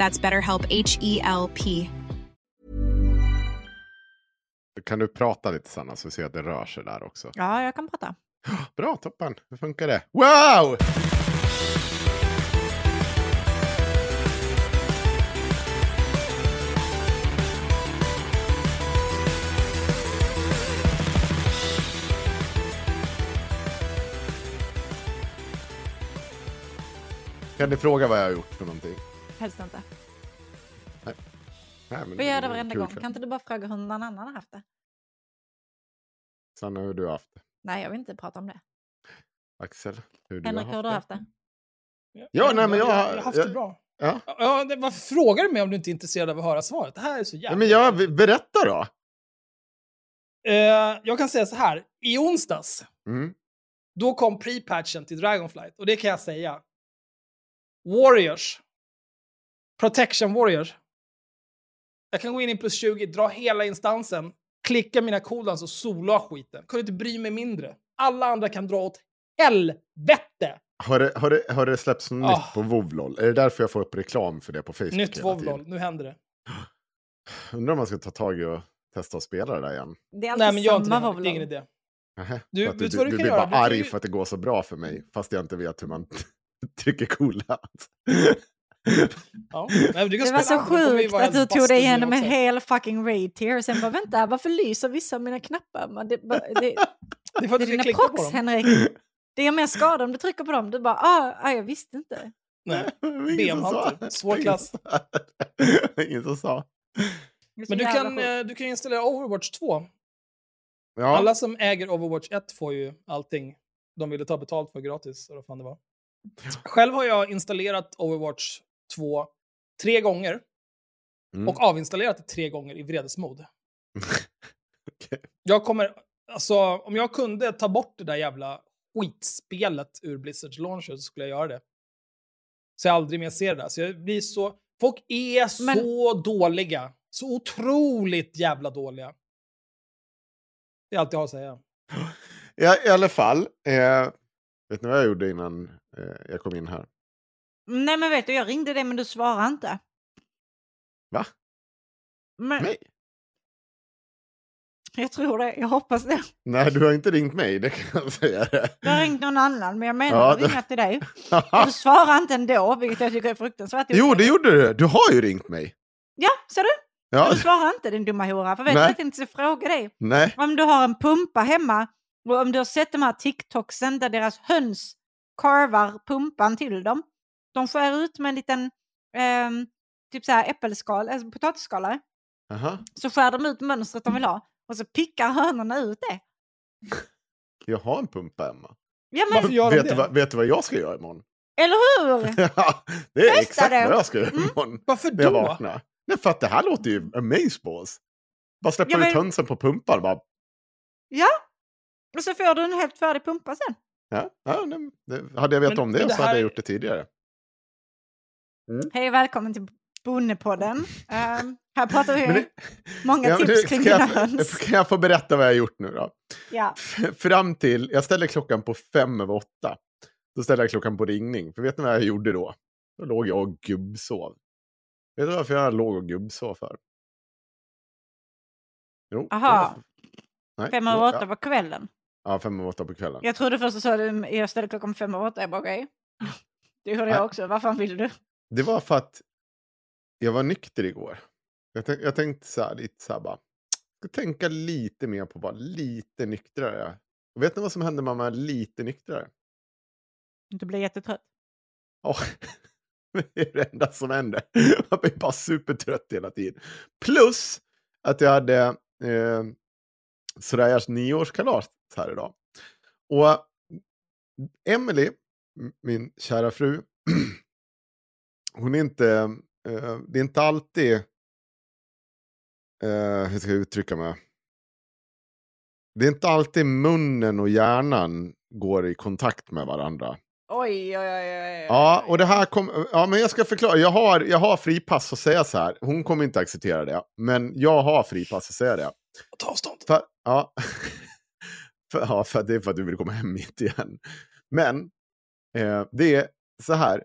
That's BetterHelp H E L P. Kan du prata lite Sanna så vi ser att det rör sig där också? Ja, jag kan prata. Bra, toppen. Hur funkar det? Wow! Kan ni fråga vad jag har gjort för någonting? Helst inte. Nej, men Vi gör det varenda gång. Kan inte du bara fråga hur någon annan har haft det? Sanna, hur du har haft det? Nej, jag vill inte prata om det. Axel, hur du Henrik, har hur har du haft haft det? Ja, nej, men jag, jag, har haft jag, det bra. Ja. Ja, det, varför frågar du mig om du inte är intresserad av att höra svaret? Det här är så jävla... Ja, men jag, berätta då. Eh, jag kan säga så här. I onsdags, Mm. då kom pre-patchen till Dragonflight. Och det kan jag säga. Warriors. Protection Warriors. Jag kan gå in i plus 20, dra hela instansen, klicka mina cooldowns och sola skiten. Kunde inte bry mig mindre. Alla andra kan dra åt helvete! Har det, har, det, har det släppts något Ah. nytt på Vovlol? Är det därför jag får upp reklam för det på Facebook Nytt Vovlol, nu händer det. Undrar om man ska ta tag i och testa att spela det där igen. Det är alltid Nej, men inte samma det. Henrik. Det är ingen idé. Nähä. Du, du du du kan blir göra? bara Du arg för att det går så bra för mig, fast jag inte vet hur man trycker coola. Ja. Nej, kan Det var så sjukt att du tog dig igenom en hel fucking raid tier och sen bara vänta, varför lyser vissa av mina knappar? Men det, det, det, Det är för att det du är ska dina prox. Henrik. Det gör mer skada om du trycker på dem. Du bara, ah, ah jag visste inte. Nej. Typ. Svår klass. Ingen som sa. Det Men du kan, eh, du kan installera Overwatch 2. Ja, Alla som äger Overwatch 1 får ju allting de ville ta betalt för gratis. Eller vad fan det var. Själv har jag installerat Overwatch 2 tre gånger Mm. och avinstallerat det tre gånger i vredesmod. Okej. Jag kommer, alltså om jag kunde ta bort det där jävla skitspelet ur Blizzards launcher så skulle jag göra det. Så jag aldrig mer ser det där. Så jag blir så, folk är Men- så dåliga. Så otroligt jävla dåliga. Det är allt jag har att säga. Ja, I alla fall. Eh, vet ni vad jag gjorde innan eh, jag kom in här? Nej men vet du, jag ringde dig men du svarade inte. Va? Men, Mig? jag tror det, jag hoppas det. Nej, du har inte ringt mig, det kan jag säga. Jag har ringt någon annan men jag menar Ja, att ringa till dig. Du svarar inte ändå, vilket jag tycker är fruktansvärt jo, det gjorde du. Du har ju ringt mig. Ja, ser du? Ja, Du svarar inte din dumma hora. För vet du vad jag tänkte fråga dig? nej. Om du har en pumpa hemma och om du har sett de här TikToksen där deras höns karvar pumpan till dem. De skär ut med en liten ehm, typ så här äppelskal, alltså potatisskalare. Aha. Så skär de ut mönstret de vill ha och så pickar hönorna ut det. Jag har en pumpa hemma. Ja men, de vet, du vad, vet du vad jag ska göra imorgon? eller hur? Ja, det är Testa exakt det. vad jag ska göra Mm. imorgon. Varför När jag då? vaknar. Nej, för att det här låter ju amazeballs. Bara släppa Ja, ut men- hönsen på pumpar. Bara, Ja. Och så får du en helt färdig pumpa sen. ja, ja, det, hade jag vetat Men- om det, det så hade jag gjort det tidigare. Hej välkommen till Bonnepodden. Ehm, Här pratar vi det- många Ja, tips nu kring dina jag, höns. kan jag få berätta vad jag har gjort nu då? Ja. Fram till, jag ställde klockan på fem över åtta. Då ställde jag klockan på ringning. För vet ni vad jag gjorde då? Då låg jag och gubbsov. Vet du varför jag låg och gubbsov för? Jo. Aha. Nej, Fem över åtta ja. på kvällen. Ja, fem över åtta på kvällen. Jag trodde först att du sa att jag ställde klockan fem över åtta. Jag bara okej. Det gjorde jag också. Vad fan vill du? Det var för att jag var nykter igår. Jag, tänk, jag tänkte så här, lite så här bara. Jag ska tänka lite mer på att vara lite nyktrare. Och vet ni vad som händer när man är lite nyktrare? Du blir jättetrött. Ja, det är det enda som händer. Jag blir bara supertrött hela tiden. Plus att jag hade eh, Sorayas nioårskalas här idag. Och Emily, min kära fru, hon är inte, eh, det är inte alltid, eh, hur ska jag uttrycka mig? Det är inte alltid munnen och hjärnan går i kontakt med varandra. Oj, oj, oj, oj. Ja, och det här kom, ja, men jag ska förklara. Jag har, jag har fripass att säga så här. Hon kommer inte acceptera det. Men jag har fripass att säga det. Ta avstånd. För, ja. för, ja, för det är för att du vill komma hem mitt igen. Men eh, det är så här.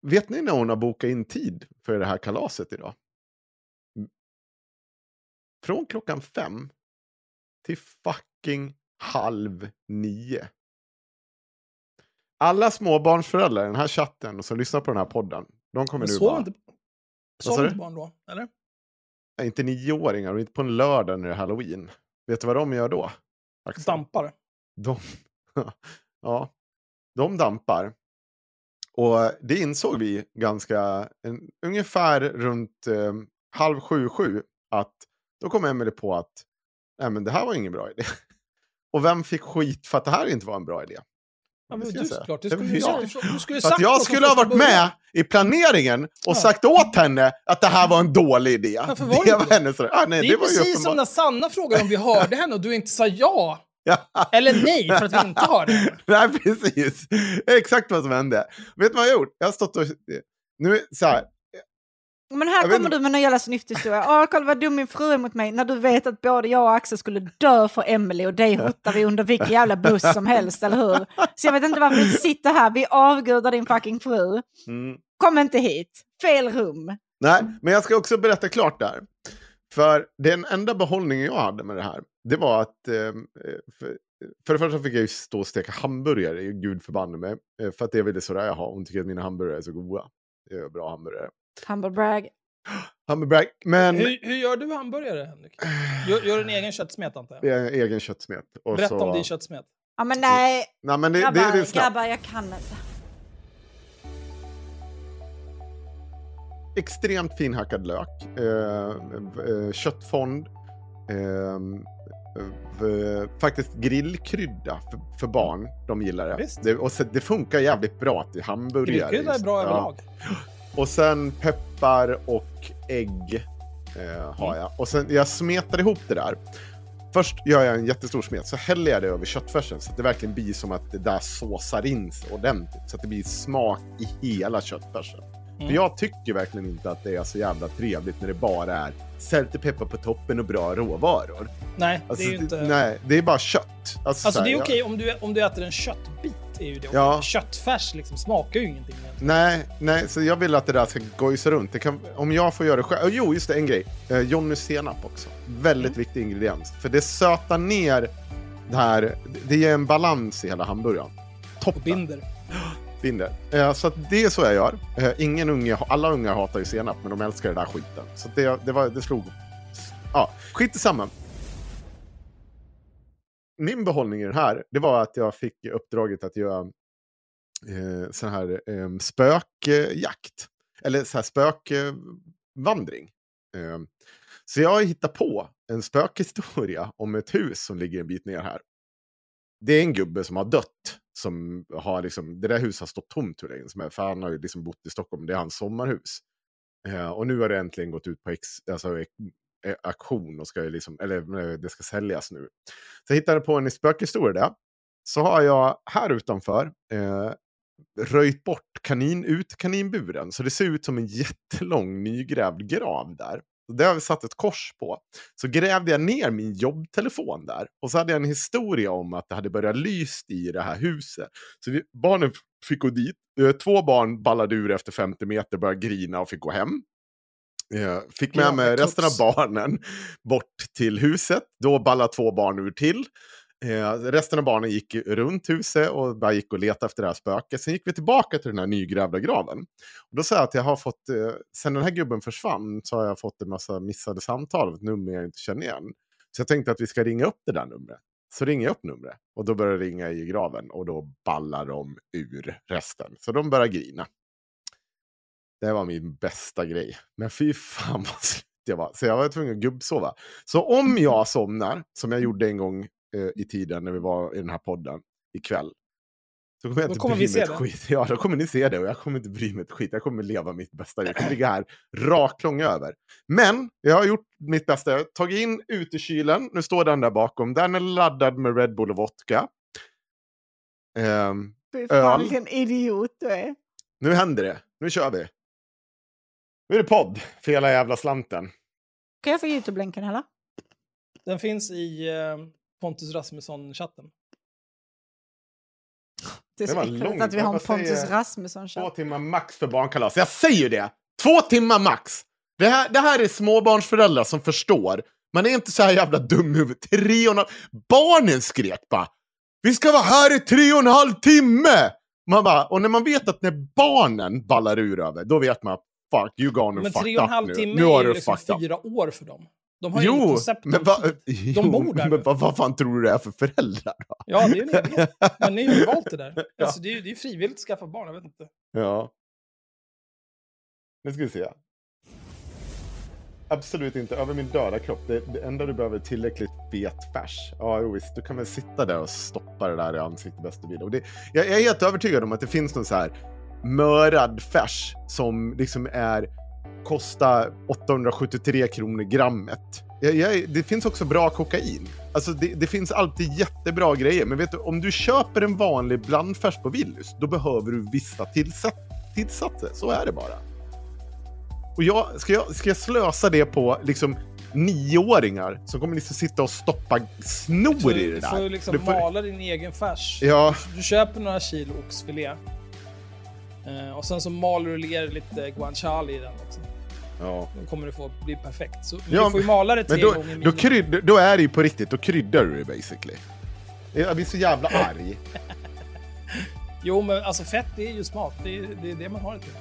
Vet ni när hon har bokat in tid för det här kalaset idag? Från klockan fem till fucking halv nio. Alla småbarnsföräldrar i den här chatten och som lyssnar på den här podden, de kommer Men nu bara... inte, sov inte barn då? Eller? Nej, inte nioåringar och inte på en lördag när det är halloween. Vet du vad de gör då? Axel? Dampar. De, ja, de dampar. Och det insåg vi ganska, en, ungefär runt eh, halv sju, sju, att då kom Emelie på att nej, men det här var ingen bra idé. Och vem fick skit för att det här inte var en bra idé? Ja, men du såklart. Du skulle, var du, skulle att jag skulle ha varit med i planeringen och Ja. sagt åt henne att det här var en dålig idé. Varför var det det det? hennes... ah, nej, Det det är var precis som när Sanna frågade om vi hörde henne och du inte sa ja. Ja. Eller nej för att vi inte hörde henne. Nej, precis. Exakt vad som hände. Vet du vad jag har gjort? Jag har stått och... Nu, så här. Men här Jag kommer du med någon jävla snyfthistoria. Åh, kolla vad dum min fru är mot mig. När du vet att både jag och Axel skulle dö för Emily och dig hotar vi under vilken jävla buss som helst, eller hur? Så jag vet inte varför du sitter här. Vi avgudar din fucking fru. Mm. Kom inte hit. Fel rum. Nej, men jag ska också berätta klart där. För den enda behållningen jag hade med det här, det var att... Eh, för, för det första fick jag ju stå och steka hamburgare, gud förbanne mig. Eh, för att det ville Soraya ha, hon tycker att mina hamburgare är så goda. Det är bra hamburgare. Humble brag. Hamburgare, men... Hur, hur gör du hamburgare, Henrik? Gör, gör en egen köttsmet, antar jag? Det är egen köttsmet. Och Berätta så... om din köttsmet. Ja men nej, Nej, men det, det, grabbar, det är snabbt. grabbar jag kan inte. Extremt finhackad lök, eh, eh, köttfond, eh, v- faktiskt grillkrydda för, för barn. De gillar det. Visst. det och så, det funkar jävligt bra till hamburgare. Grillkrydda är just. bra Ja. överlag. Och sen peppar och ägg eh, har jag. Och sen jag smetar ihop det där. Först gör jag en jättestor smet, så häller jag det över köttfärsen så att det verkligen blir som att det där såsar in sig ordentligt. Så att det blir smak i hela köttfärsen. För Mm. jag tycker verkligen inte att det är så jävla trevligt när det bara är sältepeppar på toppen och bra råvaror. Nej, Alltså, det är ju inte... Nej, det är bara kött. Alltså så här, det är jag- okej om du, om du äter en köttbit. Är ju det. Ja. Köttfärs liksom smakar ju ingenting. egentligen. Nej, nej, så jag vill att det där ska gojsa runt. Kan, om jag får göra det själv. Jo, just det, en grej. Eh, Johnny senap också. Väldigt Mm. viktig ingrediens. För det sötar ner det här. det- ger en balans i hela hamburgaren. Och Toppen. binder. Binder. Eh, så att det är så jag gör. Eh, ingen unge, alla ungar hatar ju senap, men de älskar den där skiten. Så det, det, var, det slog... Ja, skit i samma. Min behållning i den här, det var att jag fick uppdraget att göra eh, sån här eh, spökjakt. Eller så här spökvandring. Eh, så jag har hittat på en spökhistoria om ett hus som ligger en bit ner här. Det är en gubbe som har dött. Som har liksom, det där huset har stått tomt hur länge som helst. För han har ju liksom bott i Stockholm. Det är hans sommarhus. Eh, och nu har det äntligen gått ut på ex, alltså, ex, eh, auktion. Och ska ju liksom, eller eh, det ska säljas nu. Så jag hittade på en spökhistoria där. Så har jag här utanför eh, röjt bort kanin, ut kaninburen. Så det ser ut som en jättelång nygrävd grav där. Det har vi satt ett kors på. Så grävde jag ner min jobbtelefon där. Och så hade jag en historia om att det hade börjat lyst i det här huset. Så vi, barnen fick gå dit. Eh, Två barn ballade ur efter 50 meter, började grina och fick gå hem. Eh, Fick med mig resten av barnen bort till huset. Då ballade två barn ur till. Eh, resten av barnen gick runt huset och bara gick och letade efter det här spöket. Sen gick vi tillbaka till den här nygrävda graven. Och då sa jag att jag har fått, eh, sen den här gubben försvann så har jag fått en massa missade samtal av ett nummer jag inte känner igen. Så jag tänkte att vi ska ringa upp det där numret. Så ringer jag upp numret och då börjar det ringa i graven och då ballar de ur resten. Så de börjar grina. Det var min bästa grej. Men fy fan vad slut jag var. Så jag var tvungen att gubbsova. Så om jag somnar, som jag gjorde en gång i tiden när vi var i den här podden ikväll. Så kommer jag Då inte kommer bry vi mig se ett det. skit. Ja, då kommer ni se det och jag kommer inte bry mig ett skit. Jag kommer leva mitt bästa. Jag kommer ligga här raklång över. Men jag har gjort mitt bästa. Jag har tagit in utekylen. Nu står den där bakom. Den är laddad med Red Bull och vodka. Fy fan vilken idiot du är. nu händer det. Nu kör vi. Nu är det podd för hela jävla slanten. Kan jag få Youtube-länken eller? Den finns i eh, Pontus Rasmusson-chatten. Det är så äckligt att vi har en Pontus Två Rasmusson-chatt. timmar max för barnkalas. Jag säger ju det! Två timmar max! Det här, det här är småbarnsföräldrar som förstår. Man är inte så här jävla dum i huvudet. Tre och en halv... Barnen skrek bara. Vi ska vara här i tre och en halv timme! Man bara, och när man vet att när barnen ballar ur över, då vet man fuck, you gone and Men fucked tre och en up halv nu. timme nu har är ju liksom up. fyra år för dem. De har ju inget koncept men, va, jo, bor där men vad, vad fan tror du det är för föräldrar? Då? Ja, det är ju egen. Men ni har ju valt det där. Ja. Alltså, det är ju det är frivilligt att skaffa barn, jag vet inte. Ja. Nu ska vi se. Absolut inte över min döda kropp. Det, det enda du behöver är tillräckligt fet färs. Ja, jo, visst. Du kan väl sitta där och stoppa det där i ansiktet bäst du vill. Och det, jag, jag är helt övertygad om att det finns någon så här mörad färs som liksom är kostar 873 kronor grammet. Jag, jag, det finns också bra kokain. Alltså det, det finns alltid jättebra grejer. Men vet du, om du köper en vanlig blandfärs på Willys, då behöver du vissa tillsat, tillsatser. Så är det bara. Och jag, ska, jag, ska jag slösa det på liksom nioåringar som kommer liksom sitta och stoppa snor i det Du där? ju liksom Du får- mala din egen färs. Ja, Du köper några kilo oxfilé. Eh, och sen så maler du ner lite guanciale i den också. ja. Då kommer det få bli perfekt. Så Ja, du får ju mala det tre Men då, gånger då, krydd, då är det ju på riktigt, då kryddar du det basically. Jag blir så jävla arg. Jo, men alltså fett det är ju smak. Det är det, är det man har det till.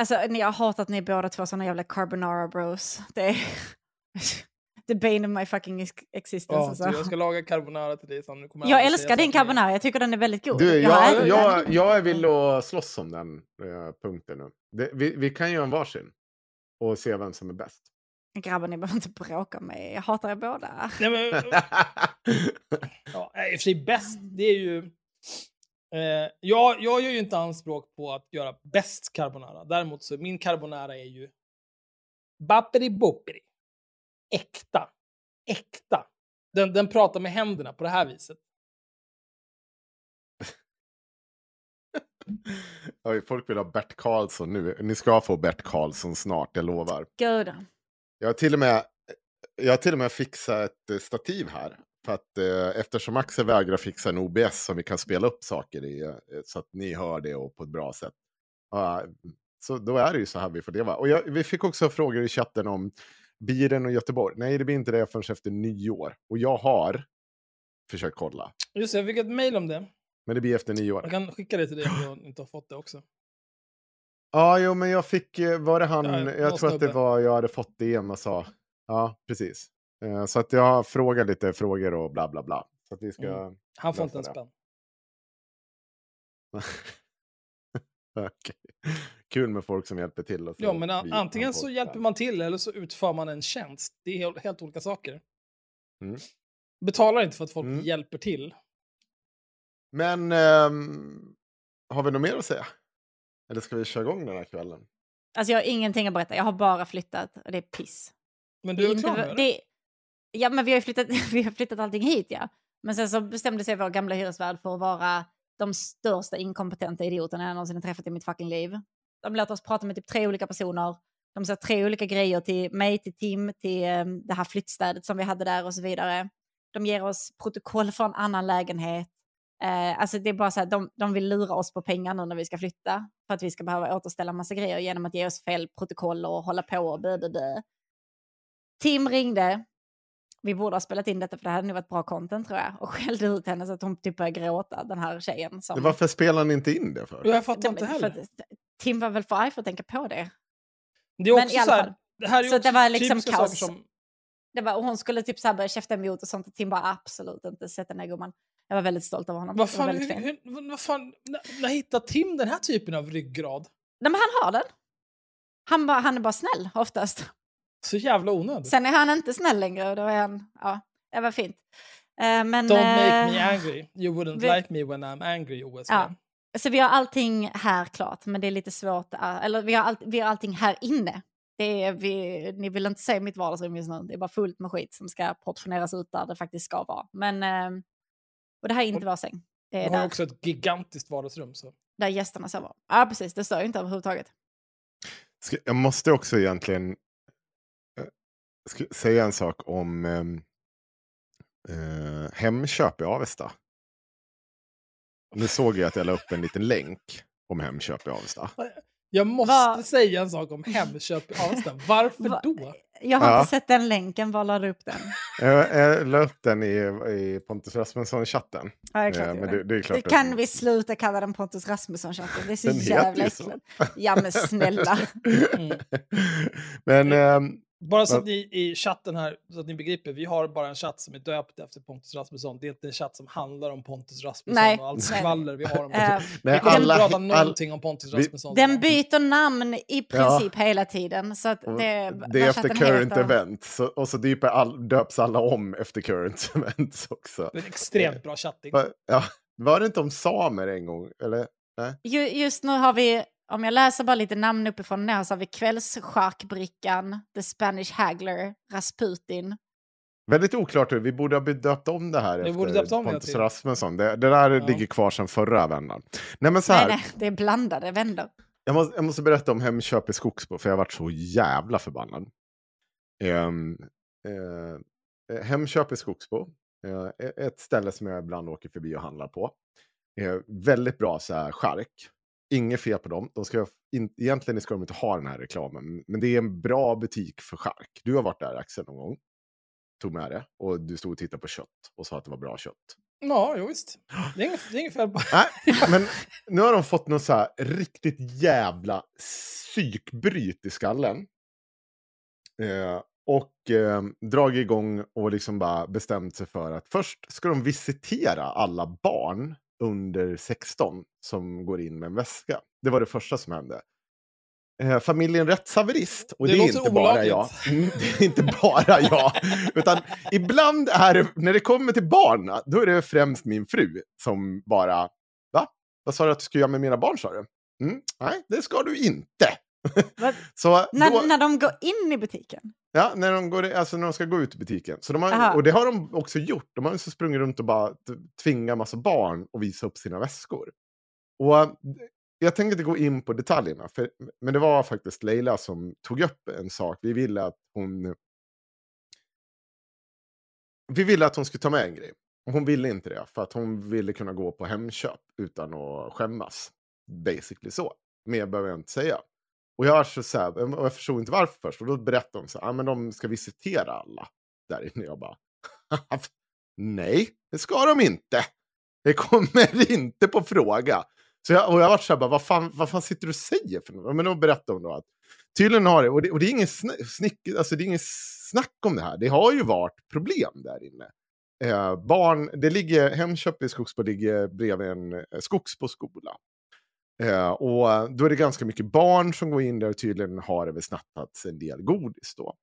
Alltså, ni har hatat att ni är båda två såna jävla carbonara bros. Det är... The bane of my fucking ex- existence. Ja, alltså. så jag ska laga carbonara till dig sen. Nu kommer Jag aldrig älskar din carbonara, jag tycker den är väldigt god. Du, jag, jag, den. jag är villig att slåss om den eh, punkten nu. Det, vi, vi kan göra en varsin. Och se vem som är bäst. Grabbar, ni behöver inte bråka med mig. Jag hatar er båda. Nej, men, ja, i och för sig bäst, det är ju... Eh, jag, jag gör ju inte anspråk på att göra bäst carbonara. Däremot så min carbonara är ju bapperi bopperi. Äkta. Äkta. Den, den pratar med händerna på det här viset. Oj, folk vill ha Bert Karlsson nu. Ni ska få Bert Karlsson snart, jag lovar. Goda. Jag har till och med, jag har till och med fixat ett eh, stativ här. För att eh, eftersom Axel vägrar fixa en OBS som vi kan spela upp saker i. Eh, så att ni hör det och på ett bra sätt. Ja, så då är det ju så här vi får leva. Och jag, vi fick också frågor i chatten om Biren och Göteborg. Nej, det blir inte det förrän efter nyår. Och jag har försökt kolla. Just det, jag fick ett mail om det. Men det blir efter nyår. Jag kan skicka det till dig om du inte har fått det också. Ja, jo, men jag fick, eh, var det han, Ja, jag tror att det var, jag hade fått det och sa. Ja, precis. Eh, Så att jag frågar lite frågor och bla bla bla. Så att vi ska... Mm. Han får inte en det. spänn. Okej. Kul med folk som hjälper till. Och så Ja, men antingen så hjälper man till eller så utför man en tjänst. Det är helt, helt olika saker. Mm. Betalar inte för att folk Mm. hjälper till. Men ehm, har vi något mer att säga? Eller ska vi köra igång den här kvällen? Alltså jag har ingenting att berätta, jag har bara flyttat och det är piss. Men du är är inte- klar med det? det, Ja, men vi har ju flyttat, vi har flyttat allting hit ja. Men sen så bestämde sig vår gamla hyresvärd för att vara de största inkompetenta idioterna jag någonsin har träffat i mitt fucking liv. De låter oss prata med typ tre olika personer. De sa tre olika grejer till mig, till Tim, till um, det här flyttstädet som vi hade där och så vidare. De ger oss protokoll från annan lägenhet. Eh, alltså det är bara så här, de, de vill lura oss på pengar nu när vi ska flytta. För att vi ska behöva återställa massa grejer genom att ge oss fel protokoll och hålla på och bö, bö. Tim ringde. Vi borde ha spelat in detta för det hade nog varit bra content tror jag. Och skällde ut henne så att hon typ började gråta, den här tjejen. Som... Varför spelar ni inte in det för? Jag fattar inte heller. Tim var väl för arg för att tänka på det. Det är Men också i alla så här, fall. det här är Så också det var liksom kaos. som... det var, och hon skulle typ så här börja käfta emot och sånt och Tim bara absolut inte, sätt dig ner gumman. Jag var väldigt stolt över honom. Vad fan, hur, hur, vad fan, när, när hittar Tim den här typen av ryggrad? Nej men han har den. Han, bara, han är bara snäll oftast. Så jävla onödigt. Sen är han inte snäll längre och då är han, ja, det var fint. Eh, men, Don't make eh, me angry. You wouldn't vi- like me when I'm angry, OSV. Ja. Så vi har allting här klart, men det är lite svårt. eh, Eller vi har, all, vi har allting här inne. Det är, vi, ni vill inte se mitt vardagsrum just nu. Det är bara fullt med skit som ska portioneras ut där det faktiskt ska vara. Men, eh, och det här är inte vår säng. Det är Jag har där, också ett gigantiskt vardagsrum. Så. där gästerna sover. Ja, precis. Det stör ju inte överhuvudtaget. Ska, jag måste också egentligen eh, säga en sak om ehm, eh, Hemköp i Avesta. Nu såg jag att jag la upp en liten länk om Hemköp i Avesta. Jag måste Va? säga en sak om Hemköp i Avesta. Varför Va? då? Jag har Ja. inte sett den länken. Var la du upp den? Jag, jag la upp den i, i Pontus Rasmusson-chatten. Ja, det är klart Eh, gjorde. det, det är klart Det kan vi sluta kalla den Pontus Rasmusson-chatten. Det är så Den jävla äckligt. Ja men snälla. Mm. Men ehm, Bara så att ni i chatten här, så att ni begriper, vi har bara en chatt som är döpt efter Pontus Rasmusson. Det är inte en chatt som handlar om Pontus Rasmusson Nej. och allt Nej. skvaller vi har om Eh, honom. nej, Vi kommer inte alla, prata all, någonting om Pontus Rasmusson. Den byter namn i Ja. princip hela tiden. Så det, det är efter current heter- event. Så, och så all, döps alla om efter current events också. Det är en extremt bra chatting. Ja, var det inte om samer en gång? Eller? Ju, just nu har vi, om jag läser bara lite namn uppifrån ner, så har vi Kvällscharkbrickan, The Spanish Haggler, Rasputin. Väldigt oklart hur vi borde ha döpt om det här Vi efter borde döpt om det Pontus Rasmusson. Det, det där Ja. ligger kvar sedan förra vändan. Nej men så Nej, här, nej, det är blandade vändor. Jag, måste, jag måste berätta om Hemköp i Skogsbo för jag har varit så jävla förbannad. Ehm, eh, Hemköp i Skogsbo, eh, ett ställe som jag ibland åker förbi och handlar på. Eh, väldigt bra så här chark. Inget fel på dem. De ska, in, egentligen ska de inte ha den här reklamen, men det är en bra butik för chark. Du har varit där Axel någon gång. Tog med det och du stod och tittade på kött och sa att det var bra kött. Ja, jo, visst. Det är inget, det är inget fel på... Nej, men nu har de fått någon så här riktigt jävla psykbryt i skallen. Eh, och eh, dragit igång och liksom bara bestämt sig för att först ska de visitera alla barn under 16 som går in med en väska. Det var det första som hände. Eh, familjen Rättshaverist, och Det det, är inte bara olagligt. jag. Mm, Det är inte bara jag. Utan ibland är det, när det kommer till barn, då är det främst min fru som bara, va? Vad sa du att du skulle göra med mina barn sa du? Mm, nej, det ska du inte. Så När, då, när de går in i butiken? ja, när, de går, alltså när de ska gå ut i butiken. Så de har, Aha. och det har de också gjort. De har sprungit runt och bara tvingat massa barn att visa upp sina väskor. Och eh, jag tänker inte gå in på detaljerna, för, men det var faktiskt Leila som tog upp en sak. Vi ville att hon... Vi ville att hon skulle ta med en grej. Hon ville inte det, för att hon ville kunna gå på Hemköp utan att skämmas. Basically så. Mer behöver jag inte säga. Och jag, var så så här, och jag förstod inte varför först. Och då berättade de så här, ah, men de ska visitera alla där inne. Jag bara, nej, det ska de inte. Det kommer inte på fråga. Så jag, och jag var så här, bara, vad, fan, vad fan sitter du och säger för något? Men då berättade hon då att tydligen har det, och det, och det är ingen snick, alltså det är ingen snack om det här. Det har ju varit problem där inne. Eh, barn, det ligger, Hemköp i Skogsbo ligger bredvid en eh, Skogsboskola. Eh, och då är det ganska mycket barn som går in där och tydligen har det väl snattats en del godis då.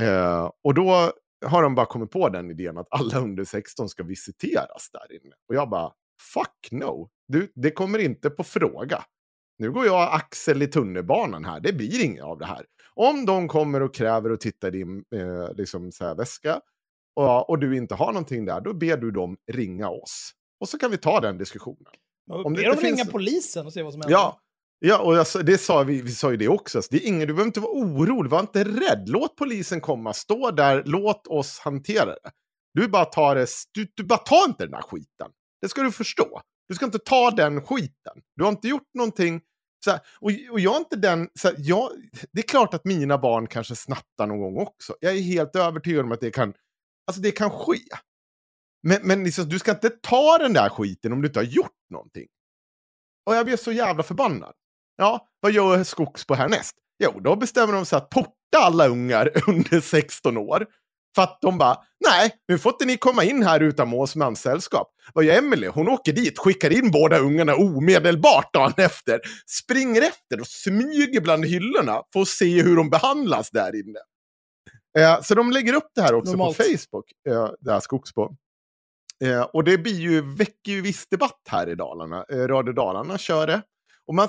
Eh, och då har de bara kommit på den idén att alla under 16 ska visiteras där inne. Och jag bara, fuck no. Du, det kommer inte på fråga. Nu går jag Axel i tunnelbanan här, det blir inget av det här. Om de kommer och kräver att titta i din eh, liksom så här väska, och, och du inte har någonting där, då ber du dem ringa oss. Och så kan vi ta den diskussionen. Om det det de inte ringa finns- polisen och se vad som händer. Ja, ja och jag, det sa vi, vi sa ju det också. Så Det är ingen, du behöver inte vara orolig, var inte rädd. Låt polisen komma, stå där, låt oss hantera det. Du bara tar det, du, du bara tar inte den här skiten. Det ska du förstå. Du ska inte ta den skiten. Du har inte gjort någonting. Här, och, och jag är inte den, här, jag, det är klart att mina barn kanske snattar någon gång också. Jag är helt övertygad om att det kan, alltså det kan ske. Men, men liksom, du ska inte ta den där skiten om du inte har gjort någonting. Och jag blev så jävla förbannad. Ja, vad gör Skogsbo härnäst? Jo, då bestämmer de sig att porta alla ungar under 16 år. För att de bara, nej, nu får inte ni komma in här utan Mås manssällskap. Vad gör Emelie? Hon åker dit, skickar in båda ungarna omedelbart dagen efter. Springer efter och smyger bland hyllorna för att se hur de behandlas där inne. Eh, så de lägger upp det här också Normalt. på Facebook, eh, det här Skogsbo. Eh, och det blir ju, väcker ju viss debatt här i Dalarna. Eh, Radio Dalarna kör det. Och man,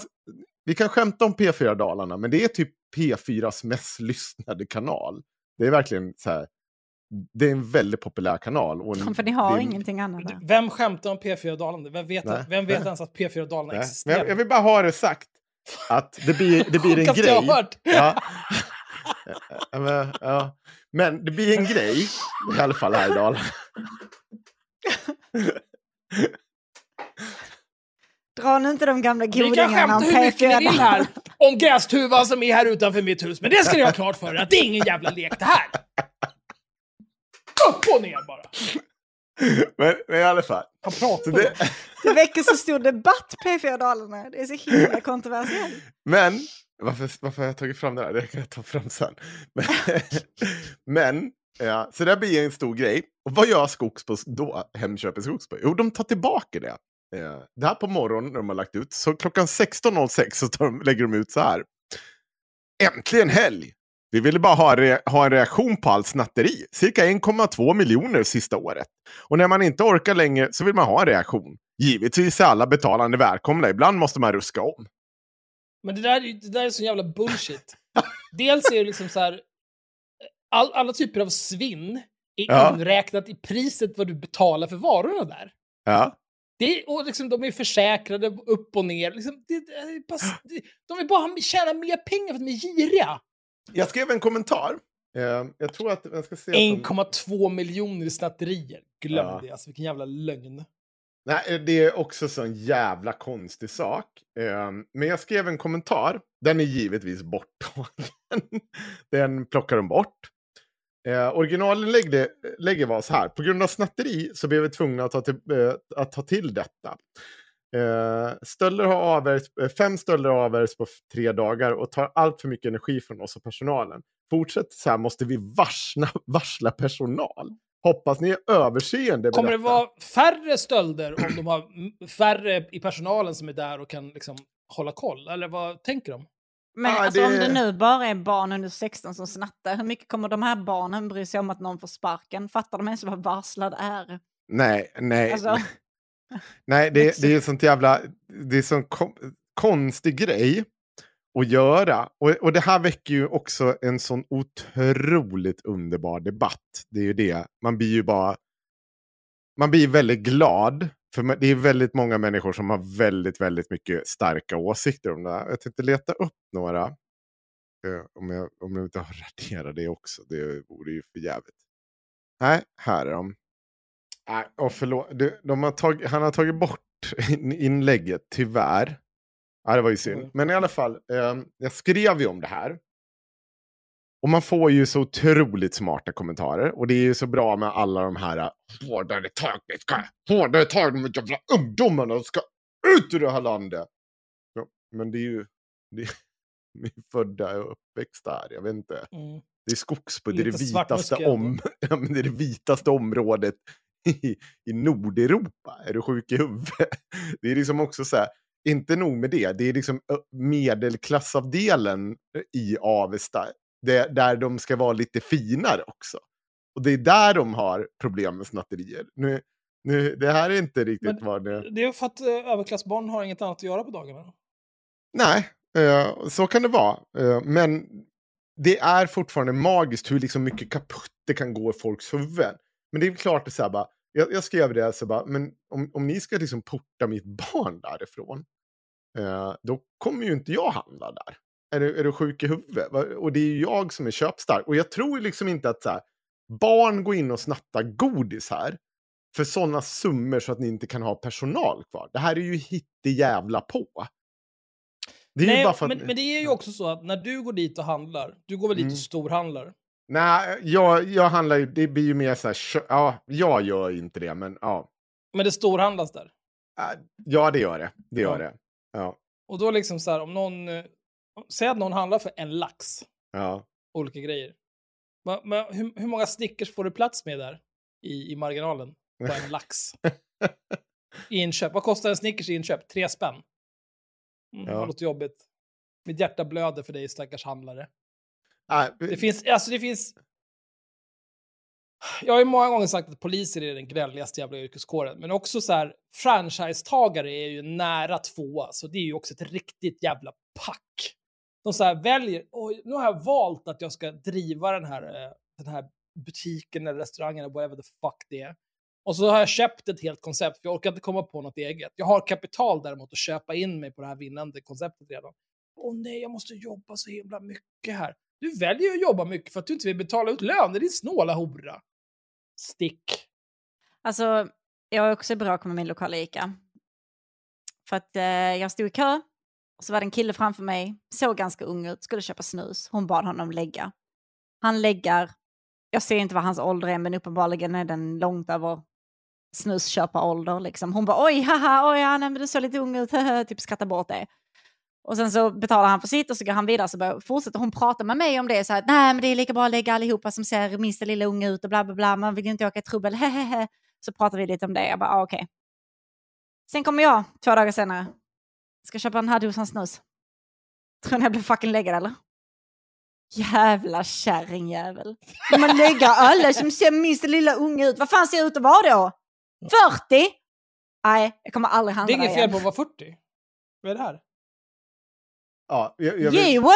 vi kan skämta om P4 Dalarna, men det är typ P4s mest lyssnade kanal. Det är verkligen så här, det är en väldigt populär kanal. Och en, För ni har är- ingenting annat där. Vem skämtar om P4 Dalarna? Vem vet, Nej. vem vet ens att P4 Dalarna Nej, men existerar? jag, jag vill bara ha det sagt. Att det blir, det blir en Sjukaste jag har grej. hört. Ja. Ja, men, ja. men det blir en grej, i alla fall här i Dalarna. Dra nu inte de gamla godingarna om skämta hur mycket ni vill P4. här om grästuvan som är här utanför mitt hus, men det ska ni ha klart för er att det är ingen jävla lek det här. Upp och ner bara. Men, men i alla fall. Det, Det väcker så stor debatt P4 Dalarna. Det är så himla kontroversiellt. men, varför, varför har jag tagit fram det här? Det kan jag ta fram sen. Men, men ja, så det blir en stor grej. Och vad gör Skogsbo då? Hemköp i Skogsbo? Jo, de tar tillbaka det. Eh, Det här på morgonen när de har lagt ut. Så klockan 16.06 så tar de, lägger de ut så här. Äntligen helg! Vi ville bara ha, re, ha en reaktion på allt snatteri. Cirka 1,2 miljoner sista året. Och när man inte orkar längre så vill man ha en reaktion. Givetvis är alla betalande välkomna. Ibland måste man ruska om. Men det där, är- det där är så jävla bullshit. Dels är det liksom så här, eh, all, alla typer av svinn är Ja. inräknat i priset vad du betalar för varorna där. Ja. Det och liksom, de är försäkrade upp och ner. Liksom, det, det är bara, de vill bara tjäna mer pengar för att de är giriga. Jag skrev en kommentar. Eh, jag tror att jag ska se. som- 1,2 miljoner i snatterier. Glöm Ja. det, alltså vilken jävla lögn. Nej, det är också så en jävla konstig sak. Eh, men jag skrev en kommentar. Den är givetvis borttagen. Den plockar de bort. Eh, originalinlägget lägger var så här. På grund av snatteri så blev vi tvungna att ta till, eh, att ta till detta. Eh, stölder har avvärjts, eh, fem stölder har avvärjts på tre dagar och tar allt för mycket energi från oss och personalen. Fortsätt så här måste vi varsna, varsla personal. Hoppas ni är överseende Kommer det detta. vara färre stölder om de har färre i personalen som är där och kan liksom hålla koll? Eller vad tänker de? Men Ja, alltså, om det- det nu bara är barn under 16 som snattar, hur mycket kommer de här barnen bry sig om att någon får sparken? Fattar de ens vad varslad är? Nej, nej. Alltså, Nej, det, det är sånt jävla... Det är sån kom, konstig grej att göra. Och, och det här väcker ju också en sån otroligt underbar debatt. Det är ju det. Man blir ju bara... Man blir väldigt glad. För det är väldigt många människor som har väldigt, väldigt mycket starka åsikter om det här. Jag tänkte leta upp några. Eh, om, jag, om jag inte har raderat det också. Det vore ju för jävligt. Nej, här är de. Nej, oh, förlåt. Du, de har tag, han har tagit bort in- inlägget, tyvärr. Ja, det var ju synd. Mm. Men i alla fall, eh, jag skrev ju om det här. Och man får ju så otroligt smarta kommentarer. Och det är ju så bra med alla de här eh, hårdare tag, vi ska, hårdare tag mot jävla ungdomarna, de ska ut ur det här landet. Ja, men det är ju, det är, vi är födda och uppväxta här, jag vet inte. Mm. Det är Skogsbo, det är det vitaste, om, det är det vitaste området i, i Nordeuropa. Är du sjuk i huvudet? Det är liksom också så här, inte nog med det, det är liksom medelklassavdelen i Avesta, det, där de ska vara lite finare också. Och det är där de har problem med snatterier. Nu, nu, det här är inte riktigt Men- vad det... Det är för att eh, överklassbarn har inget annat att göra på dagarna. Nej, eh, så kan det vara. Eh, men det är fortfarande magiskt hur liksom mycket kaputt det kan gå i folks huvuden. Men det är klart, det så här, bara, jag, jag skrev det, så bara, men om, om ni ska liksom porta mitt barn därifrån, eh, då kommer ju inte jag handla där. Är du, är du sjuk i huvudet? Och det är ju jag som är köpstark. Och jag tror liksom inte att så här, barn går in och snattar godis här för sådana summor så att ni inte kan ha personal kvar. Det här är ju jävla på. Det är Nej, att... men, men det är ju också så att när du går dit och handlar, du går väl dit Mm. och storhandlar? Nej, jag, jag handlar ju, det blir ju mer så här, ja, jag gör inte det, men ja. Men det storhandlas där. Äh, Ja, det gör det. Det gör Ja. det. Ja, Och då liksom så här, om någon... Säg att någon handlar för en lax, ja. olika grejer. Men, men hur, hur många Snickers får du plats med där? I, i marginalen? På en lax? I inköp. Vad kostar en Snickers i inköp? Tre spänn? Mm, Ja. Det låter jobbigt. Mitt hjärta blöder för dig stackars handlare. Äh, Det finns, alltså det finns... Jag har ju många gånger sagt att poliser är den gnälligaste jävla yrkeskåren, men också så här, franchisetagare är ju nära tvåa, så det är ju också ett riktigt jävla pack. De så här väljer, oj, nu har jag valt att jag ska driva den här, eh, den här butiken eller restaurangen eller whatever the fuck det är. Och så har jag köpt ett helt koncept, för jag orkar inte komma på något eget. Jag har kapital däremot att köpa in mig på det här vinnande konceptet redan. Åh nej, jag måste jobba så himla mycket här. Du väljer att jobba mycket för att du inte vill betala ut lön. Det är din snåla hora. Stick. Alltså, jag är också bra att komma med min lokala ICA. För att eh, jag stod i kö, och så var det en kille framför mig, såg ganska ung ut, skulle köpa snus. Hon bad honom lägga. Han läggar, jag ser inte vad hans ålder är, men uppenbarligen är den långt över snusköparålder. Liksom. Hon bara oj, haha, oj, ja, nej, men du såg lite ung ut, typ skrattar bort det. Och sen så betalar han för sitt och så går han vidare så börjar, fortsätter hon prata med mig om det. Så här, nej men det är lika bra att lägga allihopa som ser minsta lilla unga ut och bla bla bla. Man vill ju inte åka i trubbel, hehehe. Så pratar vi lite om det. Jag bara, ah, okej. Sen kommer jag två dagar senare. Ska köpa en halvdosan snus. Tror ni jag blir fucking läggad eller? Jävla kärringjävel. Ska man lägga alla som ser minsta lilla unga ut? Vad fan ser jag ut att vara då? 40? Nej, jag kommer aldrig Det handla är inget fel igen. på att vara 40. Vad är det här? ja jag, jag, vill, Jo!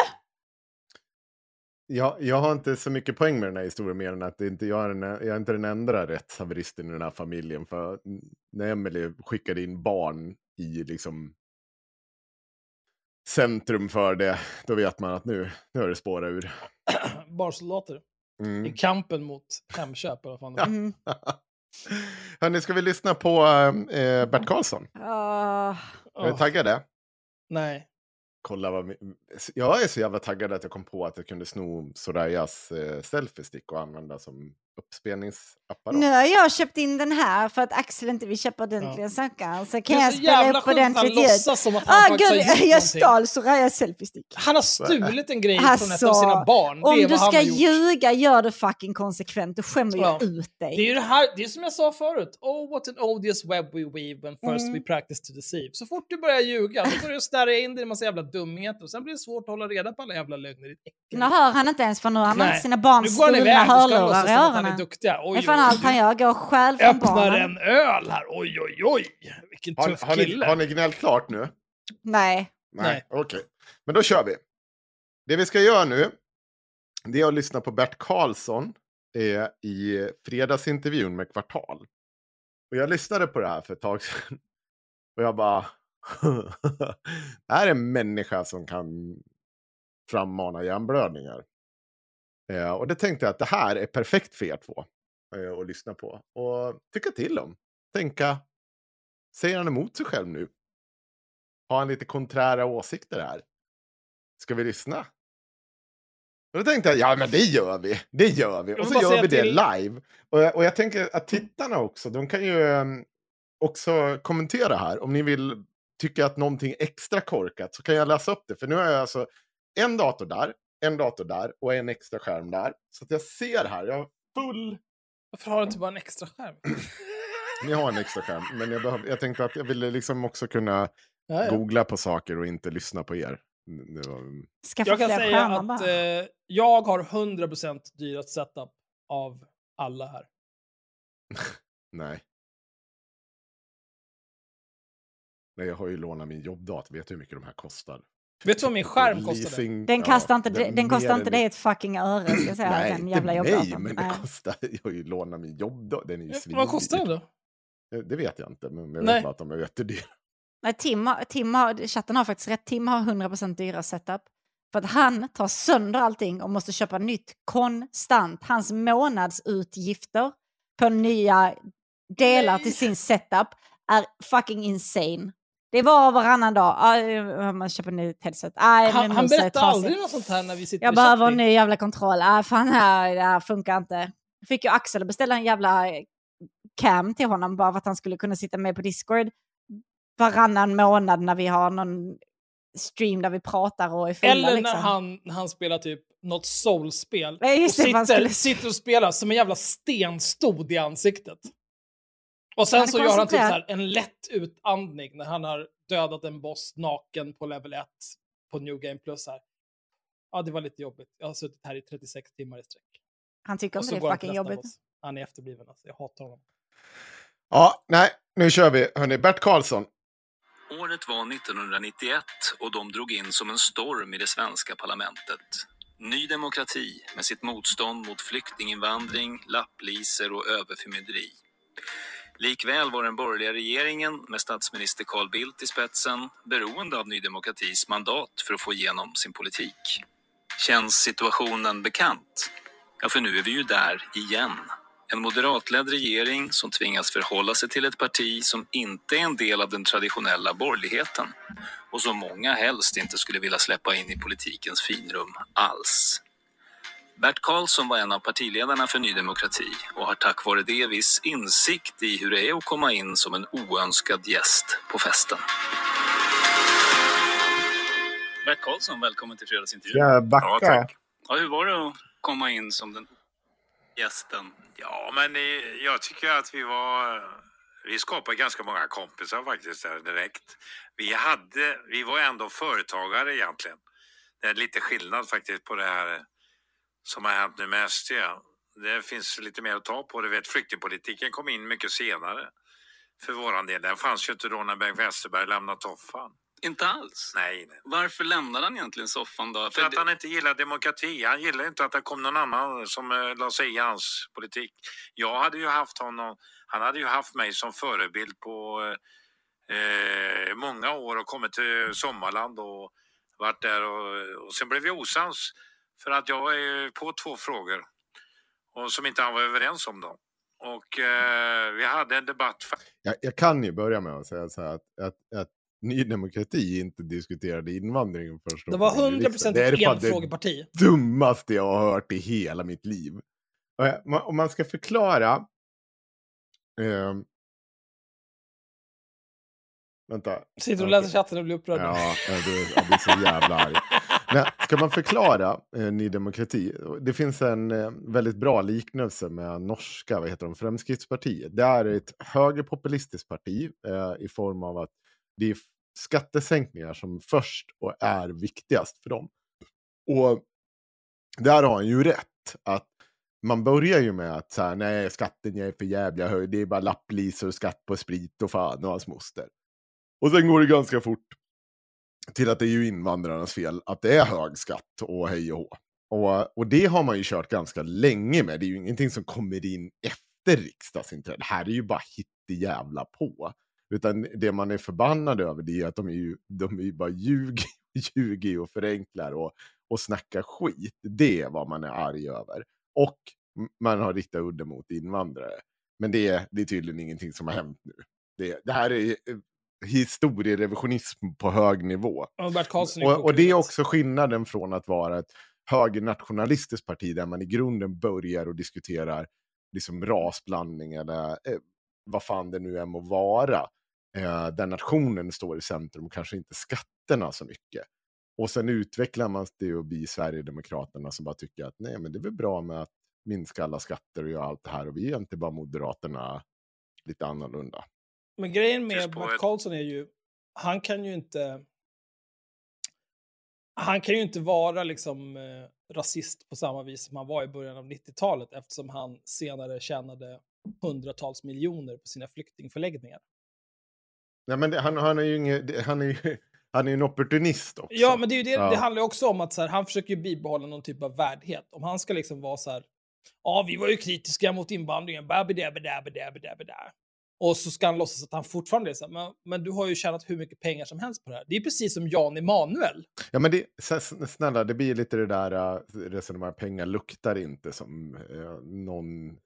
jag, jag har inte så mycket poäng med den här historien mer än att det inte, jag, är den, jag är inte den enda rättshaveristen i den här familjen. För när Emelie skickade in barn i liksom centrum för det, då vet man att nu, nu har det spårat ur. Barsoldater. Mm. I kampen mot Hemköp. Eller vad fan det var. Mm. Hörni, ska vi lyssna på eh, Bert Karlsson? Ah. Är ni Åh, taggade? nej. Kolla vad... Jag är så jävla taggad att jag kom på att jag kunde sno Sorayas eh, selfie-stick och använda som uppspelningsapparat. Nu har jag köpt in den här för att Axel inte vill köpa ordentliga Ja. saker. Så Det kan är jag så spela jävla upp sjukt att han ordentligt ljud. låtsas som att han Ah, faktiskt har gud, gjort jag någonting. stal Sorayas selfie-stick. Han har stulit en grej Alltså, från ett av sina barn. Det Om du ska ljuga, gör det fucking konsekvent. Du skämmer Ja. ut Det är dig. ju det här, det är som jag sa förut. Oh, what an odious web we weave when first Mm. we practice to deceive. Så fort du börjar ljuga, då börjar du snärja in dig i en massa jävla dumheter och sen blir det svårt att hålla reda på alla jävla lögner. Nu hör han inte ens för nu har han sina barns stulna hörlurar i han är öronen. duktig. Det Oj, är fan oj, allt han gör, går själv från Öppnar barnen. en öl här. Oj, oj, oj. Vilken Har, tuff har, ni, kille. har ni gnällt klart nu? Nej. Nej. Okej, men då kör vi. Det vi ska göra nu, det är att lyssna på Bert Karlsson eh, i fredagsintervjun med Kvartal. Och jag lyssnade på det här för ett tag sedan. Och jag bara... det här är en människa som kan frammana hjärnblödningar. Eh, och det tänkte jag att det här är perfekt för er två eh, att lyssna på. Och tycka till om. Tänka, säger han emot sig själv nu? Har han lite konträra åsikter här? Ska vi lyssna? Och då tänkte jag, ja men det gör vi. Det gör vi. Och så gör vi det till- live. Och jag, och jag tänker att tittarna också, de kan ju ehm, också kommentera här. Om ni vill tycka att någonting är extra korkat så kan jag läsa upp det. För nu har jag alltså en dator där, en dator där och en extra skärm där. Så att jag ser här, jag har full... Varför har du inte bara en extra skärm? Ni har en extra skärm, men jag, behöv, jag tänkte att jag ville liksom också kunna Ja, ja. googla på saker och inte lyssna på er. Var, Skaffa Jag kan säga skärmar att eh, jag har 100% dyrast setup av alla här. nej. Nej, jag har ju lånat min jobbdator. Vet du hur mycket de här kostar? Vet du vad min skärm kostade? Den, ja, kastar inte, den den kostar inte dig ett fucking öre, ska jag säga. Nej, den inte jävla mig, jobbdatorn. men det Nej. kostar... Jag har ju lånat min jobbdag. Den är ju Ja, vad kostar den då? Eh, Det vet jag inte, men jag Nej. vet bara att de är jättedyra. Nej, Tim, Tim har, chatten har faktiskt rätt. Tim har 100% dyra setup. För att han tar sönder allting och måste köpa nytt konstant. Hans månadsutgifter på nya delar Nej. till sin setup är fucking insane. Det var varannan dag. Ah, man köper nytt headset. Ah, Han, han berättar aldrig något sånt här när vi sitter Jag behöver en ny jävla kontroll. Ah, fan, här, det här funkar inte. Fick ju Axel att beställa en jävla eh, cam till honom bara för att han skulle kunna sitta med på Discord varannan månad när vi har någon stream där vi pratar och är fulla. Eller liksom. när han, när han spelar typ något soulspel och han sitter, skulle- sitter och spelar som en jävla stenstod i ansiktet. Och sen så gör han typ så här en lätt utandning när han har dödat en boss naken på level 1 på New Game Plus här. Ja, det var lite jobbigt. Jag har suttit här i 36 timmar i sträck. Han tycker inte det är fucking jobbigt. boss. Han är efterbliven alltså. Jag hatar honom. Ja, nej, nu kör vi. Hörni, Bert Karlsson. Året var 1991 och de drog in som en storm i det svenska parlamentet. Ny demokrati med sitt motstånd mot flyktinginvandring, lapplisor och överförmynderi. Likväl var den borgerliga regeringen med statsminister Carl Bildt i spetsen beroende av Ny demokratis mandat för att få igenom sin politik. Känns situationen bekant? Ja, för nu är vi ju där igen. En moderatledd regering som tvingas förhålla sig till ett parti som inte är en del av den traditionella borgerligheten och som många helst inte skulle vilja släppa in i politikens finrum alls. Bert Karlsson var en av partiledarna för Ny Demokrati och har tack vare det viss insikt i hur det är att komma in som en oönskad gäst på festen. Bert Karlsson, välkommen till fredagsintervjun. Jag backa? Ja, tack. Ja, hur var det att komma in som den gästen? Ja, men jag tycker att vi var... Vi skapade ganska många kompisar faktiskt där direkt. Vi, hade, vi var ändå företagare egentligen. Det är lite skillnad faktiskt på det här som har hänt nu med SD. Det finns lite mer att ta på. Du vet, flyktingpolitiken kom in mycket senare för våran del. Den fanns ju inte då när Bengt Westerberg lämnade toffan. Inte alls. Nej, nej. Varför lämnade han egentligen soffan då? För att han inte gillar demokrati. Han gillar inte att det kom någon annan som eh, la sig i hans politik. Jag hade ju haft honom, han hade ju haft mig som förebild på eh, många år och kommit till Sommarland och varit där och, och sen blev vi osams för att jag var ju på två frågor och som inte han var överens om då. Och eh, vi hade en debatt. Jag, jag kan ju börja med att säga så här att, att, att Ny Demokrati inte diskuterade invandringen först. Det var 100% Det är ett fan det enfrågeparti. dummaste jag har hört i hela mitt liv. Och Om man ska förklara... ehm, vänta. Sitter och Okej. läser chatten och blir upprörd. Ja, jag blir, jag blir så jävla arg. Men ska man förklara eh, Ny Demokrati? Det finns en eh, väldigt bra liknelse med norska, vad heter de, Fremskrittspartiet. Det är ett högerpopulistiskt parti eh, i form av att det är skattesänkningar som först och är viktigast för dem. Och där har han ju rätt. att man börjar ju med att så här, nej, skatten är för jävla hög, det är bara lapplisor och skatt på sprit och fan och hans moster. Och sen går det ganska fort till att det är ju invandrarnas fel att det är hög skatt och hej och hå. Och, och det har man ju kört ganska länge med. Det är ju ingenting som kommer in efter riksdagsinträdet. Det här är ju bara jävla på. Utan det man är förbannad över det är att de är ju, de är ju bara ljuger, ljuger och förenklar och, och snackar skit. Det är vad man är arg över. Och man har riktat udden mot invandrare. Men det, det är tydligen ingenting som har hänt nu. Det, det här är eh, historierevisionism på hög nivå. Och är Och, och det är också skillnaden från att vara ett högernationalistiskt parti där man i grunden börjar och diskuterar liksom rasblandning eller eh, vad fan det nu än må vara. Eh, där nationen står i centrum, kanske inte skatterna så mycket. Och sen utvecklar man det och blir Sverigedemokraterna som bara tycker att nej, men det är väl bra med att minska alla skatter och göra allt det här och vi är inte bara Moderaterna lite annorlunda. Men grejen med ett- Karlsson är ju, han kan ju inte... Han kan ju inte vara liksom eh, rasist på samma vis som han var i början av 90-talet eftersom han senare tjänade hundratals miljoner på sina flyktingförläggningar. Nej, men det, han, han är ju ingen, det- han är ju, Han är ju en opportunist också. Ja, men det, är ju det, Ja. det handlar ju också om att så här, han försöker ju bibehålla någon typ av värdighet. Om han ska liksom vara så här, ja, vi var ju kritiska mot invandringen, babidabidabidabidabida. Och så ska han låtsas att han fortfarande är så här, men, men du har ju tjänat hur mycket pengar som helst på det här. Det är precis som Jan Emanuel. Ja, men det, snälla, det blir lite det där uh, resonemang, pengar luktar inte som uh, någon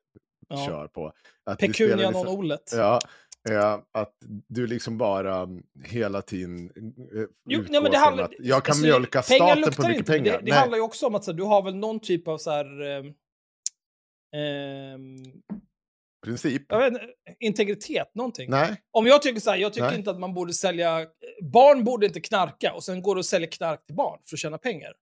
Ja. kör på. Att Pecunia liksom- non olet. Ja, ja, att du liksom bara mm, hela tiden uh, Jo, utgår nej, men det från handlar, att jag kan alltså, mjölka staten på mycket inte, pengar. Det, det handlar ju också om att så du har väl någon typ av så här... ehm, Princip. jag vet, inte, integritet, någonting. Nej, Om jag tycker så här, jag tycker Nej. inte att man borde sälja... Barn borde inte knarka och sen går du och säljer knark till barn för att tjäna pengar.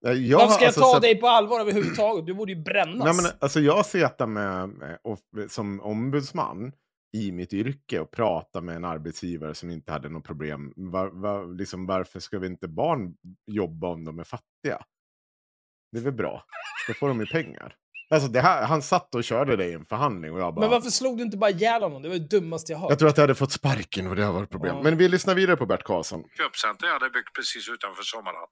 Jag, Varför ska jag alltså, ta så- dig på allvar överhuvudtaget? Du borde ju brännas. Nej, men, alltså jag sitter med, med och, som ombudsman i mitt yrke och pratar med en arbetsgivare som inte hade något problem. Var, var, liksom, varför ska vi inte barn jobba om de är fattiga? Det är väl bra. Då får de ju pengar. Alltså det här, han satt och körde det i en förhandling och jag bara... Men varför slog du inte bara ihjäl honom? Det var det dummaste jag hört. Jag tror att jag hade fått sparken och det har varit problem. Ja. Men vi lyssnar vidare på Bert Karlsson. köpcenter jag hade byggt precis utanför Sommarland.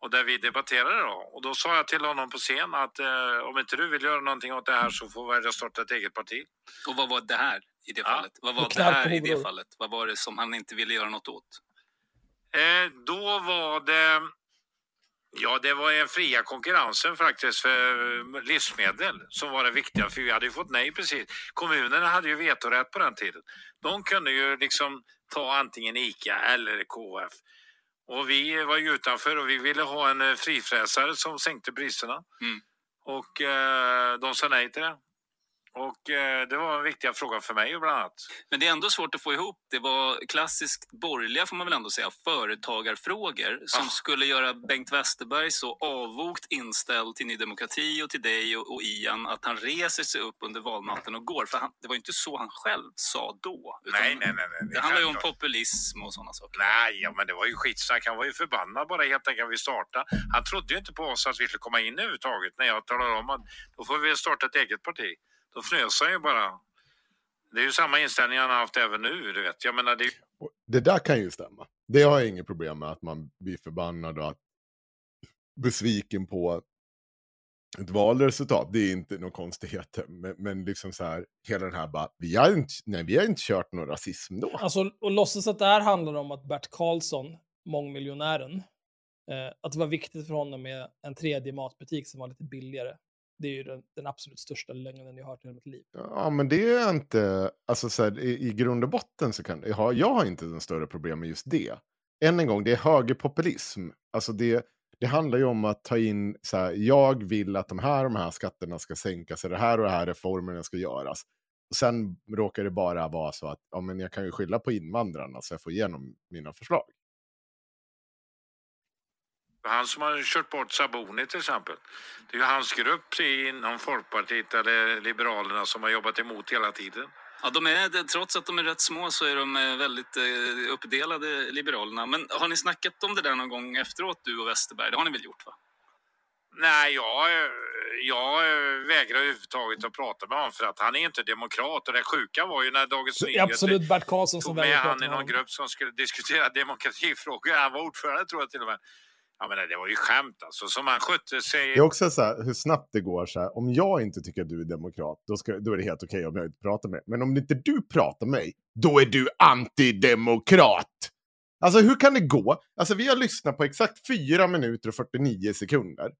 Och där vi debatterade då. Och då sa jag till honom på scen att eh, om inte du vill göra någonting åt det här så får jag starta ett eget parti. Och vad var det här i det Ja. fallet? Vad var det här i det fallet? Vad var det som han inte ville göra något åt? Eh, då var det... Ja, det var den fria konkurrensen faktiskt för livsmedel som var det viktiga. För vi hade ju fått nej precis. Kommunerna hade ju vetorätt på den tiden. De kunde ju liksom ta antingen ICA eller KF. Och vi var ju utanför och vi ville ha en eh, frifräsare som sänkte priserna. Mm. Och eh, de sa nej till det. Och eh, det var en viktig fråga för mig bland annat. Men det är ändå svårt att få ihop. Det var klassiskt borgerliga, får man väl ändå säga, företagarfrågor som Ah. skulle göra Bengt Westerberg så avvokt inställd till Ny Demokrati och till dig och, och Ian att han reser sig upp under valnatten och går. För han, det var ju inte så han själv sa då. Nej, nej, nej. nej Det handlar ju om populism och sådana saker. Nej, ja, men det var ju skitsnack. Han var ju förbannad bara helt enkelt vi startade. Han trodde ju inte på oss att vi skulle komma in överhuvudtaget när jag talade om att då får vi starta ett eget parti. Då fnös han ju bara. Det är ju samma inställning han har haft även nu, du vet. Jag menar, det Det där kan ju stämma. Det har jag inget problem med att man blir förbannad och att besviken på ett valresultat. Det är inte några konstigheter. Men, men liksom så här, hela den här bara, vi har inte, nej, vi har inte kört någon rasism då. Alltså, och låtsas att det här handlar om att Bert Karlsson, mångmiljonären, eh, att det var viktigt för honom med en tredje matbutik som var lite billigare. Det är ju den, den absolut största lögnen jag har hört i hela mitt liv. Ja, men det är inte, alltså så här, i, i grund och botten så kan jag har, jag har inte den större problem med just det. Än en gång, det är högerpopulism. Alltså det, det handlar ju om att ta in, så här, jag vill att de här och de här skatterna ska sänkas, eller det här och det här reformerna ska göras. Och sen råkar det bara vara så att ja, men jag kan ju skylla på invandrarna så jag får igenom mina förslag han som har kört bort Saboni till exempel. Det är ju hans grupp inom Folkpartiet eller Liberalerna som har jobbat emot hela tiden. Ja, de är, trots att de är rätt små så är de eh, väldigt eh, uppdelade, Liberalerna. Men har ni snackat om det där någon gång efteråt, du och Westerberg? Det har ni väl gjort? va? Nej, jag, jag vägrar överhuvudtaget att prata med honom för att han är inte demokrat. Och det sjuka var ju när Dagens Så det är Nyheter absolut Bert Karlsson som tog med väljer att han i med någon grupp som skulle diskutera demokratifrågor. Han var ordförande tror jag till och med. Jag menar det var ju skämt alltså. Som han skötte sig. Det är också så här, hur snabbt det går. Så här, om jag inte tycker att du är demokrat, då, ska, då är det helt okej om jag inte pratar med dig. Men om inte du pratar med mig, då är du antidemokrat. Alltså hur kan det gå? Alltså vi har lyssnat på exakt 4 minuter och 49 sekunder.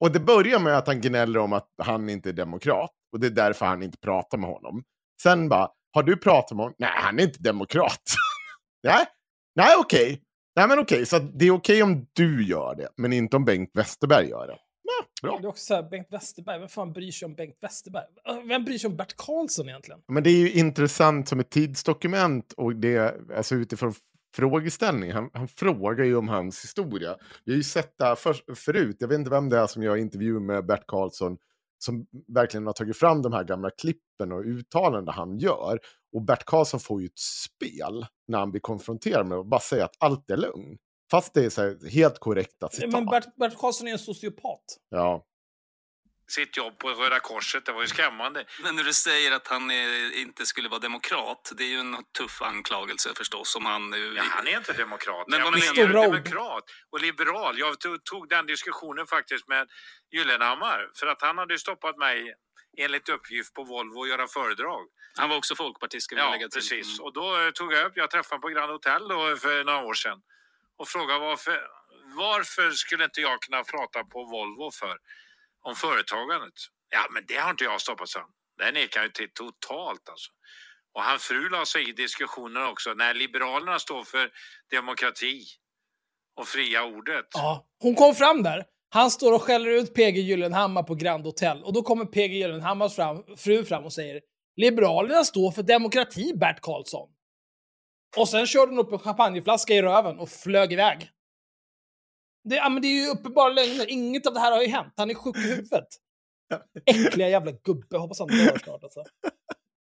Och det börjar med att han gnäller om att han inte är demokrat. Och det är därför han inte pratar med honom. Sen bara, har du pratat med honom? Nej, han är inte demokrat. Nej, nej okej. Nej men okej, så att det är okej om du gör det, men inte om Bengt Westerberg gör det. Ja, bra. Det är också så här, Bengt Westerberg, vem fan bryr sig om Bengt Westerberg? Vem bryr sig om Bert Karlsson egentligen? Men det är ju intressant som ett tidsdokument och det, alltså utifrån frågeställning. Han, han frågar ju om hans historia. Vi har ju sett det här för, förut. Jag vet inte vem det är som gör intervju med Bert Karlsson som verkligen har tagit fram de här gamla klippen och uttalanden han gör. Och Bert Karlsson får ju ett spel när han blir konfronterad med och bara säger att allt är lugn. Fast det är så här helt korrekta citat. Men Bert, Bert Karlsson är en sociopat. Ja. sitt jobb på Röda Korset. Det var ju skrämmande. Men när du säger att han är, inte skulle vara demokrat, det är ju en tuff anklagelse förstås. Om han, nu- Ja, han är inte demokrat. Men vad men menar är du? demokrat och liberal? Jag tog, tog den diskussionen faktiskt med Gyllenhammar för att han hade ju stoppat mig enligt uppgift på Volvo att göra föredrag. han var också folkpartist, ska vi Ja, lägga till. precis. Mm. Och då eh, tog jag upp, jag träffade honom på Grand Hotel då för några år sedan och frågade varför, varför skulle inte jag kunna prata på Volvo för om företagandet? Ja, men det har inte jag stoppat, sa han. Det nekar ju till totalt alltså. Och hans fru la sig i diskussionen också. När Liberalerna står för demokrati och fria ordet. Ja, hon kom fram där. Han står och skäller ut PG Gyllenhammar på Grand Hotel och då kommer PG Gyllenhammars fram, fru fram och säger Liberalerna står för demokrati, Bert Karlsson. Och sen körde hon upp en champagneflaska i röven och flög iväg. Det, ja, men det är ju uppenbara lögner. Inget av det här har ju hänt. Han är sjuk i huvudet. Äckliga jävla gubbe. Hoppas han dör snart alltså.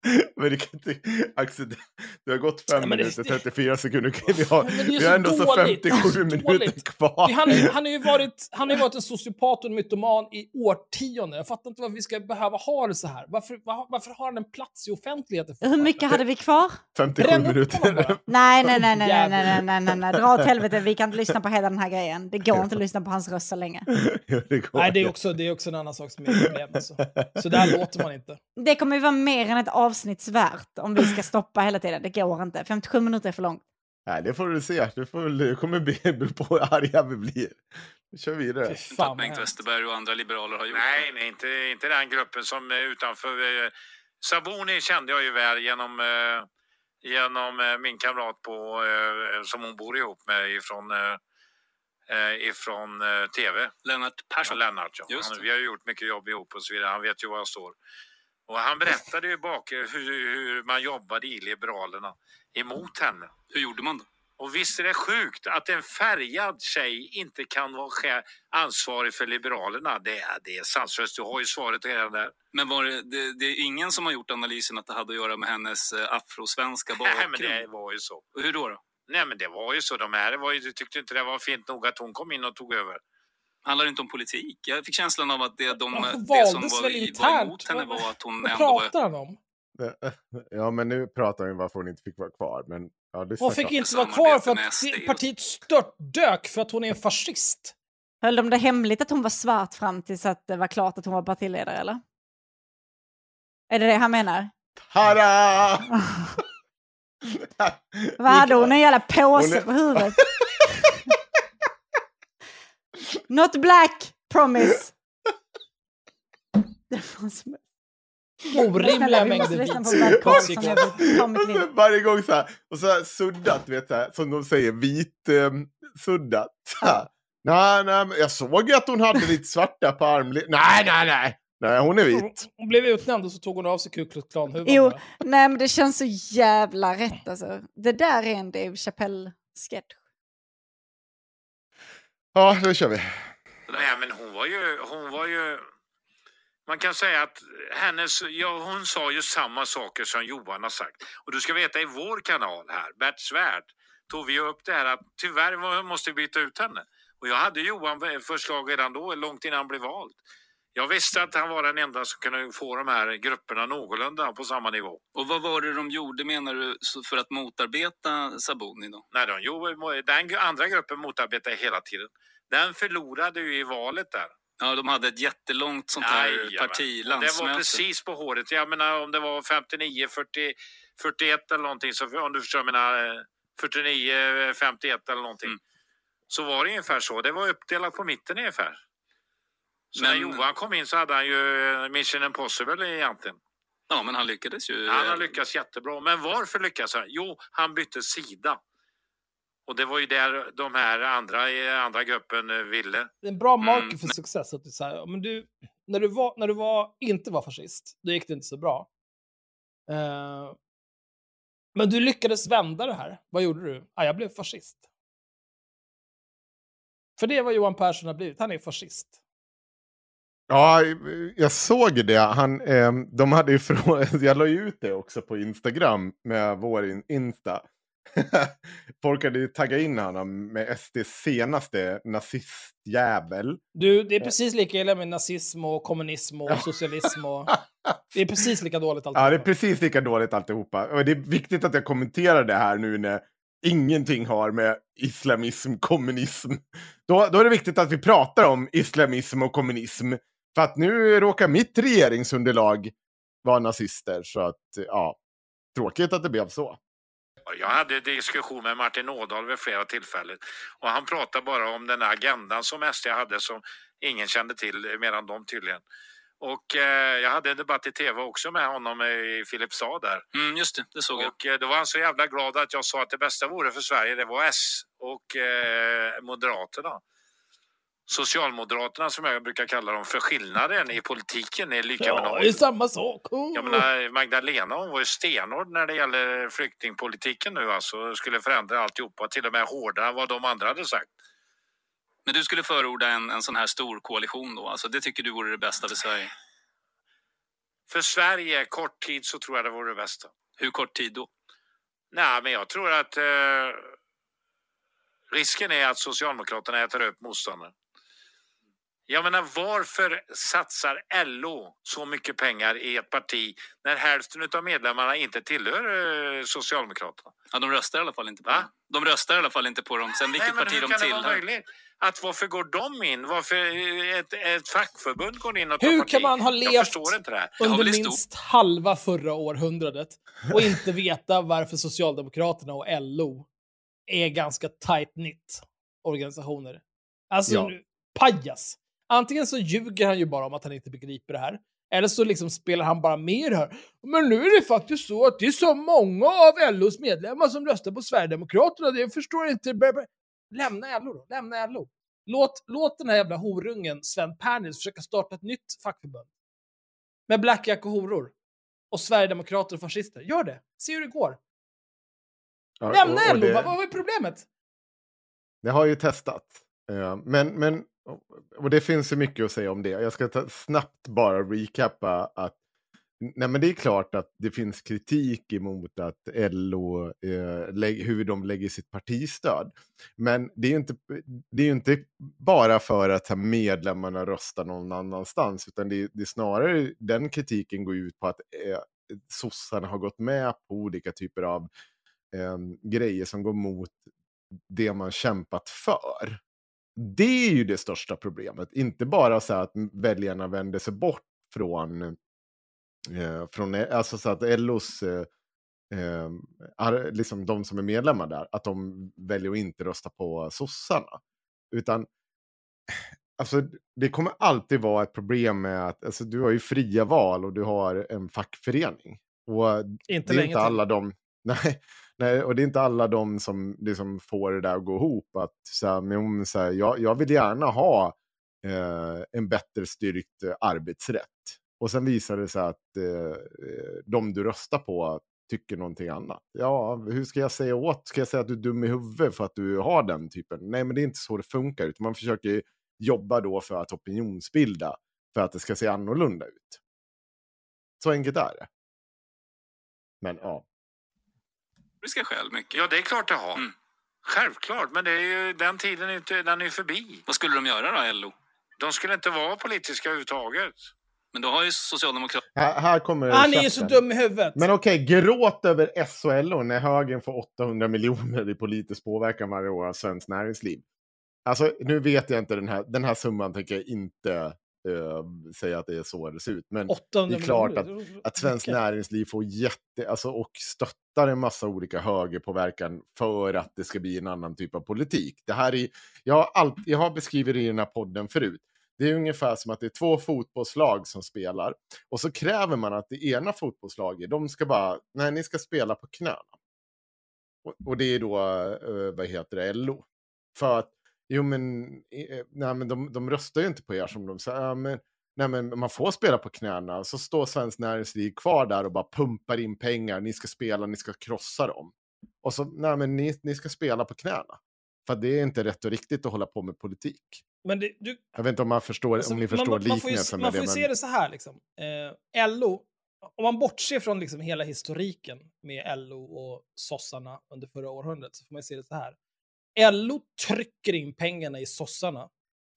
Men det kan inte... Axel, det- har gått 5 Ja, men det- minuter, 34 sekunder. Vi har, vi har ändå så dåligt. Det är 57 så minuter kvar. Han, är- han, har ju varit, han har ju varit en sociopat och en mytoman i årtionden. Jag fattar inte varför vi ska behöva ha det så här. Varför, var, varför har han en plats i offentligheten? Hur mycket hade vi kvar? 57 Bränn upp honom minuter. Nej, nej, nej, nej, nej, nej, nej, nej, nej, dra åt helvete. Vi kan inte lyssna på hela den här grejen. Det går inte att lyssna på hans röst så länge. Ja, det går. Nej, det är, också, det är också en annan sak som är ett problem. Alltså. Så där låter man inte. Det kommer ju vara mer än ett avsnitts värt om vi ska stoppa hela tiden. Det går inte. 57 minuter är för långt. Nej, det får du se. Du får, det kommer bli på hur arga vi blir. Vi kör vidare. Inte att fan vad Bengt. Westerberg och andra liberaler har gjort. Nej, nej inte, inte den gruppen som är utanför. eh, Sabuni kände jag ju väl genom, eh, genom eh, min kamrat på, eh, som hon bor ihop med ifrån, eh, eh, ifrån eh, tv. Lennart Persson. Lennart, ja. Just Han, vi har ju gjort mycket jobb ihop och så vidare. Han vet ju var jag står. Och han berättade ju bak hur, hur man jobbade i Liberalerna emot henne. Hur gjorde man då? Och visst är det sjukt att en färgad tjej inte kan vara ansvarig för Liberalerna. Det är, det är sanslöst. Du har ju svaret redan där. Men var det, det, det är ingen som har gjort analysen att det hade att göra med hennes eh, afrosvenska Nej, bakgrund? men det var ju så. Och Hur då? då? Nej, men det var ju så. De här var ju, tyckte inte det var fint nog att hon kom in och tog över. Handlar det inte om politik? Jag fick känslan av att det, de, det som var, väl i- var emot henne var att hon Vad ändå var... pratar han om? Ja, men nu pratar vi om varför hon inte fick vara kvar. Men, ja, Hon fick klart. inte vara kvar för att partiet störtdök för att hon är en fascist. Höll de det hemligt att hon var svart fram tills att det var klart att hon var partiledare, eller? Är det det han menar? Tada! Vad hade hon? En jävla påse på huvudet? Not black, promise. Det. Orimliga mängder mitt liv. Varje gång så här, och så här suddat, vet så här, som de säger, vit eh, suddat. Nej, nej, jag såg ju att hon hade lite svarta på armleden. Nej, nej, nej. Nej, hon är vit. Hon blev utnämnd och så tog hon av sig Ku Klux Klan-huvan. Jo, nej men det känns så jävla rätt alltså. Det där är en Dave Chappelle-sketch. Ja, då kör vi. Nej, men hon var ju... Hon var ju man kan säga att hennes, ja, hon sa ju samma saker som Johan har sagt. Och du ska veta i vår kanal här, Bert Svärd, tog vi upp det här att tyvärr måste vi byta ut henne. Och jag hade Johan förslag redan då, långt innan han blev vald. Jag visste att han var den enda som kunde få de här grupperna någorlunda på samma nivå. Och vad var det de gjorde menar du för att motarbeta Sabuni då? Nej, de, jo, den andra gruppen motarbetade hela tiden. Den förlorade ju i valet där. Ja, de hade ett jättelångt sånt här Jajamän. parti, Och Det var precis på håret. Jag menar om det var 59, 40, 41 eller någonting, så om du förstår, jag menar eh, 49, 51 eller någonting. Mm. Så var det ungefär så. Det var uppdelat på mitten ungefär. Så när Men- Johan kom in så hade han ju Mission Impossible egentligen. Ja, men han lyckades ju. Han har eh, lyckats jättebra. Men varför lyckas han? Jo, han bytte sida. Och det var ju där de här andra i andra gruppen eh, ville. Det är en bra marker Mm, för success. Att du, så här, men du, när du, var, när du var, inte var fascist, då gick det inte så bra. Eh, men du lyckades vända det här. Vad gjorde du? Ah, jag blev fascist. För det är vad Johan Persson har blivit. Han är fascist. Ja, jag såg det. Han, eh, de hade ju frå- jag la ju ut det också på Instagram med vår in- Insta. Folk hade ju taggat in honom med SDs senaste nazistjävel. Du, det är precis lika illa med nazism och kommunism och socialism. Och... Det är precis lika dåligt alltihop. Ja, det är precis lika dåligt alltihopa. Och det är viktigt att jag kommenterar det här nu när ingenting har med islamism, kommunism. Då, då är det viktigt att vi pratar om islamism och kommunism. För att nu råkar mitt regeringsunderlag vara nazister. Så att, ja, tråkigt att det blev så. Jag hade diskussion med Martin Ådahl vid flera tillfällen och han pratade bara om den här agendan som SD hade som ingen kände till, medan de tydligen. Och eh, jag hade en debatt i tv också med honom i Filipstad där. Mm, just det, det såg jag. Och eh, då var han så jävla glad att jag sa att det bästa vore för Sverige, det var S och eh, Moderaterna. Socialmoderaterna som jag brukar kalla dem, för skillnaden i politiken är lika med Ja, noll. det är samma sak. Oh. Jag menar, Magdalena hon var ju stenhård när det gäller flyktingpolitiken nu alltså. Skulle förändra alltihopa, till och med hårdare än vad de andra hade sagt. Men du skulle förorda en, en sån här stor koalition då? Alltså, det tycker du vore det bästa för Sverige? För Sverige, kort tid, så tror jag det vore det bästa. Hur kort tid då? Nej, men jag tror att eh, risken är att Socialdemokraterna äter upp motståndaren. Jag menar, varför satsar LO så mycket pengar i ett parti när hälften av medlemmarna inte tillhör eh, Socialdemokraterna? Ja, de röstar i alla fall inte på Va? dem. De röstar i alla fall inte på dem. Sen vilket Nej, men parti hur de kan det vara tillhör. möjligt? Att varför går de in? Varför ett, ett fackförbund går in och tar Hur parti? kan man ha levt under minst halva förra århundradet och inte veta varför Socialdemokraterna och LO är ganska tight-knit organisationer. Alltså, Ja. pajas. Antingen så ljuger han ju bara om att han inte begriper det här, eller så liksom spelar han bara med det här. Men nu är det faktiskt så att det är så många av LOs medlemmar som röstar på Sverigedemokraterna, det förstår inte. Lämna LO då, lämna LO. Låt, låt den här jävla horungen Sven Pernis försöka starta ett nytt fackförbund. Med blackjack och horor. Och Sverigedemokrater och fascister. Gör det. Se hur det går. Ja, Lämna LO, det- vad, vad är problemet? Det har ju testat. Eh, men, men, och det finns ju mycket att säga om det. Jag ska ta, snabbt bara recappa att nej men det är klart att det finns kritik emot att LO, eh, lägg, hur de lägger sitt partistöd. Men det är ju inte, det är ju inte bara för att här, medlemmarna röstar någon annanstans, utan det är, det är snarare den kritiken går ut på att eh, sossarna har gått med på olika typer av eh, grejer som går mot det man kämpat för. Det är ju det största problemet. Inte bara så att väljarna vänder sig bort från, eh, från alltså så att LOs, eh, eh, ar- liksom de som är medlemmar där, att de väljer att inte rösta på sossarna. Utan, alltså det kommer alltid vara ett problem med att, alltså du har ju fria val och du har en fackförening. Och Inte det är inte alla de, nej, nej, och det är inte alla de som liksom får det där att gå ihop. Att, så här, men, så här, jag, jag vill gärna ha eh, en bättre styrkt eh, arbetsrätt. Och sen visar det sig att eh, de du röstar på tycker någonting annat. Ja, hur ska jag säga åt? Ska jag säga att du är dum i huvudet för att du har den typen? Nej, men det är inte så det funkar. Utan man försöker jobba då för att opinionsbilda för att det ska se annorlunda ut. Så enkelt är det. Men ja. Politiska skäl mycket. Ja, det är klart det har. Mm. Självklart, men det är ju, den tiden är inte, den är ju förbi. Vad skulle de göra då, LO? De skulle inte vara politiska överhuvudtaget. Men då har ju Socialdemokraterna... Här, här kommer Han är ju så dum i huvudet. Men okej, gråt över S och LO när högern får 800 miljoner i politisk påverkan varje år av svenskt näringsliv. Alltså, nu vet jag inte den här, den här summan tänker jag inte eh, säga att det är så det ser ut. Men 800 det är klart miljoner. att svenskt näringsliv får jätte, alltså, och stöttar en massa olika högerpåverkan för att det ska bli en annan typ av politik. Det här är, jag, har allt, jag har beskrivit det i den här podden förut. Det är ungefär som att det är två fotbollslag som spelar och så kräver man att det ena fotbollslaget, de ska bara, nej ni ska spela på knäna. Och, och det är då, eh, vad heter det, LO. För att, jo men, eh, nej, men de, de röstar ju inte på er som de säger, ja, men Nej, men man får spela på knäna. Så står Svenskt Näringsliv kvar där och bara pumpar in pengar. Ni ska spela, ni ska krossa dem. Och så, nej men ni, ni ska spela på knäna. För det är inte rätt och riktigt att hålla på med politik. Men det, du, Jag vet inte om, man förstår, Alltså, om ni förstår man, man får ju, liknelsen man får det. ju Men... se det så här liksom. Eh, LO om man bortser från liksom hela historiken med LO och sossarna under förra århundradet så får man se det så här. LO trycker in pengarna i sossarna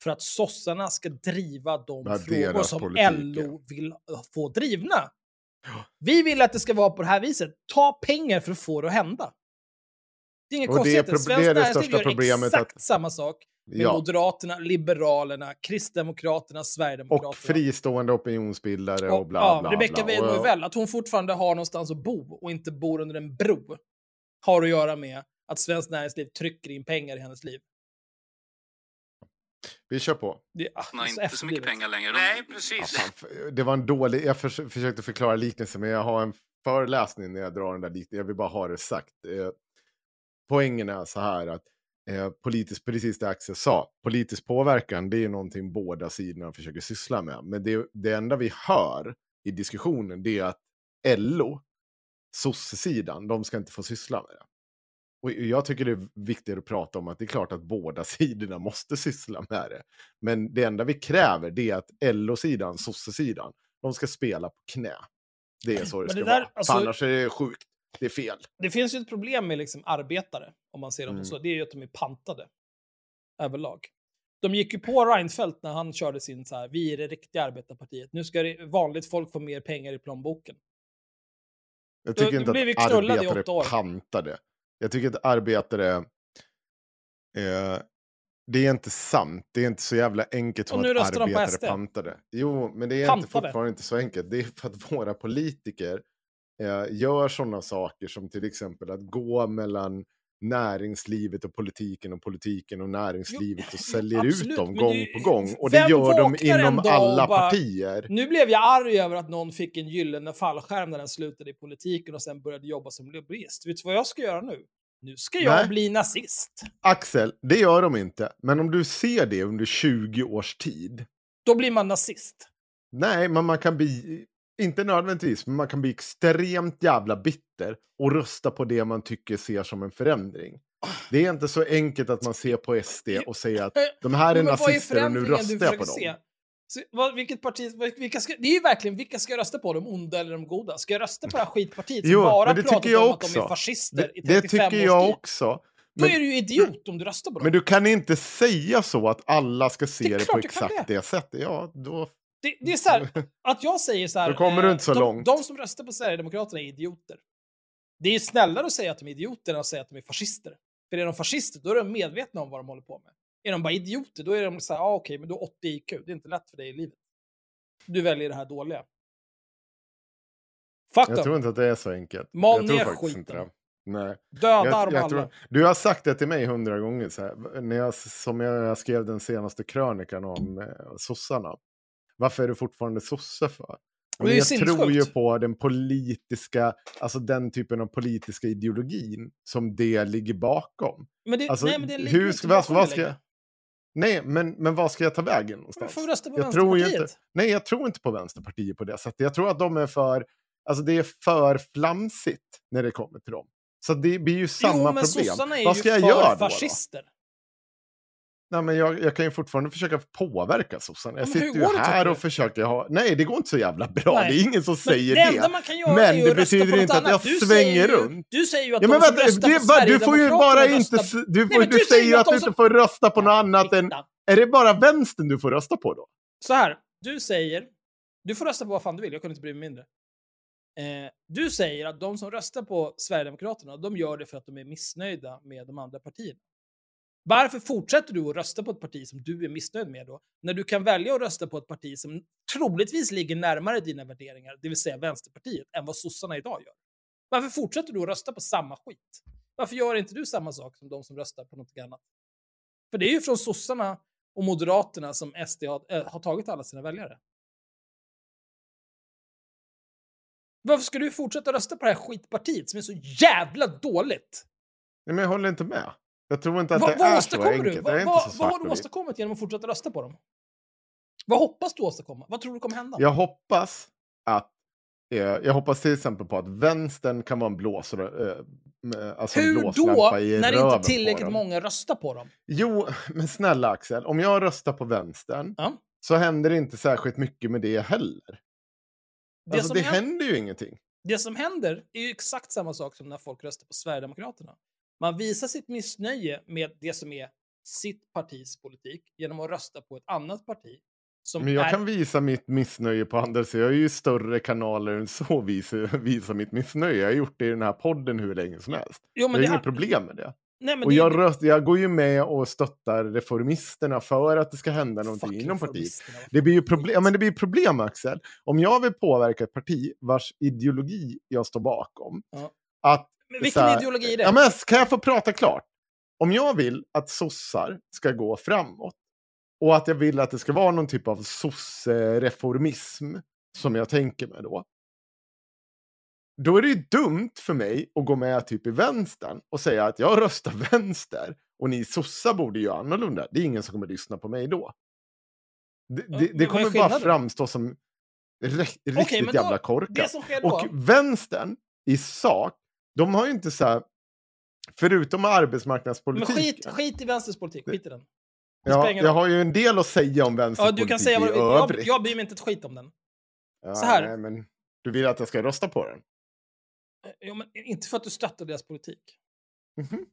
för att sossarna ska driva de Ja, frågor som politik, LO vill äh, få drivna. Vi vill att det ska vara på det här viset. Ta pengar för att få det att hända. Det är inga är konstigheter. Svenskt näringsliv gör problemet exakt att- samma sak med Ja. Moderaterna, Liberalerna, Kristdemokraterna, Sverigedemokraterna. Och fristående opinionsbildare och, Och, bla ja, bla Rebecca bla. Weidmo Och- väl, att hon fortfarande har någonstans att bo och inte bor under en bro, har att göra med att svenskt näringsliv trycker in pengar i hennes liv. Vi kör på. Det, ah, Man har så inte så mycket pengar längre. Nej, precis. Fan, f- det var en dålig... Jag förs försökte förklara liknelsen, men jag har en föreläsning när jag drar den där liknelsen. Jag vill bara ha det sagt. Eh, poängen är så här att eh, politisk, precis det Axel sa, politisk påverkan det är någonting båda sidorna försöker syssla med. Men det, det enda vi hör i diskussionen det är att LO, sossesidan, de ska inte få syssla med det. Och jag tycker det är viktigt att prata om att det är klart att båda sidorna måste syssla med det. Men det enda vi kräver det är att LO-sidan, sossesidan, de ska spela på knä. Det är så det Men ska det där, vara. alltså- annars är det sjukt. Det är fel. Det finns ju ett problem med liksom arbetare, om man ser dem Mm. så. Det är ju att de är pantade. Överlag. De gick ju på Reinfeldt när han körde sin så här, vi är det riktiga arbetarpartiet. Nu ska det, vanligt folk få mer pengar i plånboken. Jag Då- tycker då inte blir vi att arbetare år. pantade. Jag tycker att arbetare... Eh, det är inte sant. Det är inte så jävla enkelt som att på arbetare SD. pantade. Jo, men det är inte fortfarande inte så enkelt. Det är för att våra politiker eh, gör sådana saker som till exempel att gå mellan näringslivet och politiken och politiken och näringslivet och säljer absolut, ut dem gång det- på gång. Och det gör de inom alla bara- partier. Nu blev jag arg över att någon fick en gyllene fallskärm när den slutade i politiken och sen började jobba som lobbyist. Vet du vad jag ska göra nu? Nu ska jag Nej. bli nazist. Axel, det gör de inte. Men om du ser det under 20 års tid. Då blir man nazist. Nej, men man kan bli, inte nödvändigtvis, men man kan bli extremt jävla bitter och rösta på det man tycker ser som en förändring. Det är inte så enkelt att man ser på SD och säger att de här är nazister och nu röstar jag på dem. se? Så, vad, vilket parti, vilka ska, det är ju verkligen, vilka ska jag rösta på? De onda eller de goda? Ska jag rösta på det här skitpartiet som Jo, bara det tycker jag om att de också. är fascister Det, i det 35 tycker års jag tid? också. Då Men, är du ju idiot om du röstar på dem. men du kan inte säga så att alla ska se Det är det, på exakt det. sättet. Ja, då... Det, det är så här, att jag säger så här. Då kommer du eh, inte så de, långt. De som röstar på Sverigedemokraterna är idioter. Det är snällare att säga att de är idioter än att säga att de är fascister. För är de fascister, då är de medvetna om vad de håller på med. Är de bara idioter, då är de så här, ah, okej, men du har 80 IQ, det är inte lätt för dig i livet. Du väljer det här dåliga. Fuck Jag tror inte att det är så enkelt. Mal jag ner skiten. inte det. Nej. Döda Jag, jag tror, du har sagt det till mig hundra gånger, så här, när jag, som jag skrev den senaste krönikan om eh, sossarna. Varför är du fortfarande sosse för? ju jag tror ju på den politiska, alltså den typen av politiska ideologin som det ligger bakom. Men det, Alltså, nej, men det ligger hur inte vad, bakom vad ska. Nej, men, men vad ska jag ta vägen Men någonstans? får rösta på jag tror Vänsterpartiet? inte, nej, jag tror inte på Vänsterpartiet på det sättet. Jag tror att de är för, alltså det är för flamsigt när det kommer till dem. Så det blir ju samma jo, men problem. sossarna är Vad ju ska jag för göra då? Nej, men jag, jag kan ju fortfarande försöka påverka sossarna. Jag sitter ju det, här och försöker ha... Nej, det går inte så jävla bra. Nej. Det är ingen som Men säger det det. enda man kan göra Men är ju det betyder inte att jag. Du svänger ju, runt. Du säger ju att Ja, de men som vänta, röstar det, på va, du får ju bara inte... Du, Nej, får, men du, du säger säger att att de du som- inte får rösta på något annat än... Är det bara vänstern du får rösta på då? Så här, du säger, du får rösta på vad fan du vill, jag kunde inte bry mig mindre. Eh, du säger att de som röstar på Sverigedemokraterna, de gör det för att de är missnöjda med de andra partierna. Varför fortsätter du att rösta på ett parti som du är missnöjd med då? När du kan välja att rösta på ett parti som troligtvis ligger närmare dina värderingar, det vill säga Vänsterpartiet, än vad sossarna idag gör. Varför fortsätter du att rösta på samma skit? Varför gör inte du samma sak som de som röstar på något annat? För det är ju från sossarna och moderaterna som SD har, äh, har tagit alla sina väljare. Varför ska du fortsätta rösta på det här skitpartiet som är så jävla dåligt? Nej, men jag håller inte med. Jag tror inte att Vad, det är så enkelt. du? Det är Vad, inte så vad har du åstadkommit genom att fortsätta rösta på dem? Vad hoppas du åstadkomma? Vad tror du kommer hända? Jag hoppas att... Eh, jag hoppas till exempel på att vänstern kan vara en blåsare. Eh, alltså en Hur då, blåslampa i när inte tillräckligt många röstar på dem? Jo, men snälla Axel, om jag röstar på vänstern Ja. så händer det inte särskilt mycket med det heller. Det, Alltså, det händer ju ingenting. det som händer är ju exakt samma sak som när folk röstar på Sverigedemokraterna. Man visar sitt missnöje med det som är sitt partis politik genom att rösta på ett annat parti. Som Men jag är... kan visa mitt missnöje på andra så Jag har ju större kanaler än så visa, visa mitt missnöje. Jag har gjort det i den här podden hur länge som helst. Jo, Jag men har inget har- problem med det. Nej, Och det, jag, röst, jag går ju med och stöttar reformisterna för att det ska hända någonting Fucking inom partiet. Det blir ju problem, men det blir problem Axel. Om jag vill påverka ett parti vars ideologi jag står bakom. Ja. Att, Men vilken här- ideologi är det? Ja, men kan jag få prata klart? Om jag vill att sossar ska gå framåt och att jag vill att det ska vara någon typ av sosse-reformism som jag tänker mig då. Då är det ju dumt för mig att gå med typ i vänstern och säga att jag röstar vänster och ni sossar borde göra annorlunda. Det är ingen som kommer lyssna på mig då. Det, Ja, det, det kommer bara framstå som ri- riktigt då- jävla korkat. Och vänstern i sak, de har ju inte så här, förutom Men arbetsmarknadspolitiken. skit, skit i vänsters politik, skit i den. Ja, jag har ju en del att säga om Ja, vänsterpolitik du kan säga vad du vill. Jag, jag bryr mig inte ett skit om den. ja, så här. Nej, men du vill att jag ska rösta på den? Jo, men inte för att du stöttar deras politik. Mhm.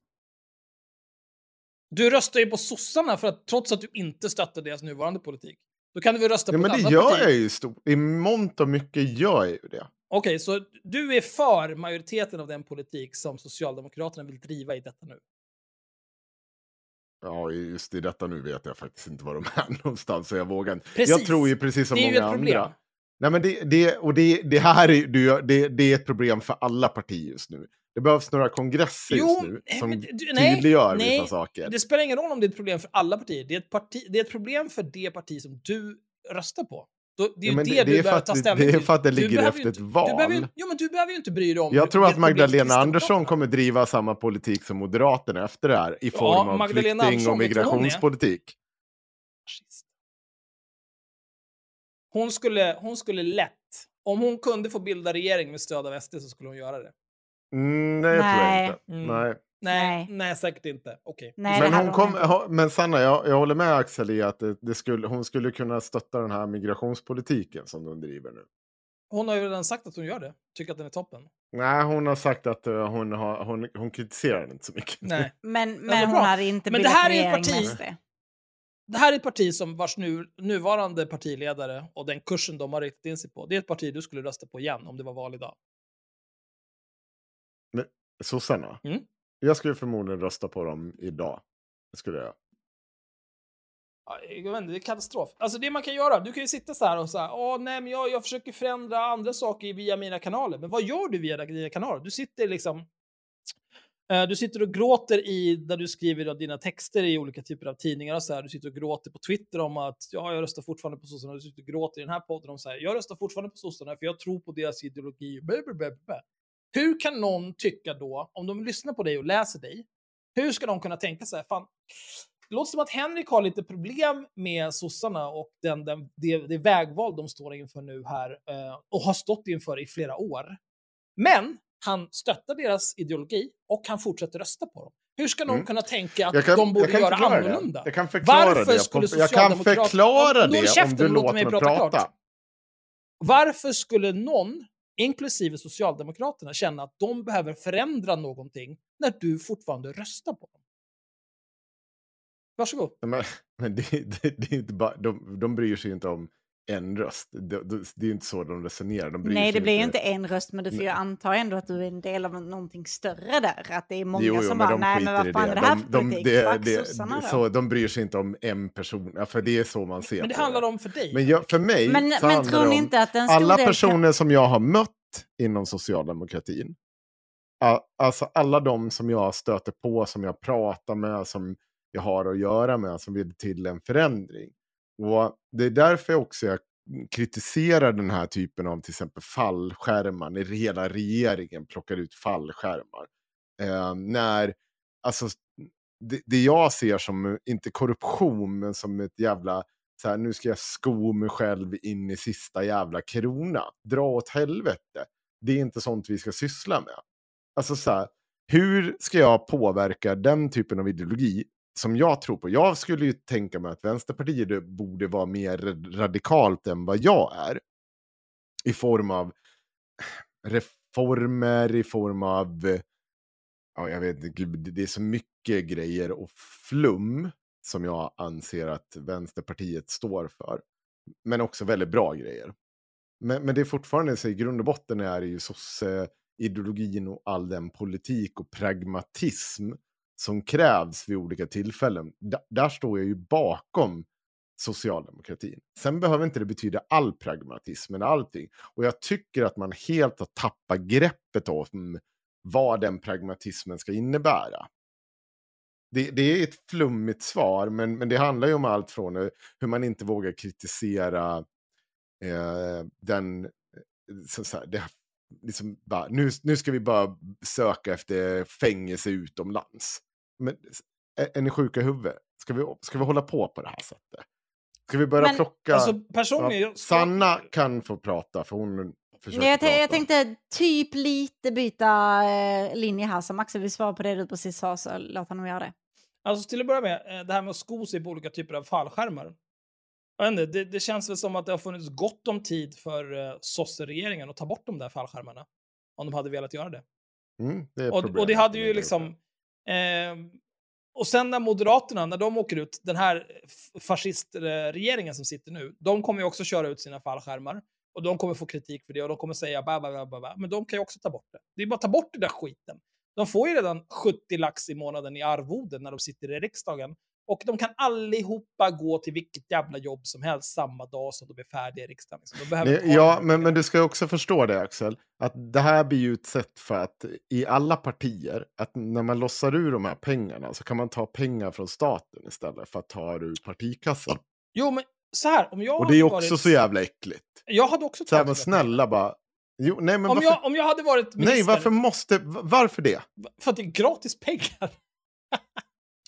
Du röstar ju på sossarna för att, trots att du inte stöttar deras nuvarande politik. Då kan du väl rösta Ja, på men ett det annat gör parti? jag ju stort. I mångt och mycket gör jag ju det. Okej, så du är för majoriteten av den politik som Socialdemokraterna vill driva i detta nu? Ja, just i detta nu vet jag faktiskt inte var de är någonstans, så jag vågar inte. Precis. Jag tror ju precis som Det är ju många andra. Nej, men det, det, och det, det här är, det, det, är ett problem för alla partier just nu. Det behövs några kongresser Jo, just nu som men du- nej, tydliggör nej, vissa saker. Det spelar ingen roll om det är ett problem för alla partier. Det är ett, parti, det är ett problem för det parti som du röstar på. Då, det är Ja, ju det, det- du behöver att ta det- ställning det är till. för att det Du ligger efter ett inte- Du behöver, val. jo, men du behöver ju inte bry dig om... Jag tror att Magdalena Andersson kommer driva samma politik som Moderaterna efter det här i Ja, form av Magdalena flykting och Andersson, hon är? migrationspolitik. Hon skulle, hon skulle lätt, om hon kunde få bilda regering med stöd av SD så skulle hon göra det. Mm, nej, det tror jag inte. Mm. Nej. Nej, Nej. nej, säkert inte. Okej. Nej, men, hon kom, men Sanna, jag, jag håller med Axel i att det, det skulle, hon skulle kunna stötta den här migrationspolitiken som de driver nu. Hon har ju redan sagt att hon gör det. Tycker att den är toppen. Nej, hon har sagt att eh, hon, har, hon, hon kritiserar den inte så mycket. Nej. Men, men hon hade inte Men det här är ett parti-. Det här är ett parti som vars nu, nuvarande partiledare och den kursen de har riktat in sig på. Det är ett parti du skulle rösta på igen om det var val idag. Sossarna? Mm. Jag skulle förmodligen rösta på dem idag. Det skulle jag. Ja, Jag vet inte, det är katastrof. Alltså det man kan göra, du kan ju sitta så här och säga, åh nej men jag, jag försöker förändra andra saker via mina kanaler. Men vad gör du via dina kanaler? Du sitter liksom, eh, du sitter och gråter i, där du skriver dina texter i olika typer av tidningar och så här. Du sitter och gråter på Twitter om att, ja jag röstar fortfarande på sossarna. Du sitter och gråter i den här podden om så här, jag röstar fortfarande på sossarna för jag tror på deras ideologi. Blah, blah, blah, blah. Hur kan någon tycka då, om de lyssnar på dig och läser dig, hur ska de kunna tänka så här, fan, det låter som att Henrik har lite problem med sossarna och den, den, det, det vägval de står inför nu här eh, och har stått inför i flera år. Men han stöttar deras ideologi och han fortsätter rösta på dem. Hur ska någon Mm. kunna tänka att kan, de borde göra annorlunda? Det. Jag kan förklara Varför det. skulle jag kan förklara Håll det om du låter mig prata prata. klart. Varför skulle någon, inklusive Socialdemokraterna, känna att de behöver förändra någonting när du fortfarande röstar på dem? Varsågod. Men, men det, det, det är inte bara, de, de bryr sig inte om en röst. Det, det, det är ju inte så de resonerar. De Nej, det blir ju inte en röst, men du får ju anta ändå att du är en del av någonting större där. Att det är många Jo, jo, som bara, nej men vad fan är det här De- för de- politik? det- det- då. så De bryr sig inte om en person, ja, för det är så man ser Men det på handlar om för dig. Men jag, för mig Men, så men handlar tror det ni om inte att en stor alla del personer som jag har mött inom socialdemokratin, alltså alla de som jag stöter på, som jag pratar med, som jag har att göra med, som vill till en förändring. Och det är därför också jag kritiserar den här typen av till exempel fallskärmar, när hela regeringen plockar ut fallskärmar. Eh, när, alltså, det, det jag ser som, inte korruption, men som ett jävla så här, nu ska jag sko mig själv in i sista jävla krona. Dra åt helvete. Det är inte sånt vi ska syssla med. Alltså så här, hur ska jag påverka den typen av ideologi som jag tror på? Jag skulle ju tänka mig att Vänsterpartiet eh, borde vara mer radikalt än vad jag är. I form av reformer, i form av... Ja, jag vet inte, det är så mycket grejer och flum som jag anser att Vänsterpartiet står för. Men också väldigt bra grejer. Men, men det är fortfarande, så i grund och botten är det ju sosse-ideologin och all den politik och pragmatism som krävs vid olika tillfällen. D där står jag ju bakom socialdemokratin. Sen behöver inte det betyda all pragmatism eller allting. Och jag tycker att man helt har tappat greppet om vad den pragmatismen ska innebära. Det, det är ett flummigt svar, men, men det handlar ju om allt från hur man inte vågar kritisera eh, den... Eh, så, så här, det, liksom bara, nu, nu ska vi bara söka efter fängelse utomlands. Men är, är ni sjuka i huvudet? Ska vi, ska vi hålla på på det här sättet? Ska vi börja Men, plocka... Alltså personligen... Ja, Sanna kan få prata, för hon försöker jag, prata. jag tänkte typ lite byta eh, linje här. Som Axel vill svara på det du precis sa så låt honom göra det. Alltså till att börja med, eh, det här med att sko sig på olika typer av fallskärmar. Jag vet inte, det, det känns väl som att det har funnits gott om tid för eh, sosseregeringen att ta bort de där fallskärmarna. Om de hade velat göra det. Mm, det Och, och det hade ju liksom... Eh, och sen när Moderaterna, när de åker ut, den här f- fascistregeringen som sitter nu, de kommer ju också köra ut sina fallskärmar. Och de kommer få kritik för det och de kommer säga ba, ba, ba, ba. Men de kan ju också ta bort det. Det är bara att ta bort den där skiten. De får ju redan 70 lax i månaden i arvoden när de sitter i riksdagen. Och de kan allihopa gå till vilket jävla jobb som helst samma dag som de är färdiga i riksdagen. liksom. Ja, men, men du ska ju också förstå det Axel, att det här blir ju ett sätt för att i alla partier, att när man lossar ur de här pengarna så kan man ta pengar från staten istället för att ta det ur partikassan. Jo, men så här, om jag Och det är också varit... så jävla äckligt. Jag hade också Så här, tagit men det. snälla bara... Jo, nej, men Om varför... jag, om jag hade varit minister... Nej, varför måste... Varför det? För att det är gratis pengar.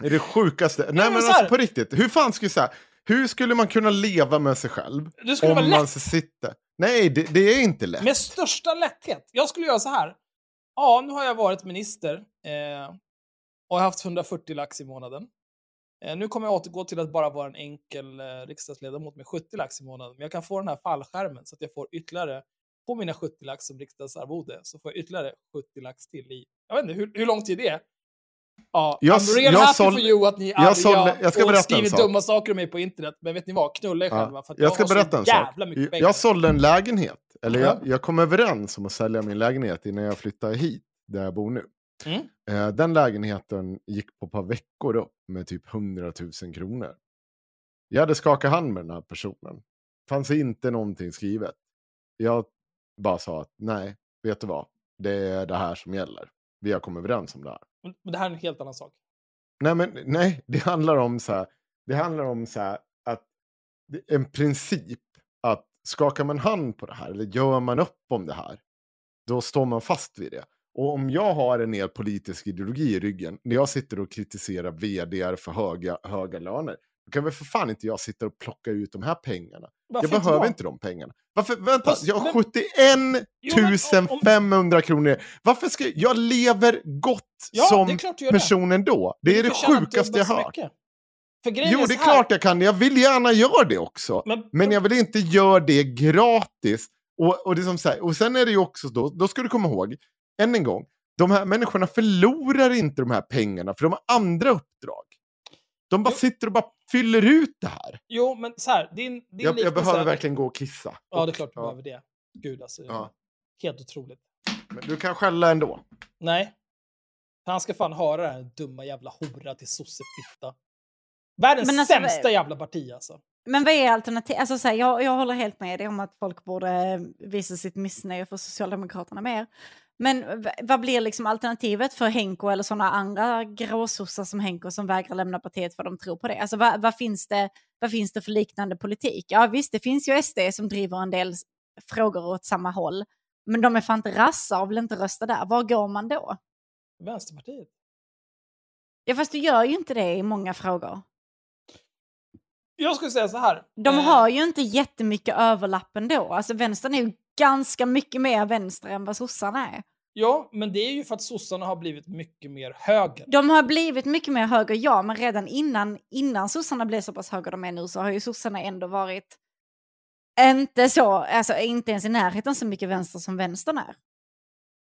är det sjukaste. Nej, men men alltså på riktigt. Hur fan skulle så här, Hur skulle man kunna leva med sig själv? Det skulle om vara man lätt. sitter... Nej, det, det är inte lätt. Med största lätthet. Jag skulle göra så här. Ja, nu har jag varit minister eh, och haft 140 lax i månaden. Eh, nu kommer jag återgå till att bara vara en enkel eh, riksdagsledamot med 70 lax i månaden. Men jag kan få den här fallskärmen så att jag får ytterligare, på mina 70 lax som riksdagsarvode, så får jag ytterligare 70 lax till i, jag vet inte hur, hur lång tid det är. Ja, Jag- I'm real jag happy såld- for you att ni är jag arga jag ska och berätta skriver dumma saker om mig på internet. Men vet ni vad? Knulla er själva. För att jag ska berätta en sak. pengar. Jag sålde en lägenhet. Eller Ja. jag, jag kom överens om att sälja min lägenhet innan jag flyttade hit, där jag bor nu. Mm. Eh, den lägenheten gick på ett par veckor upp med typ 100 000 kronor. Jag hade skakat hand med den här personen. fanns inte någonting skrivet. Jag bara sa att nej, vet du vad? Det är det här som gäller. Vi har kommit överens om det här. Men det här är en helt annan sak. Nej, men nej, det handlar om så här. Det handlar om så här att en princip att skakar man hand på det här eller gör man upp om det här, då står man fast vid det. Och om jag har en mer politisk ideologi i ryggen, när jag sitter och kritiserar vdr för höga, höga löner, då kan väl för fan inte jag sitta och plocka ut de här pengarna. Varför jag behöver inte de pengarna. Varför, vänta, Fast- jag har men- 71 Jo, men om- om- 500 kronor. Varför ska jag lever gott Ja, som du gör det. personen då? Det är det sjukaste jag hört. Jo, det är klart jag kan. Jag vill gärna göra det också. Men, Men jag vill inte göra det gratis. Och, och, det som så här, och sen är det ju också då, då ska du komma ihåg, än en gång, de här människorna förlorar inte de här pengarna för de har andra uppdrag. De bara Jo. sitter och bara fyller ut det här. Jo, men så här. Din, din Jag, jag behöver verkligen gå och kissa. Ja, det är klart du Ja. behöver det. Gud alltså. Ja. Helt otroligt. Men du kan skälla ändå. Nej. Han ska fan höra det här dumma jävla hora till sossefitta. Världens Men alltså, sämsta jävla parti alltså. Men vad är alternativet? Alltså, så här, jag, jag håller helt med dig om att folk borde eh, visa sitt missnöje för Socialdemokraterna mer. Men vad blir liksom alternativet för Henko eller sådana andra gråsossar som Henko som vägrar lämna partiet för de tror på det? Alltså vad, vad, finns det, vad finns det för liknande politik? Ja visst, det finns ju SD som driver en del frågor åt samma håll. Men de är fan inte rassar och vill inte rösta där. Var går man då? Vänsterpartiet. Ja fast du gör ju inte det i många frågor. Jag skulle säga så här. De eh, har ju inte jättemycket överlapp ändå. Alltså vänstern är ju ganska mycket mer vänster än vad sossarna är. Ja, men det är ju för att sossarna har blivit mycket mer höger. De har blivit mycket mer höger, ja, men redan innan, innan sossarna blev så pass höger de är nu så har ju sossarna ändå varit inte så, alltså inte ens i närheten så mycket vänster som vänstern är.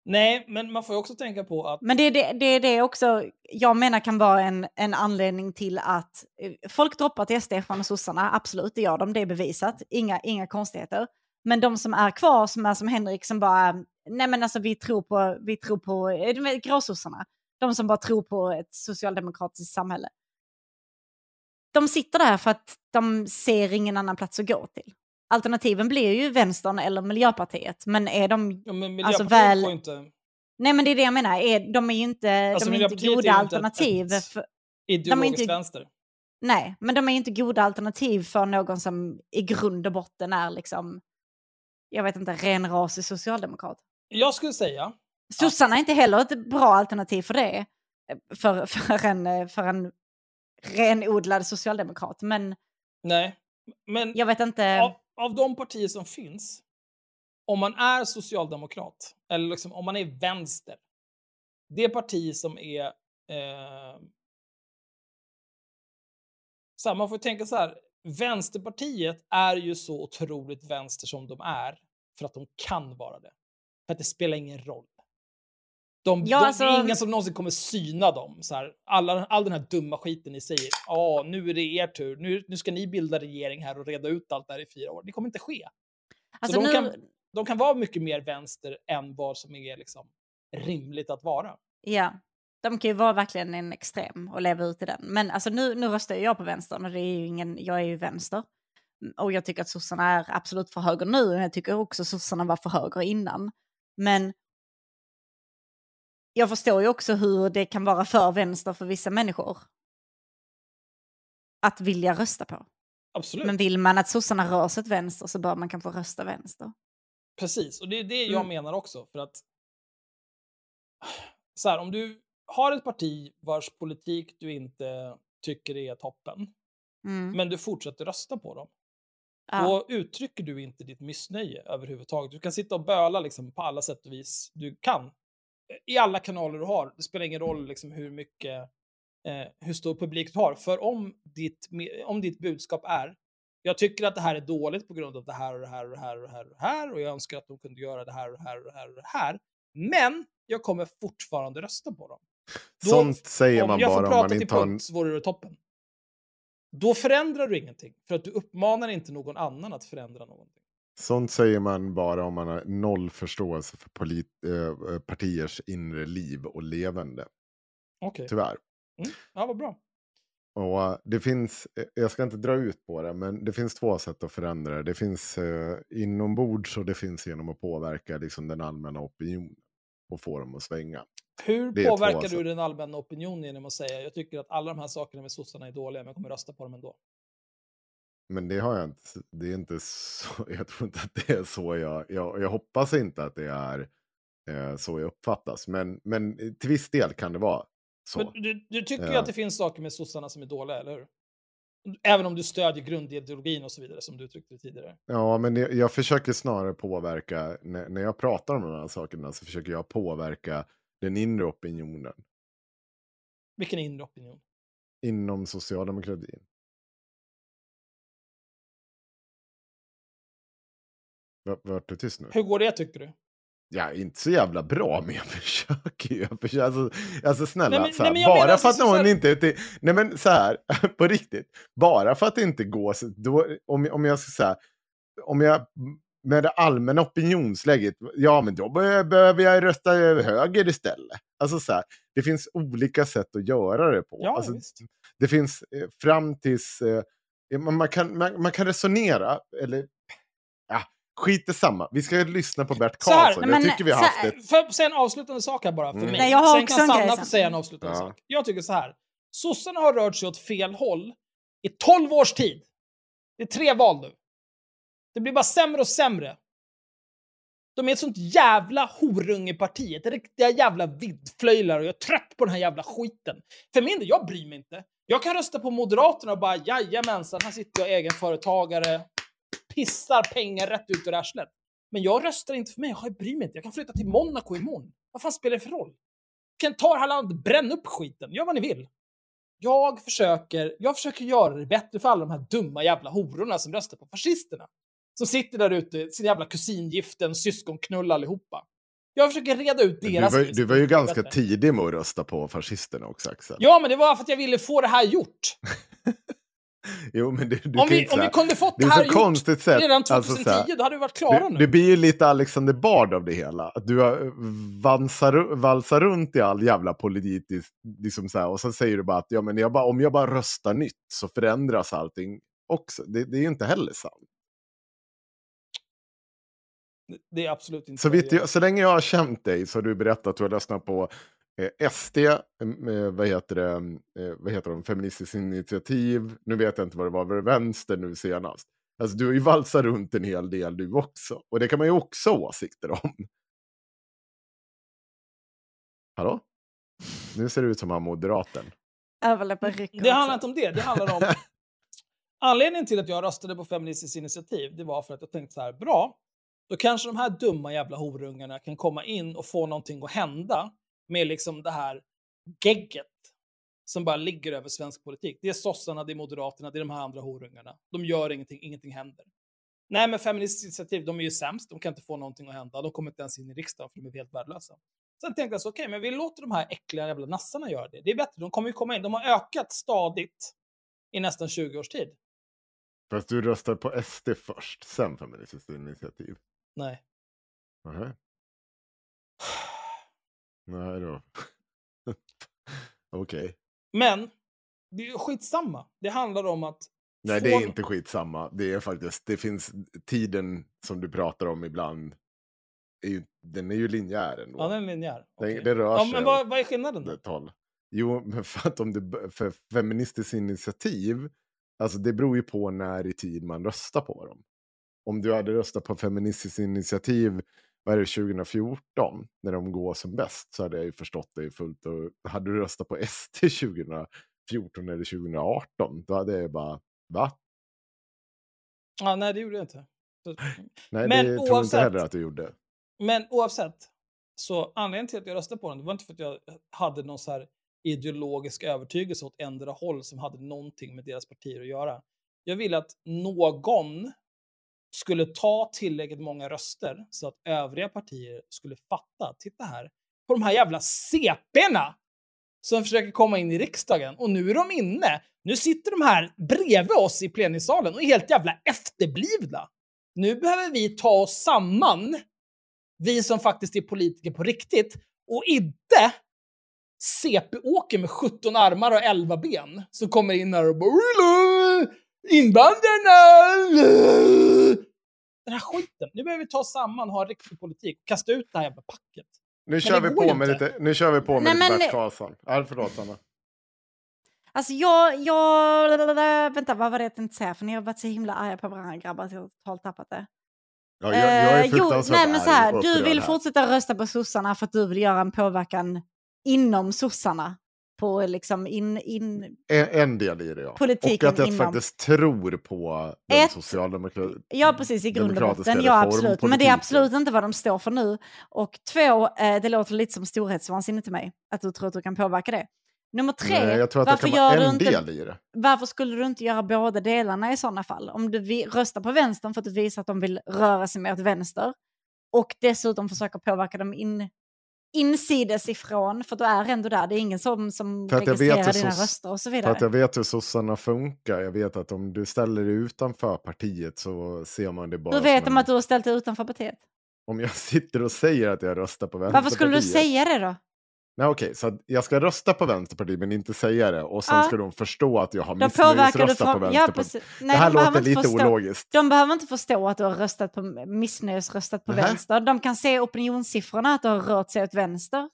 Nej, men man får ju också tänka på att... Men det är det, det, det också jag menar kan vara en, en anledning till att eh, folk droppar till SD från sossarna, absolut det gör de, det är bevisat, inga, inga konstigheter. Men de som är kvar, som är som Henrik, som bara, nej men alltså vi tror på, vi tror på gråsossarna, de som bara tror på ett socialdemokratiskt samhälle. De sitter där för att de ser ingen annan plats att gå till. Alternativen blir ju vänstern eller Miljöpartiet, men är de Ja, men alltså väl... inte Nej men det är det jag menar, är, de är ju inte, Alltså, de är inte Miljöpartiet är goda inte alternativ. ett- För, ideologiskt inte- vänster. nej, men de är ju inte goda alternativ för någon som i grund och botten är liksom, jag vet inte, renrasig socialdemokrat. Jag skulle säga, Sossarna är inte heller ett bra alternativ för det, för, för, en, för en renodlad socialdemokrat. Men nej. Men jag vet inte, av, av de partier som finns, om man är socialdemokrat, eller liksom, om man är vänster, det parti som är... Eh, så här, man får tänka så här, Vänsterpartiet är ju så otroligt vänster som de är, för att de kan vara det. För att det spelar ingen roll. De, Ja, de, alltså- Det är ingen som någonsin kommer syna dem. Så här, alla, all den här dumma skiten ni säger, ja, nu är det er tur, nu, nu ska ni bilda regering här och reda ut allt det här i fyra år. Det kommer inte ske. alltså de nu, kan- De kan vara mycket mer vänster än vad som är liksom, rimligt att vara. ja, de kan ju vara verkligen en extrem och leva ut i den. Men alltså nu, nu röstar jag på vänstern och det är ingen, jag är ju vänster. Mm, Och jag tycker att sossarna är absolut för höger nu, och jag tycker också sossarna var för höger innan. Men jag förstår ju också hur det kan vara för vänster för vissa människor. Att vilja rösta på. Absolut. Men vill man att sossarna rör sig åt vänster så bör man kanske rösta vänster. Precis, och det är det jag Mm. menar också. För att så här, om du har ett parti vars politik du inte tycker är toppen, Mm. men du fortsätter rösta på dem, Ja. då uttrycker du inte ditt missnöje överhuvudtaget. Du kan sitta och böla liksom, på alla sätt och vis du kan. I alla kanaler du har. Det spelar ingen roll liksom, hur mycket, eh, hur stor publik du har. För om ditt, om ditt budskap är jag tycker att det här är dåligt på grund av det här och det här och det här och det här och det här och jag önskar att de kunde göra det här och det här och det här och det här. Men jag kommer fortfarande rösta på dem. Då- Sånt säger om man jag får bara om prata man till inte har en... punkt så vore det toppen. Då förändrar du ingenting, för att du uppmanar inte någon annan att förändra någonting. Sånt säger man bara om man har noll förståelse för polit, eh, partiers inre liv och levande. Okej. Tyvärr. Mm. Ja, vad bra. Och eh, det finns, eh, jag ska inte dra ut på det, men det finns två sätt att förändra det. Det finns eh, inombords och det finns genom att påverka liksom, den allmänna opinionen och få dem att svänga. Hur Det är två påverkar alltså. du den allmänna opinionen genom att säga jag tycker att alla de här sakerna med sossarna är dåliga, men jag kommer rösta på dem ändå? Men det har jag inte, det är inte så, jag tror inte att det är så jag, jag, jag hoppas inte att det är eh, så jag uppfattas. Men, men till viss del kan det vara så. Men du, du tycker ju Ja. att det finns saker med sossarna som är dåliga, eller hur? Även om du stödjer grundideologin och så vidare, som du uttryckte tidigare. Ja, men jag, jag försöker snarare påverka, när, när jag pratar om de här sakerna så försöker jag påverka den inre opinionen Vilken inre opinion? inom socialdemokratin. Va- Vart du tyst nu? Hur går det, tycker du? Ja, inte så jävla bra, men jag försöker ju. Jag försöker, alltså, alltså snälla, Nej, men- så här, nej, bara menar för att alltså så någon här- inte... inte nej men så här, på riktigt. Bara för att det inte går, så, då, om, om jag ska säga, om jag med det allmänna opinionsläget, ja men då behöver jag rösta höger istället. Alltså så här, det finns olika sätt att göra det på. Ja, alltså, visst. det finns eh, fram tills... Eh, man, man, kan, man, man kan resonera, eller... Ja, skit samma. Vi ska lyssna på Bert Så här, Karlsson. nej, jag men tycker vi har haft här- ett... Får jag säga en avslutande sak här bara för Mm. mig? Nej, jag har sen också kan Sanna få säga en avslutande Ja. sak. Jag tycker så här. Sossarna har rört sig åt fel håll i 12 års tid. Det är tre val nu. Det blir bara sämre och sämre. De är ett sånt jävla horungeparti, ett riktiga jävla viddflöjlar. och jag är trött på den här jävla skiten. För min del, jag bryr mig inte. Jag kan rösta på Moderaterna och bara jajamensan, här sitter jag egenföretagare, pissar pengar rätt ut ur arslet. Men jag röstar inte för mig, jag bryr mig inte. Jag kan flytta till Monaco imorgon. Vad fan spelar det för roll? Kan ta det här landet, bränn upp skiten, gör vad ni vill. Jag försöker, jag försöker göra det bättre för alla de här dumma jävla hororna som röstar på fascisterna som sitter där ute, sina jävla kusingiften, syskonknull allihopa. Jag försöker reda ut Du deras var, list. du var ju ganska Bättre. tidig med att rösta på fascisterna också Axel. Ja, men det var för att jag ville få det här gjort. Jo, men du, du Om vi, om vi kunde fått det det, är här gjort konstigt sätt. redan alltså, 2010, så här, då hade vi varit klara du, nu. du blir ju lite Alexander Bard av det hela. Att du har vansar, valsar runt i all jävla politisk... Liksom så här, och så säger du bara att ja, men jag bara, om jag bara röstar nytt så förändras allting också. Det, det är ju inte heller sant. Det är absolut inte Så, jag, så länge jag har känt dig så har du berättat att du har lyssnat på eh, SD, eh, vad, heter det, eh, vad heter de, Feministiskt initiativ, nu vet jag inte vad det var, var det vänster nu senast? Alltså du har ju valsat runt en hel del du också, och det kan man ju också ha åsikter om. Hallå? Nu ser det ut som han moderaten. Det handlar inte om det. Det handlar om... Anledningen till att jag röstade på Feministiskt initiativ, det var för att jag tänkte så här, bra, då kanske de här dumma jävla horungarna kan komma in och få någonting att hända med liksom det här gegget som bara ligger över svensk politik. Det är sossarna, det är moderaterna, det är de här andra horungarna. De gör ingenting, ingenting händer. Nej, men Feministiskt initiativ, de är ju sämst, de kan inte få någonting att hända, de kommer inte ens in i riksdagen för de är helt värdelösa. Sen tänkte jag så, okej, men vi låter de här äckliga jävla nassarna göra det. Det är bättre, de kommer ju komma in. De har ökat stadigt i nästan 20 års tid. Fast du röstar på SD först, sen Feministiskt initiativ. Nej. Nähä. Nej då. Okej. Men, det är skitsamma. Det handlar om att... Nej, det är inte skitsamma. Det är faktiskt, det finns tiden som du pratar om ibland. Är ju, den är ju linjär ändå. Ja, den är linjär. Den- Okej. det rör ja, sig men vad, vad är skillnaden då? Jo, men för att om du, för feministiskt initiativ, alltså det beror ju på när i tid man röstar på dem. Om du hade röstat på feministiskt initiativ, vad är det, 2014, när de går som bäst, så hade jag ju förstått det fullt. Och hade du röstat på SD 2014 eller 2018, då hade jag bara, va? Ja, nej, det gjorde jag inte. Så- Nej, Men det tror jag inte oavsett- heller att du gjorde. Men oavsett, så anledningen till att jag röstade på den, det var inte för att jag hade någon så här ideologisk övertygelse åt ändra håll som hade någonting med deras partier att göra. Jag ville att någon skulle ta tillräckligt många röster så att övriga partier skulle fatta, titta här, på de här jävla CP'na som försöker komma in i riksdagen och nu är de inne. Nu sitter de här bredvid oss i plenisalen och är helt jävla efterblivna. Nu behöver vi ta oss samman vi som faktiskt är politiker på riktigt och inte CP-åker med 17 armar och 11 ben som kommer in här och bara invandrarna! Den här skiten. Nu behöver vi ta oss samman och ha riktig politik kasta ut det här jävla packet. Nu kör, vi på med lite, nu kör vi på med Nej, lite Bert Karlsson. Ja, förlåt Sanna. Alltså jag, jag, vänta vad var det jag tänkte säga? För ni har varit så himla arga på varandra grabbar att jag har totalt tappat det. Ja, jag, jag är Eh, jo, fruktansvärt nej men så här, du vill här. fortsätta rösta på sossarna för att du vill göra en påverkan inom sossarna. På liksom in, in, En, en del i det, ja. Politiken och att jag inom- faktiskt tror på den Ett- socialdemokratiska... Ja, precis, i grund och botten. Ja, absolut. Men det är absolut inte vad de står för nu. Och två, eh, det låter lite som storhetsvansinne till mig, att du tror att du kan påverka det. Nummer tre, Nej, varför, gör du inte, del i det. varför skulle du inte göra båda delarna i sådana fall? Om du vi, röstar på vänstern för att du visar att de vill röra sig mer åt vänster och dessutom försöker påverka dem in, insides ifrån, för du är ändå där. Det är ingen som, som För registrerar dina röster och så För vidare. att jag vet hur sossarna funkar. Jag vet att om du ställer dig utanför partiet så ser man det bara Hur vet de en... att du har ställt dig utanför partiet? Om jag sitter och säger att jag röstar på Vänsterpartiet. Varför skulle du säga det då? Nej okej, så att jag ska rösta på Vänsterpartiet men inte säga det. Och sen Ja. ska de förstå att jag har missnöjesröstat på. Ja, Vänsterpartiet. precis. Nej, det här de låter lite förstå- ologiskt. De behöver inte förstå att du har röstat på missnöjesröstat på Nähä. vänster. De kan se opinionssiffrorna att du har rört sig åt vänster.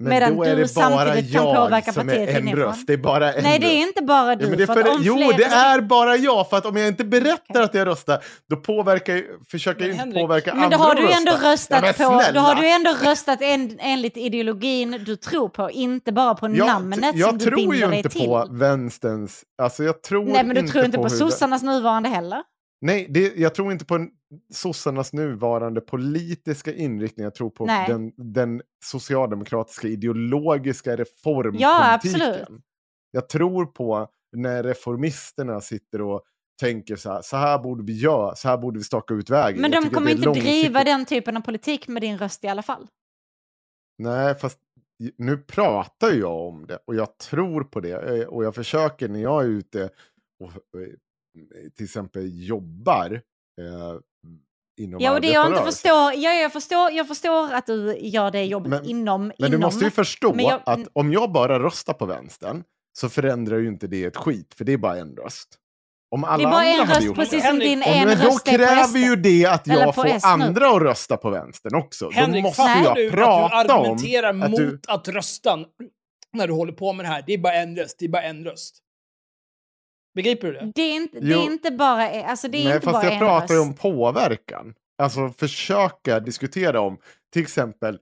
Men medan då är du det bara samtidigt kan jag påverka som är en inifrån. röst. Det är bara en Nej, det är inte bara du. Ja, men det är för för jo, flera- det är bara jag. För att om jag inte berättar att jag röstar, då påverkar jag, försöker jag Men inte Henrik- påverka Men andra då har du ändå rösta. röstat Ja, men på, då har du ändå röstat en, enligt ideologin du tror på, inte bara på jag, namnet jag som du tror binder ju dig inte till. på vänsterns... Alltså jag tror Nej, men du tror inte på hur- sossarnas nuvarande heller. Nej, det, jag tror inte på en- sossarnas nuvarande politiska inriktning. Jag tror på Nej. den, den socialdemokratiska ideologiska reformpolitiken. Ja, absolut. Jag tror på när reformisterna sitter och tänker så här, så här borde vi göra, så här borde vi staka ut vägen. Men de kommer inte driva den typen av politik med din röst i alla fall. Nej, fast nu pratar jag om det och jag tror på det. eh, Och jag försöker när jag är ute och eh, till exempel jobbar eh, inom Ja, och det jag inte förstår, ja, jag förstår, jag förstår att du gör det jobbet Men- inom, Men inom. du måste ju förstå jag- att om jag bara röstar på vänstern så förändrar ju inte det ett skit, för det är bara en röst. Om alla det är bara andra en hade röst, gjort precis det. som din en men då röst på kräver ju det att jag får S nu. andra att rösta på vänstern också. Henrik, då måste fattar jag du att prata du om argumenterar att mot du... att rösta när du håller på med det här? Det är bara en röst, det är bara en röst. Begriper du det? Det är inte, det är inte bara, alltså det är Nej, inte fast bara jag en pratar ju röst. om påverkan. Alltså försöka diskutera om till exempel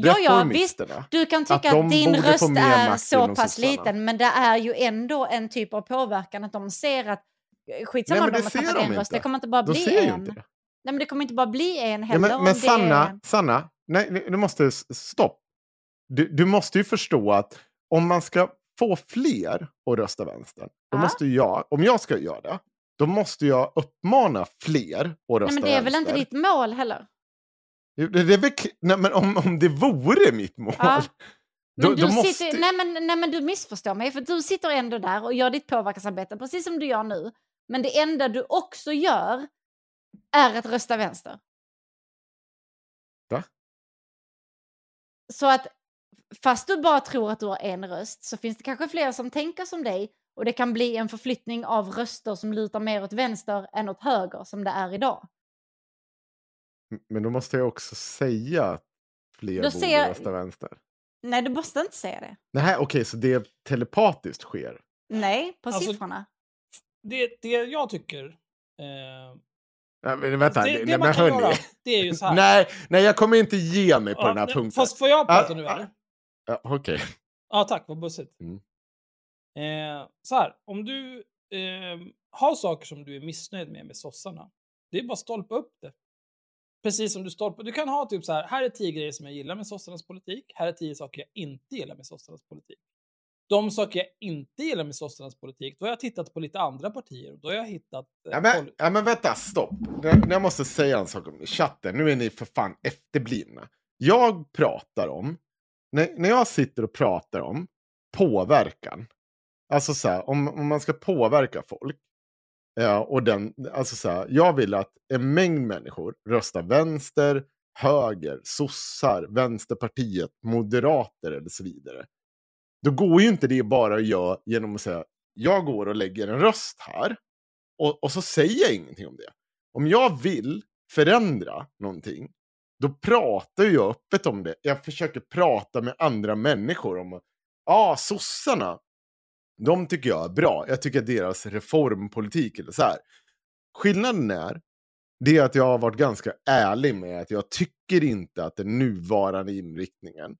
Ja, ja, visst. Du kan tycka att att, din röst är så pass liten, men det är ju ändå en typ av påverkan att de ser att eh, skitsamma Nej, om men de har det ser tappat de en röst, inte. det kommer inte bara De bli en. inte det. Nej, men det kommer inte bara bli en Ja, heller. men om men det Sanna, är... Sanna nej, du måste stopp. Du, du måste ju förstå att om man ska få fler att rösta vänster, då Ja. måste jag, om jag ska göra det, då måste jag uppmana fler att rösta Nej, men det är väl inte vänster. ditt mål heller? Det, det är väl, nej, men om, om det vore mitt mål, då, Men du, då måste... sitter, nej, men, nej men du missförstår mig, för du sitter ändå där och gör ditt påverkansarbete precis som du gör nu. Men det enda du också gör är att rösta vänster. Va? Så att fast du bara tror att du har en röst så finns det kanske fler som tänker som dig och det kan bli en förflyttning av röster som lutar mer åt vänster än åt höger som det är idag. Men då måste jag också säga att fler Då borde ser- rösta vänster. Nej, du måste inte säga det. Nej, okej, så det telepatiskt sker? Nej, på Alltså, siffrorna. Det, det jag tycker... Eh, Nej, men vänta, det, nej, det men man kan hörni. göra, det är ju så här. Nej, nej, jag kommer inte ge mig på Ja, den här nej, punkten. Fast får jag prata Ah, nu ah. Ja, okej. Ja, tack. Vad bussigt. Mm. Eh, så här, om du eh, har saker som du är missnöjd med med sossarna, det är bara stolpa upp det. Precis som du stolpar. Du kan ha typ så här, här är tio grejer som jag gillar med sossarnas politik, här är tio saker jag inte gillar med sossarnas politik. De saker jag inte gillar med sossarnas politik, då har jag tittat på lite andra partier då har jag hittat... eh, Ja, men, ja, men vänta, stopp. Jag, jag måste säga en sak om chatten. Nu är ni för fan efterblivna. Jag pratar om, när, när jag sitter och pratar om påverkan. Alltså så här, om, om man ska påverka folk. eh, och den, alltså så här, jag vill att en mängd människor röstar vänster, höger, sossar, vänsterpartiet, moderater eller så vidare. Då går ju inte det bara att göra genom att säga jag går och lägger en röst här och, och så säger jag ingenting om det. Om jag vill förändra någonting, då pratar jag öppet om det. Jag försöker prata med andra människor om, ja, ah, sossarna, de tycker jag är bra. Jag tycker att deras reformpolitik, eller så här. Skillnaden är, det är att jag har varit ganska ärlig med att jag tycker inte att den nuvarande inriktningen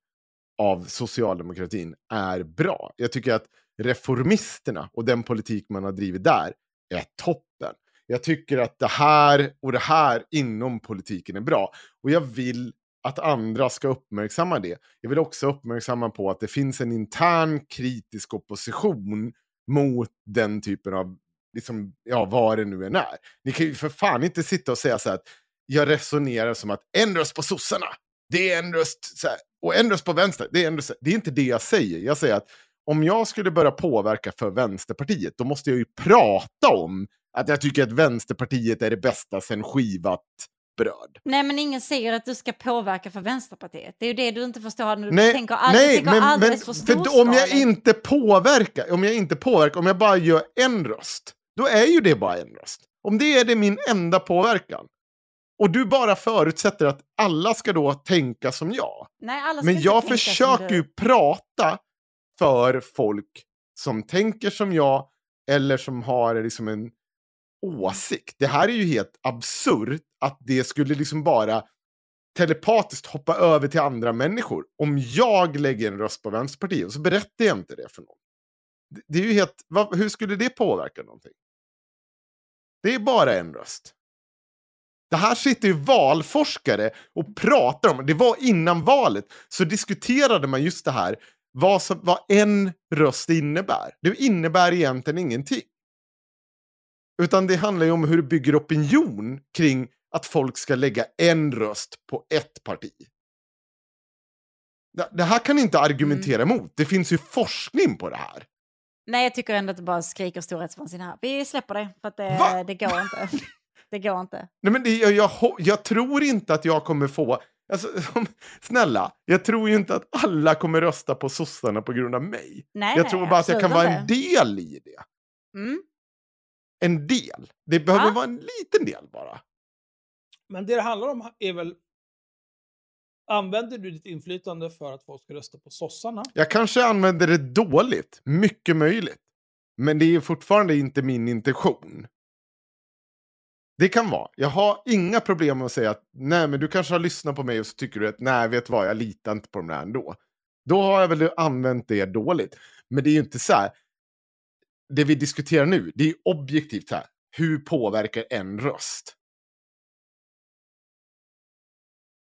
av socialdemokratin är bra. Jag tycker att reformisterna och den politik man har drivit där är toppen. Jag tycker att det här och det här inom politiken är bra. Och jag vill att andra ska uppmärksamma det. Jag vill också uppmärksamma på att det finns en intern kritisk opposition mot den typen av, liksom, ja vad det nu än är. Ni kan ju för fan inte sitta och säga så här att jag resonerar som att en röst på sossarna, det är en röst, så här, och en röst på vänster, det är en röst. Det är inte det jag säger. Jag säger att om jag skulle börja påverka för Vänsterpartiet, då måste jag ju prata om att jag tycker att Vänsterpartiet är det bästa sen skivat bröd. Nej, men ingen säger att du ska påverka för Vänsterpartiet. Det är ju det du inte förstår när du Nej, tänker, all, nej tänker men, men alldeles för för då- om jag storskaligt. inte påverkar, om jag inte påverkar, om jag bara gör en röst, då är ju det bara en röst. Om det är det min enda påverkan. Och du bara förutsätter att alla ska då tänka som jag. Nej, alla ska Men jag tänka försöker ju prata för folk som tänker som jag eller som har liksom en åsikt. Det här är ju helt absurt att det skulle liksom bara telepatiskt hoppa över till andra människor. Om jag lägger en röst på Vänsterpartiet och så berättar jag inte det för någon. Det- Det är ju helt, vad, hur skulle det påverka någonting? Det är bara en röst. Det här sitter ju valforskare och pratar om, det var innan valet, så diskuterade man just det här, vad, som, vad en röst innebär. Det innebär egentligen ingenting. Utan det handlar ju om hur du bygger opinion kring att folk ska lägga en röst på ett parti. Det, här kan ni inte argumentera emot. Det finns ju forskning på det här. Nej, jag tycker ändå att det bara skriker storhetsvansinne här. Vi släpper det, för att det, det går inte. det går inte. Nej, men det, jag, jag, jag tror inte att jag kommer få... Alltså, snälla, jag tror ju inte att alla kommer rösta på sossarna på grund av mig. Nej, jag tror bara att jag kan vara en del i det. Mm. En del. Det behöver Ja. vara en liten del bara. Men det det handlar om är väl... Använder du ditt inflytande för att folk ska rösta på sossarna? Jag kanske använder det dåligt, mycket möjligt. Men det är fortfarande inte min intention. Det kan vara. Jag har inga problem med att säga att nej, men du kanske har lyssnat på mig och så tycker du att nej, vet vad, jag litar inte på de där ändå. Då har jag väl använt det dåligt. Men det är ju inte så här. Det vi diskuterar nu, det är objektivt så här. Hur påverkar en röst?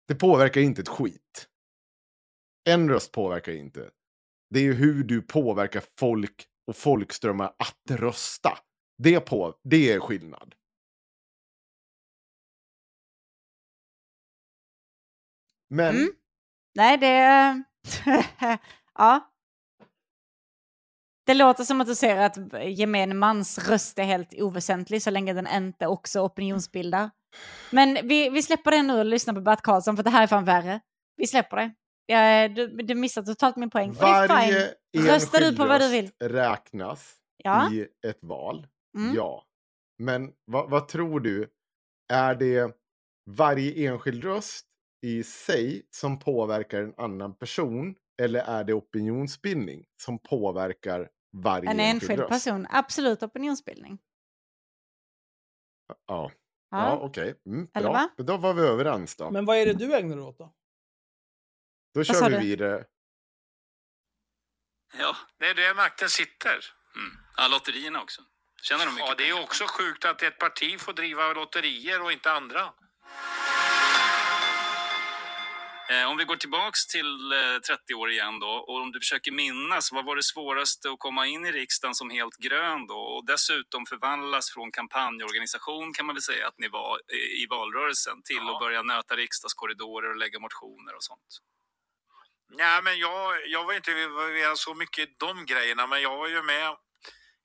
Det påverkar inte ett skit. En röst påverkar inte. Det är ju hur du påverkar folk och folkströmmar att rösta. Det, på, det är skillnad. Men Mm. Nej, det... ja. Det låter som att du säger att gemene mans röst är helt oväsentlig så länge den inte också opinionsbildar. Men vi, vi släpper det nu och lyssnar på Bert Karlsson för det här är fan värre. Vi släpper det. Ja, du, du missar totalt min poäng. Varje. Röstar du på vad du vill? räknas Ja. i ett val. Mm. Ja. Men vad, vad tror du? Är det varje enskild röst i sig som påverkar en annan person? Eller är det opinionsbildning som påverkar varje En enskild röst? person. Absolut opinionsbildning. Ja, ja. Ja. okej. Mm, Eller bra. va? Men Då var vi överens då. Men vad är det du ägnar dig åt då? Då kör vi du? vidare. Ja, Det är där makten sitter. mm. ja lotterierna också. Tjänar de mycket Ja, det är pengar? också sjukt att ett parti får driva lotterier och inte andra. Om vi går tillbaks till eh, 30 år igen då och om du försöker minnas, vad var det svåraste att komma in i riksdagen som helt grön då och dessutom förvandlas från kampanjorganisation kan man väl säga att ni var eh, i valrörelsen till Ja. att börja nöta riksdagskorridorer och lägga motioner och sånt. Nej, men jag, jag var inte involverad så mycket i de grejerna, men jag var ju med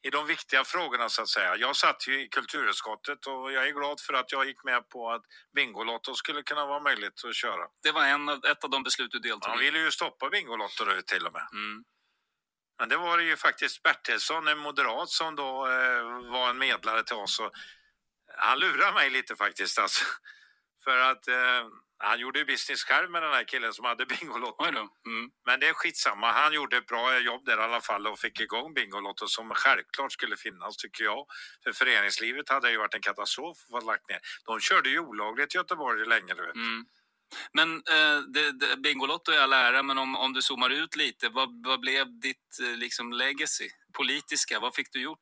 i de viktiga frågorna så att säga. Jag satt ju i kulturutskottet och jag är glad för att jag gick med på att Bingolotto skulle kunna vara möjligt att köra. Det var en av, ett av de beslut du deltog Man i. ville ju stoppa Bingolotto till och med. Mm. Men det var det ju faktiskt Bertilsson, en moderat, som då eh, var en medlare till oss. Och han lurade mig lite faktiskt alltså. För att eh, han gjorde ju business själv med den här killen som hade Bingolotto. Mm. Men det är skitsamma. Han gjorde ett bra jobb där i alla fall och fick igång Bingolotto som självklart skulle finnas tycker jag. För föreningslivet hade ju varit en katastrof att få lagt ner. De körde ju olagligt i Göteborg länge du vet. Mm. Men eh, det, det, Bingolotto är all ära, men om, om du zoomar ut lite, vad, vad blev ditt eh, liksom legacy? Politiska, vad fick du gjort?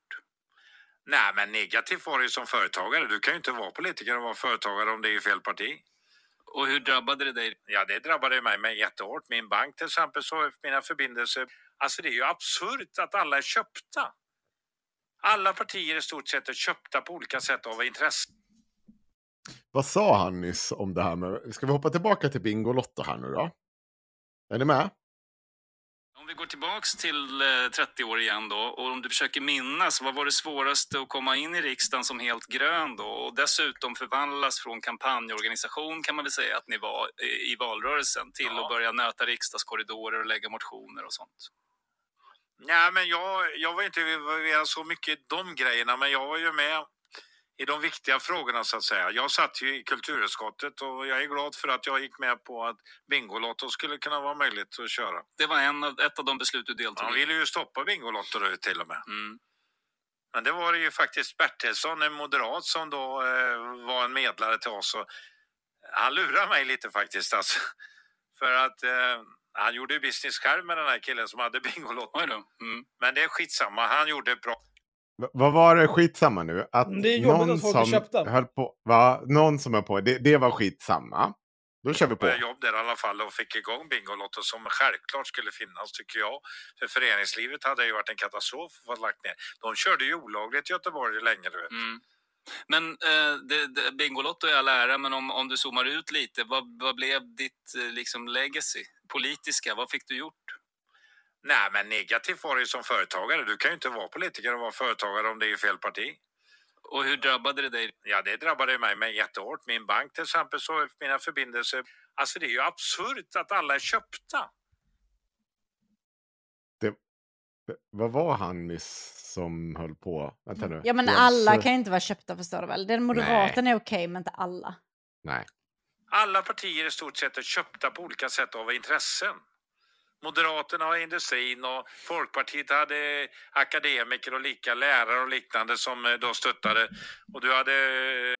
Nej men negativt var det ju som företagare. Du kan ju inte vara politiker och vara företagare om det är fel parti. Och hur drabbade det dig? Ja, det drabbade mig med jättehårt. Min bank till exempel, så mina förbindelser. Alltså det är ju absurt att alla är köpta. Alla partier i stort sett är köpta på olika sätt av intresse. Vad sa han nyss om det här med... Ska vi hoppa tillbaka till Bingolotto här nu då? Är ni med? Vi går tillbaks till eh, 30 år igen då och om du försöker minnas, vad var det svåraste att komma in i riksdagen som helt grön då och dessutom förvandlas från kampanjorganisation kan man väl säga att ni var eh, i valrörelsen till Ja. att börja nöta riksdagskorridorer och lägga motioner och sånt. Nej, men jag, jag var inte involverad så mycket i de grejerna, men jag var ju med i de viktiga frågorna så att säga. Jag satt ju i kulturutskottet och jag är glad för att jag gick med på att Bingolotto skulle kunna vara möjligt att köra. Det var en av, ett av de beslut du deltog Man i. ville ju stoppa Bingolotto till och med. Mm. Men det var det ju faktiskt Bertilsson, en moderat, som då eh, var en medlare till oss. Och han lurade mig lite faktiskt alltså. För att eh, han gjorde ju business själv med den här killen som hade Bingolotto. Mm. Men det är skitsamma, han gjorde bra vad var det skitsamma nu? Att Det är jobbigt någon att folk som köpta. höll på... Va? Någon som höll på... Det, det var skitsamma. Då kör vi på. började jobb där i alla fall och fick igång Bingolotto som självklart skulle finnas tycker jag. För föreningslivet hade ju varit en katastrof att få lagt ner. De körde ju olagligt i Göteborg länge du vet. Mm. Men eh, det, det, Bingolotto är all ära, men om, om du zoomar ut lite, vad, vad blev ditt eh, liksom, legacy? Politiska, vad fick du gjort? Nej men negativt var det ju som företagare. Du kan ju inte vara politiker och vara företagare om det är fel parti. Och hur drabbade det dig? Ja, det drabbade mig med jättehårt. Min bank till exempel, så mina förbindelser. Alltså det är ju absurt att alla är köpta. Vad var han nyss som höll på? Vänta nu. Ja men alla kan ju inte vara köpta förstår du väl. Den moderaten är okej men inte alla. Nej. Alla partier i stort sett är köpta på olika sätt av intressen. Moderaterna har industrin och Folkpartiet hade akademiker och lika lärare och liknande som eh, då stöttade. Och du hade eh,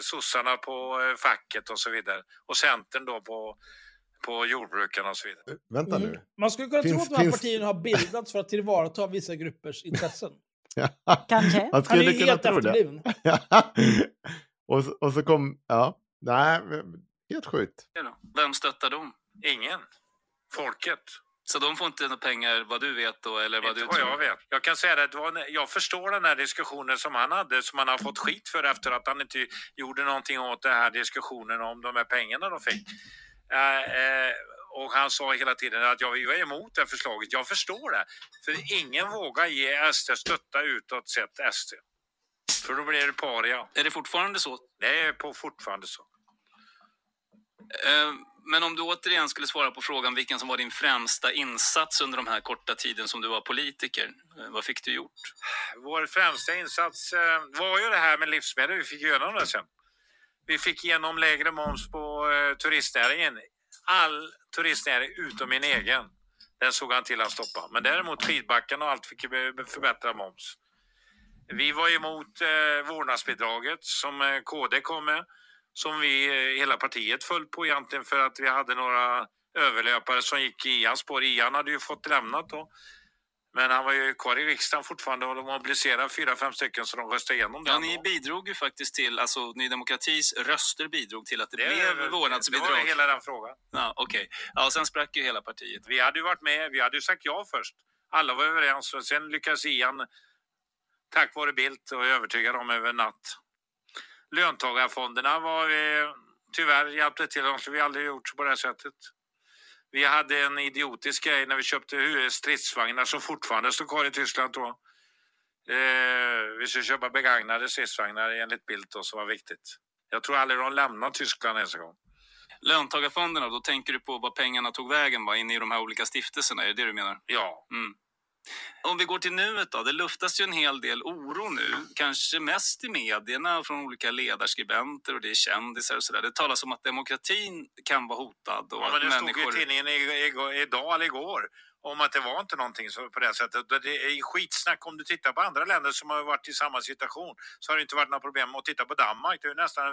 Sossarna på eh, facket och så vidare. Och Centern då på, på jordbrukarna och så vidare. Vänta nu. Man skulle kunna Finns- tro att de här finns- partierna har bildats för att tillvarata vissa gruppers intressen. Kanske. Man Han är ju helt efterbliven. och, så, och så kom, ja, nej, helt sjukt. Vem stöttar dem? Ingen. Folket. Så de får inte några pengar vad du vet då, eller vad Inte du vad tror? jag vet. Jag kan säga det, det var, jag förstår den här diskussionen som han hade, som han har fått skit för efter att han inte gjorde någonting åt den här diskussionen om de här pengarna de fick. Eh, eh, och han sa hela tiden att jag är emot det här förslaget. Jag förstår det. För ingen vågar ge SD stötta utåt sett SD. För då blir det paria. Är det fortfarande så? Det är på fortfarande så. Eh, men om du återigen skulle svara på frågan vilken som var din främsta insats under de här korta tiden som du var politiker. Eh, vad fick du gjort? Vår främsta insats eh, var ju det här med livsmedel. Vi fick igenom det sen. Vi fick igenom lägre moms på turistnäringen. All turistnäring utom min egen. Den såg han till att stoppa. Men däremot skidbacken och allt fick ju förbättra moms. Vi var emot vårdnadsbidraget som KD kom med. Som vi, eh, hela partiet föll på egentligen för att vi hade några överlöpare som gick i Ians spår. Ian hade ju fått lämnat då. Men han var ju kvar i riksdagen fortfarande och de mobiliserade fyra, fem stycken så de röstade igenom Ja, den. ni bidrog ju faktiskt till, alltså Ny Demokratis röster bidrog till att det, Det blev vårdnadsbidrag. Det var hela den frågan. Ja, okej. Ja, och sen sprack ju hela partiet. Vi hade ju varit med, vi hade ju sagt ja först. Alla var överens och sen lyckades Ian tack vare Bildt och övertyga dem över natt. Löntagarfonderna var vi tyvärr hjälpte till, de skulle vi aldrig gjort på det här sättet. Vi hade en idiotisk grej när vi köpte stridsvagnar som fortfarande står kvar i Tyskland jag. Eh, vi skulle köpa begagnade stridsvagnar enligt Bildt så var viktigt. Jag tror aldrig de lämnar Tyskland ens en gång. Löntagarfonderna, då tänker du på vad pengarna tog vägen va, in i de här olika stiftelserna, är det det du menar? Ja. Mm. Om vi går till nuet då, det luftas ju en hel del oro nu, kanske mest i medierna från olika ledarskribenter och det är kändisar och sådär. Det talas om att demokratin kan vara hotad och Ja, men det stod människor... ju i tidningen idag eller igår om att det var inte någonting på det sättet. Det är skitsnack om du tittar på andra länder som har varit i samma situation så har det inte varit några problem. att titta på Danmark, det är nästan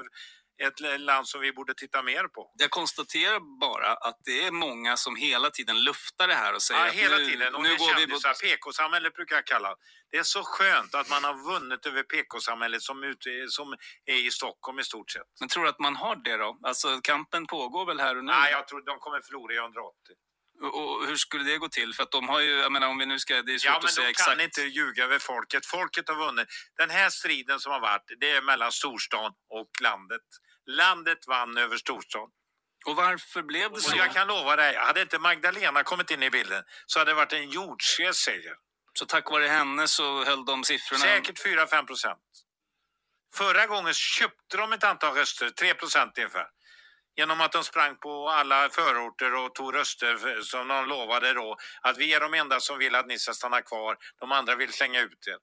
ett land som vi borde titta mer på. Jag konstaterar bara att det är många som hela tiden luftar det här och säger Ja, att hela nu, tiden. Och nu går vi kändisar, PK-samhället brukar jag kalla det. Det är så skönt att man har vunnit över PK-samhället som, ute, som är i Stockholm i stort sett. Men tror du att man har det då? Alltså kampen pågår väl här och nu? Nej, jag tror de kommer förlora i 180. Och, hur skulle det gå till? För att de har ju, jag menar om vi nu ska, det är svårt Ja, att men säga de exakt. kan inte ljuga över folket. Folket har vunnit. Den här striden som har varit, det är mellan storstan och landet. Landet vann över storstan. Och varför blev det så? Och jag kan lova dig, hade inte Magdalena kommit in i bilden så hade det varit en jordskredsseger. Så tack vare henne så höll de siffrorna? Säkert 4-5 procent. Förra gången köpte de ett antal röster, 3 procent ungefär. Genom att de sprang på alla förorter och tog röster som de lovade då. Att vi är de enda som vill att ni ska stanna kvar. De andra vill slänga ut er.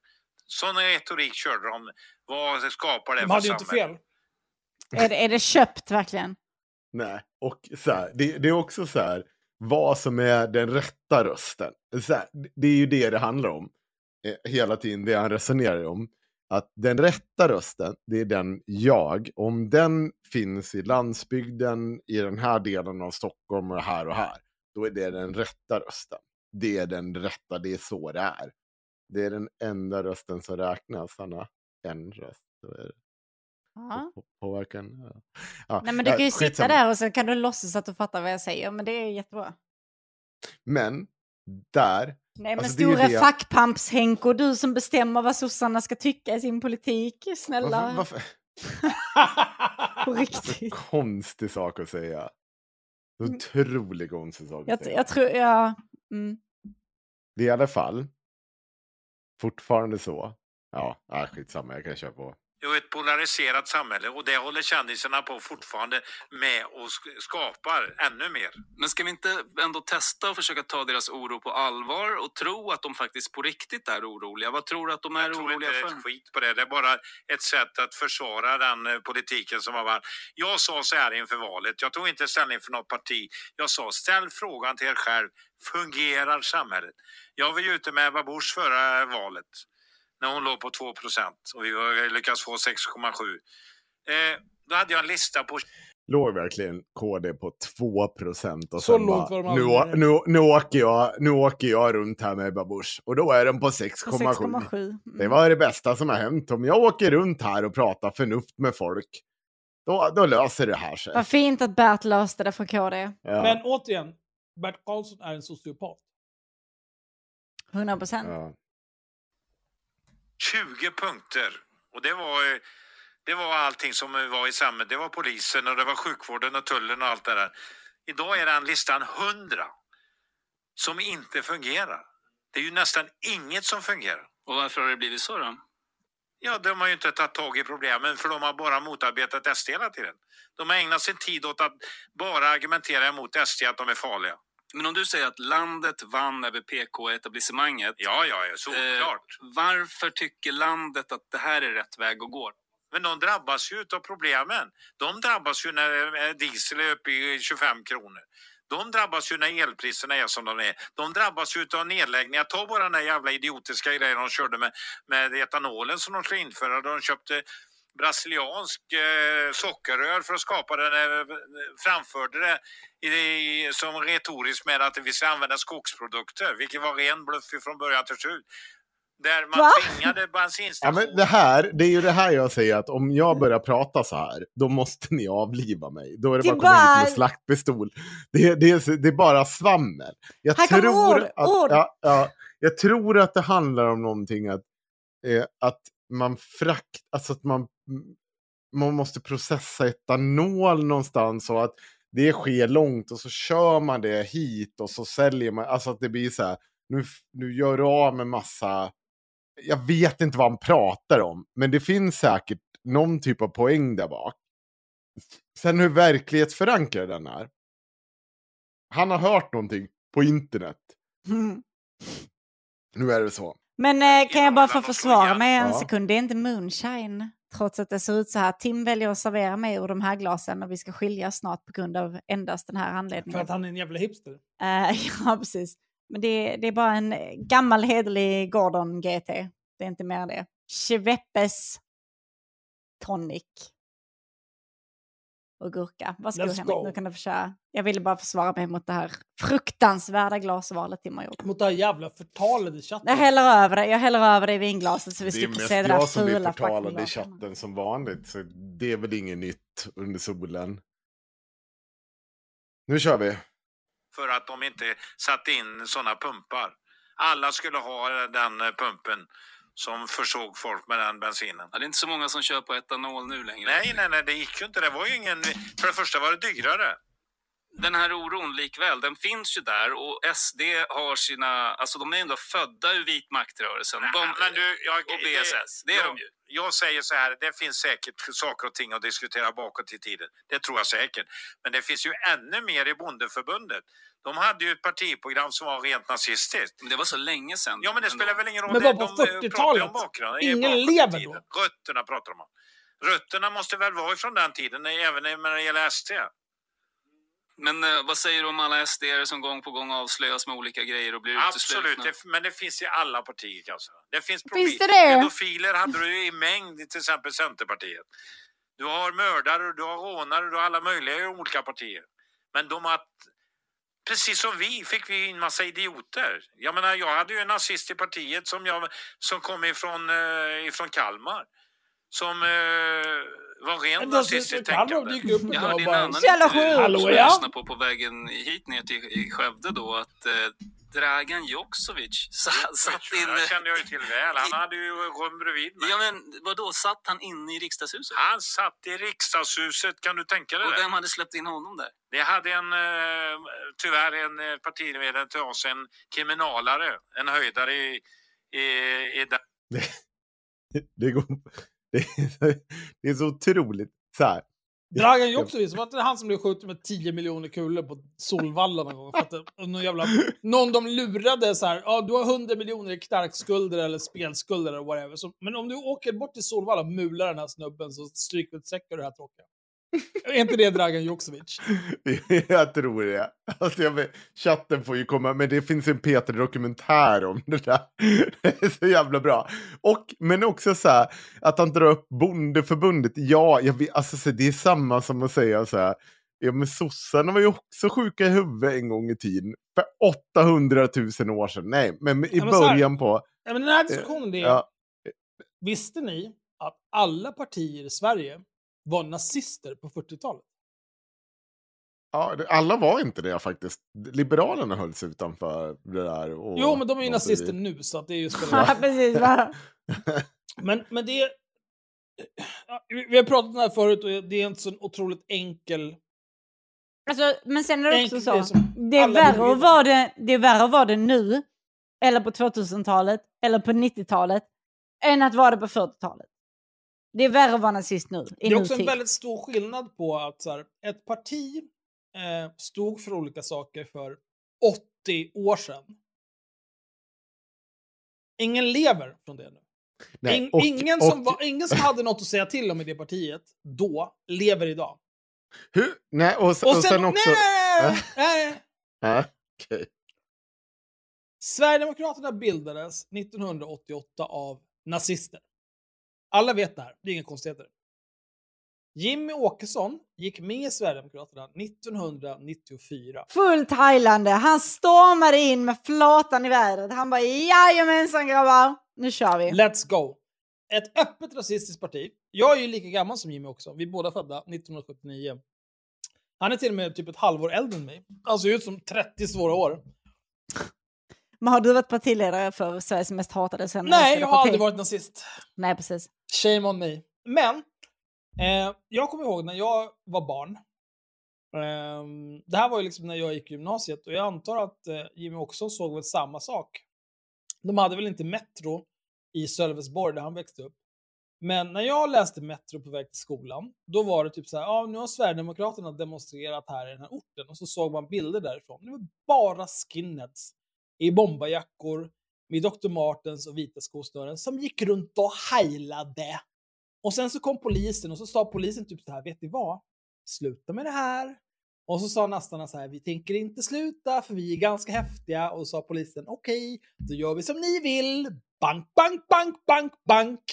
Sån retorik körde de. Vad skapar det De för hade ju inte samhälle? fel. Är det, är det köpt verkligen? Nej, och så här, det, det är också så här, vad som är den rätta rösten. Så här, det är ju det det handlar om. Eh, hela tiden, det han resonerar om. Att den rätta rösten, det är den jag. Om den finns i landsbygden, i den här delen av Stockholm och här och här, då är det den rätta rösten. Det är den rätta, det är så det är. Det är den enda rösten som räknas, Hanna. En röst. Så är det. Ja. På- Påverkan. Ja. Nej men du kan ju ja, sitta skitsamma. där och så kan du låtsas att du fattar vad jag säger. Men det är jättebra. Men där, Nej men Alltså, store det- fackpamps-Henk och du som bestämmer vad sossarna ska tycka i sin politik. Snälla, varför, varför, på riktigt. konstig sak att säga. En Otroligt konstig sak att Jag, säga. jag tror, ja. Mm. Det är i alla fall fortfarande så. Ja, äh, skitsamma, jag kan köra på. Jo, ett polariserat samhälle och det håller kändisarna på fortfarande med och sk- skapar ännu mer. Men ska vi inte ändå testa och försöka ta deras oro på allvar och tro att de faktiskt på riktigt är oroliga? Vad tror du att de är Jag tror oroliga inte för? ett skit på det. Det är bara ett sätt att försvara den eh, politiken som har varit. Jag sa så här inför valet. Jag tog inte ställning för något parti. Jag sa ställ frågan till er själv. Fungerar samhället? Jag var ju ute med Ebba Busch förra valet när hon låg på 2 procent och vi har lyckats få 6,7. Eh, då hade jag en lista på Låg verkligen KD på 2 procent och Så sen lågt bara, var de nu, nu, nu, åker jag, nu åker jag runt här med Ebba Busch och då är den på På 6,7. 6,7. Det Mm. var det bästa som har hänt. Om jag åker runt här och pratar förnuft med folk, då, då löser det här sig. Vad fint att Bert löste det för KD. Ja. Men återigen, Bert Karlsson är en sociopat. 100 procent. Ja. 20 punkter. Och det var, eh, det var allting som var i samhället. Det var polisen och det var sjukvården och tullen och allt det där. Idag är den listan 100 som inte fungerar. Det är ju nästan inget som fungerar. Och varför har det blivit så då? Ja, de har ju inte tagit tag i problemen för de har bara motarbetat SD hela tiden. De har ägnat sin tid åt att bara argumentera emot SD att de är farliga. Men om du säger att landet vann över PK-etablissemanget. Ja, ja, ja, såklart. Eh, varför tycker landet att det här är rätt väg att gå? Men de drabbas ju av problemen. De drabbas ju när eh, diesel är uppe i 25 kronor. De drabbas ju när elpriserna är som de är. De drabbas ju av nedläggningar. Ta bara den där jävla idiotiska grejen de körde med, med etanolen som de skulle införa. De köpte brasiliansk eh, sockerrör för att skapa den, eh, framförde det i, som retoriskt med att vi ska använda skogsprodukter, vilket var ren bluff från början till slut. Där man Va? tvingade Ja, bensinstationer men det här, det är ju det här jag säger att om jag börjar prata så här, då måste ni avliva mig. Då är det bara att komma hit med slaktpistol. Det, det, är, det är bara svammel. Jag Här kommer tror ord, att, ord. Ja, ja, jag tror att det handlar om någonting att, eh, att man frakt, alltså att man, man måste processa etanol någonstans och att det sker långt och så kör man det hit och så säljer man, alltså att det blir så här, nu, nu gör du av med massa jag vet inte vad han pratar om, men det finns säkert någon typ av poäng där bak. Sen hur verklighetsförankrad den är. Han har hört någonting på internet. Mm. Nu är det så. Men eh, kan jag bara få försvara mig en Ja. sekund? Det är inte moonshine. Trots att det ser ut så här. Tim väljer att servera mig ur de här glasen och vi ska skiljas snart på grund av endast den här För anledningen. att han är en jävla hipster. Eh, ja, precis. Men det, det är bara en gammal hederlig Gordon GT. Det är inte mer än det. Schweppes tonic. Och gurka. Varsågod Let's Henrik, go. nu kan du få köra. Jag ville bara försvara mig mot det här fruktansvärda glasvalet Tim har gjort. Mot det här jävla förtalet i chatten. Jag häller över det, jag häller över det i vinglaset så vi Det är slipper mest se det där jag som blir fula förtalad i chatten som vanligt. Så det är väl inget nytt under solen. Nu kör vi. för att de inte satte in sådana pumpar. Alla skulle ha den pumpen som försåg folk med den bensinen. Ja, det är inte så många som kör på etanol nu längre. Nej, nej, nej, det gick ju inte. Det var ju ingen... För det första var det dyrare. Den här oron likväl, den finns ju där och SD har sina, alltså de är ändå födda ur vit maktrörelsen. De, men du, jag, och BSS, det är jag, de ju. Jag säger så här, det finns säkert saker och ting att diskutera bakåt i tiden. Det tror jag säkert. Men det finns ju ännu mer i Bondeförbundet. De hade ju ett partiprogram som var rent nazistiskt. Men det var så länge sedan. Ja, men det spelar väl ingen roll. Men Det- på de, eh, pratar ju 40-talet. om bakgrunden, Ingen lever tiden. då. Rötterna pratar de om. Rötterna måste väl vara ifrån den tiden, även när det gäller SD. Men eh, vad säger du om alla SD som gång på gång avslöjas med olika grejer och blir Absolut, uteslutna? det, men det finns i alla partier kanske. Det finns, Finns det det? Pedofiler hade du i mängd i till exempel Centerpartiet. Du har mördare, du har rånare, du har alla möjliga i olika partier. Men de har... Precis som vi fick vi in massa idioter. Jag menar, jag hade ju en nazist i partiet som, jag, som kom ifrån, eh, ifrån Kalmar. Som eh, var ren Men nazist i Kalmar tänkande. Jag hörde en annan intervju som ja. jag lyssnade på på vägen hit ner till i Skövde då att eh, Dragan Joksovic sa- satt Det inne... kände jag ju till väl. Han hade ju rum bredvid mig. Ja men vadå, satt han inne i riksdagshuset? Han satt i riksdagshuset, kan du tänka dig Och det? vem hade släppt in honom där? Det hade en, eh, tyvärr en eh, partiledare till oss, en kriminalare, en höjdare i, i, i den Det, går, det, är, det är så otroligt. Så här. Dragan Joksovic, var inte det han som blev skjuten med 10 miljoner kulor på Solvalla någon gång? För att någon, jävla, någon de lurade så här, ja du har 100 miljoner i knarkskulder eller spelskulder eller whatever. Så, men om du åker bort till Solvalla och mular den här snubben så stryker du ett över det här tråkiga. Är inte det Dragan Joksovic? Jag tror det. Alltså jag vet, chatten får ju komma, men det finns en Peter-dokumentär om det där. Det är så jävla bra. Och, men också så här, att han drar upp bondeförbundet. Ja, jag vet, alltså, så det är samma som att säga så här. Ja, men sossarna var ju också sjuka i huvudet en gång i tiden. För 800 000 år sedan. Nej, men i Ja, men så här- början på... Ja, men den här diskussionen det är, Ja, visste ni att alla partier i Sverige var nazister på 40-talet? ja, alla var inte det faktiskt. Liberalerna hölls utanför det där. Och, Jo, men de är ju nazister vidare. nu, så att det är ju... Precis. Men, men det är... Ja, vi vi har pratat om det här förut och det är inte så otroligt enkel... Alltså, men sen är det också så. Det är, värre att vara det, det är värre att vara det nu, eller på 2000-talet, eller på 90-talet, än att vara det på 40-talet. Det är värre att vara nazist nu, i Det är också en väldigt stor skillnad på att så här, ett parti eh, stod för olika saker för 80 år sedan. Ingen lever från det nu. Nej, In, och- ingen, och- som var, ingen som hade något att säga till om i det partiet då lever idag. Hur? Nej, och, Och och sen, sen också... nej, Äh? nej. Ja, okej. Sverigedemokraterna bildades 1988 av nazister. Alla vet det här, det är inga konstigheter. Jimmy Åkesson gick med i Sverigedemokraterna 1994. Fullt heilande. Han stormade in med flatan i vädret. Han bara jajamensan grabbar, nu kör vi. Let's go! Ett öppet rasistiskt parti. Jag är ju lika gammal som Jimmy också. Vi är båda födda 1979. Han är till och med typ ett halvår äldre än mig. Han ser ut som 30 svåra år. Men har du varit partiledare för Sveriges mest hatade sen Nej, jag har aldrig varit nazist. Nej, precis. Shame on me. Men, eh, jag kommer ihåg när jag var barn. Eh, det här var ju liksom när jag gick i gymnasiet och jag antar att eh, Jimmy också såg väl samma sak. De hade väl inte Metro i Sölvesborg där han växte upp. Men när jag läste Metro på väg till skolan, då var det typ så här, ja nu har Sverigedemokraterna demonstrerat här i den här orten och så såg man bilder därifrån. Det var bara skinheads i bombarjackor med Dr. Martens och vita skosnören som gick runt och heilade. Och sen så kom polisen och så sa polisen typ så här, vet ni vad? Sluta med det här. Och så sa nästan så här, vi tänker inte sluta för vi är ganska häftiga. Och så sa polisen, okej, då gör vi som ni vill. Bank, bank, bank, bank, bank.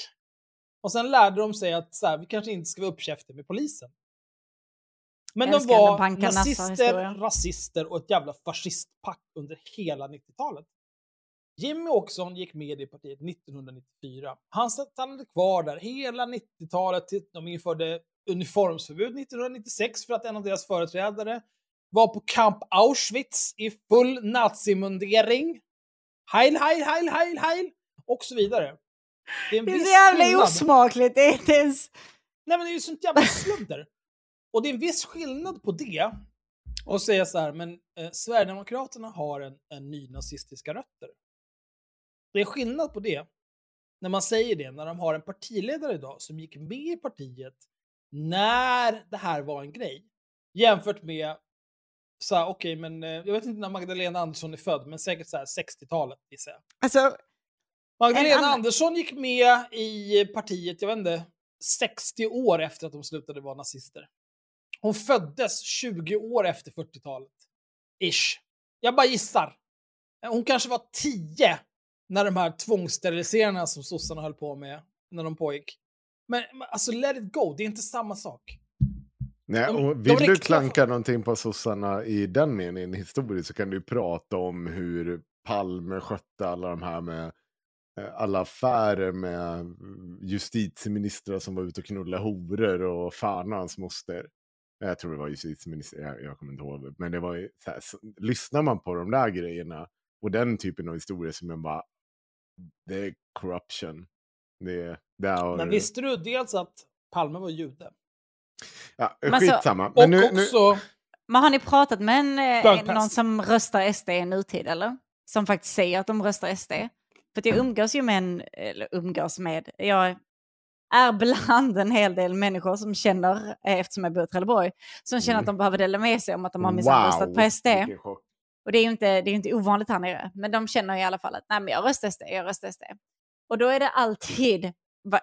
Och sen lärde de sig att så här, vi kanske inte ska vara uppkäftiga med polisen. Men de var nazister, rasister och ett jävla fascistpack under hela 90-talet. Jimmy Åkesson gick med i partiet 1994. Han stannade kvar där hela 90-talet till de införde uniformsförbud 1996 för att en av deras företrädare var på Camp Auschwitz i full nazimundering. Heil, heil, heil, heil, heil! Och så vidare. Det är, Det är så jävla skillnad. osmakligt. Det är inte ens... Nej men det är ju sånt jävla sludder. Och det är en viss skillnad på det och säga så här, men eh, Sverigedemokraterna har en, en ny nazistiska rötter. Det är skillnad på det när man säger det, när de har en partiledare idag som gick med i partiet när det här var en grej. Jämfört med, så här, okej, men eh, jag vet inte när Magdalena Andersson är född, men säkert så här 60-talet gissar jag. Alltså, Magdalena En annan- Andersson gick med i partiet, jag vet inte, 60 år efter att de slutade vara nazister. Hon föddes 20 år efter 40-talet. Ish. Jag bara gissar. Hon kanske var 10 när de här tvångssteriliseringarna som sossarna höll på med, när de pågick. Men alltså let it go, det är inte samma sak. Nej, De- och vill du klanka någonting på sossarna i den meningen historiskt så kan du prata om hur Palme skötte alla de här med eh, alla affärer med mm, justitieministrar som var ute och knullade horor och fan och hans moster. Jag tror det var justitieminister, jag, jag kommer inte ihåg. Men det var ju så här, så, lyssnar man på de där grejerna och den typen av historier som jag bara, det är corruption. Det, det är, Men visste du dels att Palme var jude? ja, Men skitsamma. Och Men nu, nu, också... men har ni pratat med en, eh, någon som röstar SD i nutid eller? Som faktiskt säger att de röstar SD? För att jag umgås ju med en, eller umgås med, jag är bland en hel del människor som känner, eh, eftersom jag bor i Trelleborg, som känner att de behöver dela med sig om att de har minsann röstat på SD. Och det är ju inte, det är inte ovanligt här nere. Men de känner i alla fall att nej, men jag röstar SD, jag röstar SD. Och då är det alltid,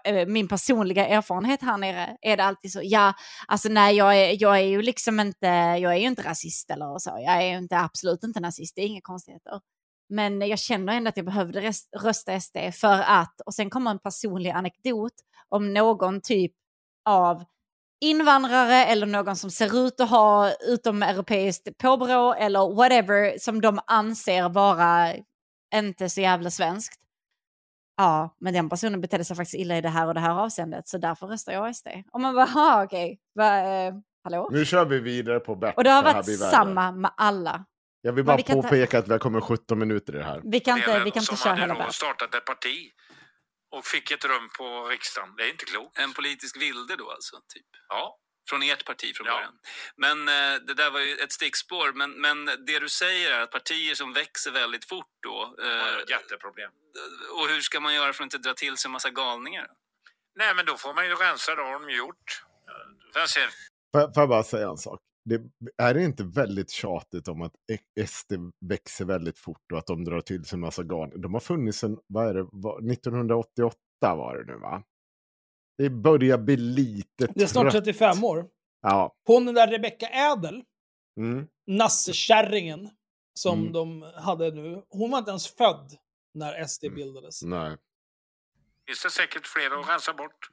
eh, min personliga erfarenhet här nere, är det alltid så, ja, alltså nej, jag är, jag är ju liksom inte, jag är ju inte rasist eller så. Jag är ju inte, absolut inte nazist, det är inga konstigheter. Men jag känner ändå att jag behövde rösta SD för att, och sen kommer en personlig anekdot om någon typ av invandrare eller någon som ser ut att ha utomeuropeiskt påbrå eller whatever som de anser vara inte så jävla svenskt. Ja, men den personen betedde sig faktiskt illa i det här och det här avseendet så därför röstar jag SD. Och man bara, ha okej, Va, eh, hallå? Nu kör vi vidare på Bert. Och det har varit samma med alla. Jag vill bara vi kan ta- påpeka att vi har kommit 17 minuter i det här. Vi kan inte, vi kan inte köra hela världen. startat ett parti och fick ett rum på riksdagen. Det är inte klokt. En politisk vilde då alltså, typ. Ja. Från ert parti från Ja. början. Men eh, det där var ju ett stickspår. Men, men det du säger är att partier som växer väldigt fort då. Eh, ett jätteproblem. och hur ska man göra för att inte dra till sig en massa galningar? Nej, men då får man ju rensa, det har de gjort. Sen ser får jag bara säga en sak? Det, är det inte väldigt tjatigt om att E- SD växer väldigt fort och att de drar till sig en massa garn? De har funnits sedan, vad är det, vad- 1988 var det nu va? Det börjar bli lite Det är snart trött. 35 år. Ja. Hon den där Rebecca Ädel, Mm. nassekärringen som Mm. de hade nu, hon var inte ens född när SD Mm. bildades. Nej. finns det säkert fler att rensa bort.